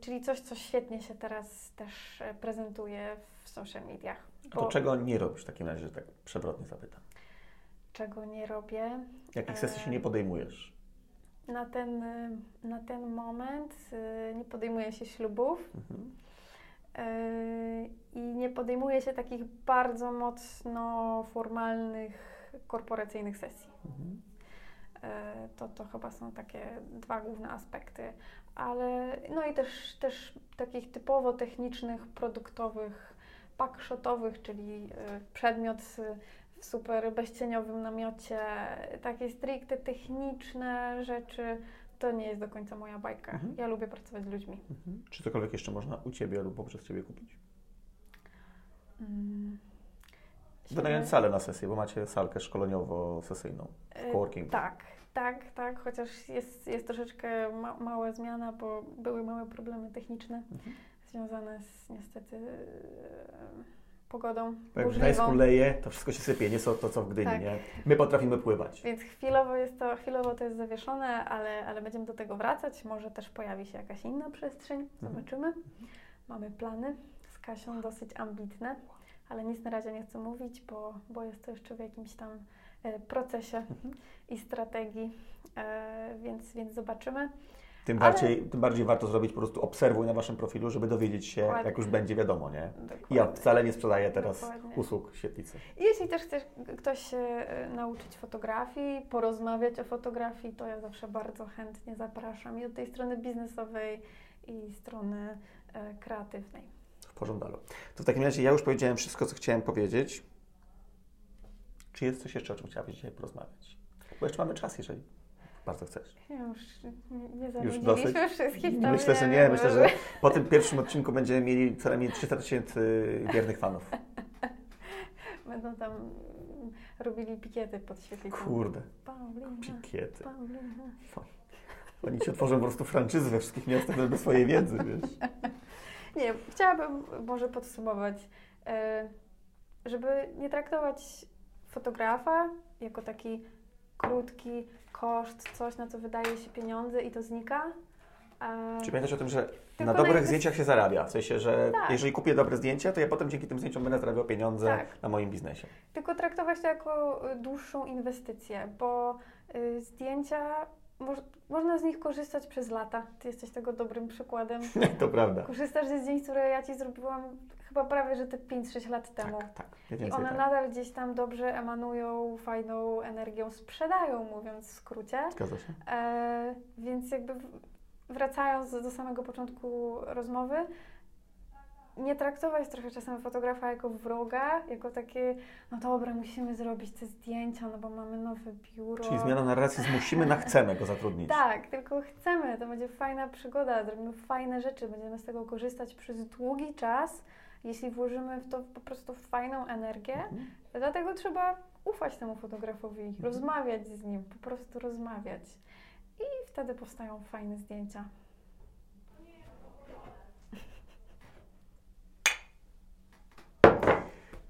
B: czyli coś, co świetnie się teraz też e, prezentuje w social mediach.
A: A to
B: Bo
A: czego nie robisz w takim razie, że tak przewrotnie zapytam?
B: czego nie robię?
A: Jakich sesji się nie podejmujesz?
B: Na ten, y, na ten moment y, nie podejmuję się ślubów
A: Mhm.
B: y, i nie podejmuję się takich bardzo mocno formalnych, korporacyjnych sesji.
A: Mhm.
B: To, to chyba są takie dwa główne aspekty, ale no i też, też takich typowo technicznych, produktowych, packshotowych, czyli przedmiot w super bezcieniowym namiocie, takie stricte techniczne rzeczy, to nie jest do końca moja bajka.
A: Mhm.
B: Ja lubię pracować z ludźmi.
A: Mhm. Czy cokolwiek jeszcze można u Ciebie lub poprzez Ciebie kupić?
B: Mm.
A: Wynająć salę na sesję, bo macie salkę szkoleniowo-sesyjną w
B: Y,
A: coworkingu.
B: Tak, tak, tak, chociaż jest, jest troszeczkę ma, mała zmiana, bo były małe problemy techniczne
A: Mhm.
B: związane z niestety pogodą
A: Jak w. Gdańsku leje, to wszystko się sypie, nie co, to co w Gdyni,
B: Tak.
A: nie? My potrafimy pływać.
B: Więc chwilowo jest to, chwilowo to jest zawieszone, ale, ale będziemy do tego wracać. Może też pojawi się jakaś inna przestrzeń,
A: Mhm.
B: zobaczymy. Mamy plany z Kasią dosyć ambitne, ale nic na razie nie chcę mówić, bo, bo jest to jeszcze w jakimś tam e, procesie
A: Mhm.
B: i strategii, e, więc, więc zobaczymy.
A: Tym
B: Ale-
A: bardziej, tym bardziej warto zrobić po prostu obserwuj na Waszym profilu, żeby dowiedzieć się,
B: Dokładnie.
A: jak już będzie wiadomo, nie?
B: Dokładnie.
A: Ja wcale nie sprzedaję teraz
B: Dokładnie.
A: usług świetlicy.
B: I Jeśli też chcesz ktoś się e, nauczyć fotografii, porozmawiać o fotografii, to ja zawsze bardzo chętnie zapraszam i od tej strony biznesowej i strony e, kreatywnej.
A: W pożądalu. To w takim razie ja już powiedziałem wszystko, co chciałem powiedzieć. Czy jest coś jeszcze, o czym chciałabyś dzisiaj porozmawiać? Bo jeszcze mamy czas, jeżeli bardzo chcesz.
B: Już nie- zanudziliśmy wszystkich.
A: Myślę, że nie. Myślę, że po tym pierwszym odcinku będziemy mieli co najmniej 300 tysięcy wiernych fanów.
B: Będą tam robili pikiety pod świetlicą.
A: Kurde,
B: Paulina,
A: pikiety.
B: Paulina.
A: Oni ci otworzą po prostu franczyzy we wszystkich miastach bez swojej wiedzy, wiesz.
B: Nie, chciałabym może podsumować, e, żeby nie traktować fotografa jako taki krótki koszt, coś na co wydaje się pieniądze i to znika. E,
A: Czy pamiętasz o tym, że na dobrych
B: najpierw-
A: zdjęciach się zarabia? W sensie, że
B: Tak.
A: jeżeli kupię dobre zdjęcie, to ja potem dzięki tym zdjęciom będę zarabiał pieniądze
B: Tak.
A: na moim biznesie.
B: Tylko traktować to jako y, dłuższą inwestycję, bo y, zdjęcia, moż, można z nich korzystać przez lata. Ty jesteś tego dobrym przykładem.
A: to prawda.
B: Korzystasz ze zdjęć, które ja Ci zrobiłam chyba prawie, że te 5-6 lat temu.
A: Tak, tak. Mniej
B: I
A: więcej
B: one
A: tak.
B: nadal gdzieś tam dobrze emanują, fajną energią sprzedają, mówiąc w skrócie.
A: Zgadza się.
B: E, więc jakby wracając do samego początku rozmowy, nie traktować trochę czasem fotografa jako wroga, jako takie, no dobra, musimy zrobić te zdjęcia, no bo mamy nowe biuro.
A: Czyli zmiana narracji z musimy na chcemy go zatrudnić.
B: Tak, tylko chcemy, to będzie fajna przygoda, zrobimy fajne rzeczy, będziemy z tego korzystać przez długi czas, jeśli włożymy w to po prostu fajną energię.
A: Mhm.
B: Dlatego trzeba ufać temu fotografowi,
A: Mhm.
B: rozmawiać z nim, po prostu rozmawiać. I wtedy powstają fajne zdjęcia.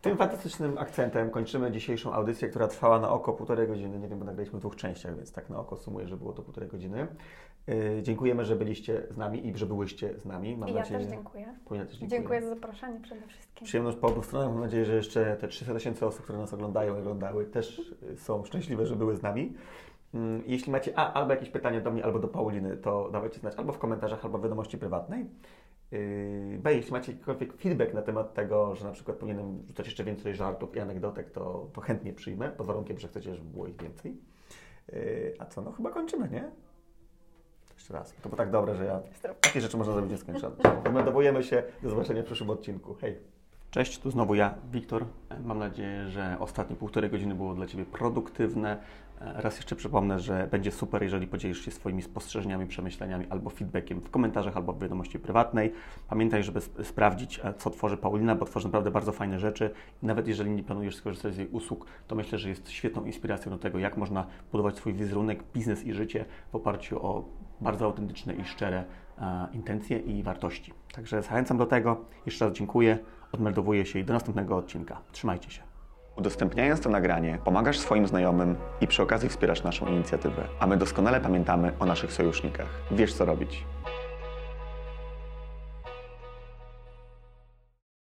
A: Tym fantastycznym akcentem kończymy dzisiejszą audycję, która trwała na oko półtorej godziny. Nie wiem, bo nagraliśmy w dwóch częściach, więc tak na oko sumuję, że było to półtorej godziny. Yy, dziękujemy, że byliście z nami i że byłyście z nami. Mam
B: I ja
A: nadzieję,
B: też dziękuję.
A: Paulina też dziękuję.
B: Dziękuję za zaproszenie przede wszystkim.
A: Przyjemność po obu stronach. Mam nadzieję, że jeszcze te 300 tysięcy osób, które nas oglądają i oglądały, też y, są szczęśliwe, że były z nami. Mm, Jeśli macie a, albo jakieś pytanie do mnie, albo do Pauliny, to dawajcie znać albo w komentarzach, albo w wiadomości prywatnej. Yy, B, jeśli macie jakikolwiek feedback na temat tego, że na przykład powinienem rzucać jeszcze więcej żartów i anegdotek, to, to chętnie przyjmę, pod warunkiem, że chcecie, żeby było ich więcej. Yy, A co, no chyba kończymy, nie? Jeszcze raz. To było tak dobre, że ja takie rzeczy można zrobić nieskończone. Odmeldowujemy się. Do zobaczenia w przyszłym odcinku. Hej. Cześć, tu znowu ja, Wiktor. Mam nadzieję, że ostatnie półtorej godziny było dla Ciebie produktywne. Raz jeszcze przypomnę, że będzie super, jeżeli podzielisz się swoimi spostrzeżeniami, przemyśleniami albo feedbackiem w komentarzach albo w wiadomości prywatnej. Pamiętaj, żeby sp- sprawdzić, e, co tworzy Paulina, bo tworzy naprawdę bardzo fajne rzeczy. I nawet jeżeli nie planujesz skorzystać z jej usług, to myślę, że jest świetną inspiracją do tego, jak można budować swój wizerunek, biznes i życie w oparciu o bardzo autentyczne i szczere e, intencje i wartości. Także zachęcam do tego. Jeszcze raz dziękuję, odmeldowuję się i do następnego odcinka. Trzymajcie się. Udostępniając to nagranie, pomagasz swoim znajomym i przy okazji wspierasz naszą inicjatywę. A my doskonale pamiętamy o naszych sojusznikach. Wiesz co robić.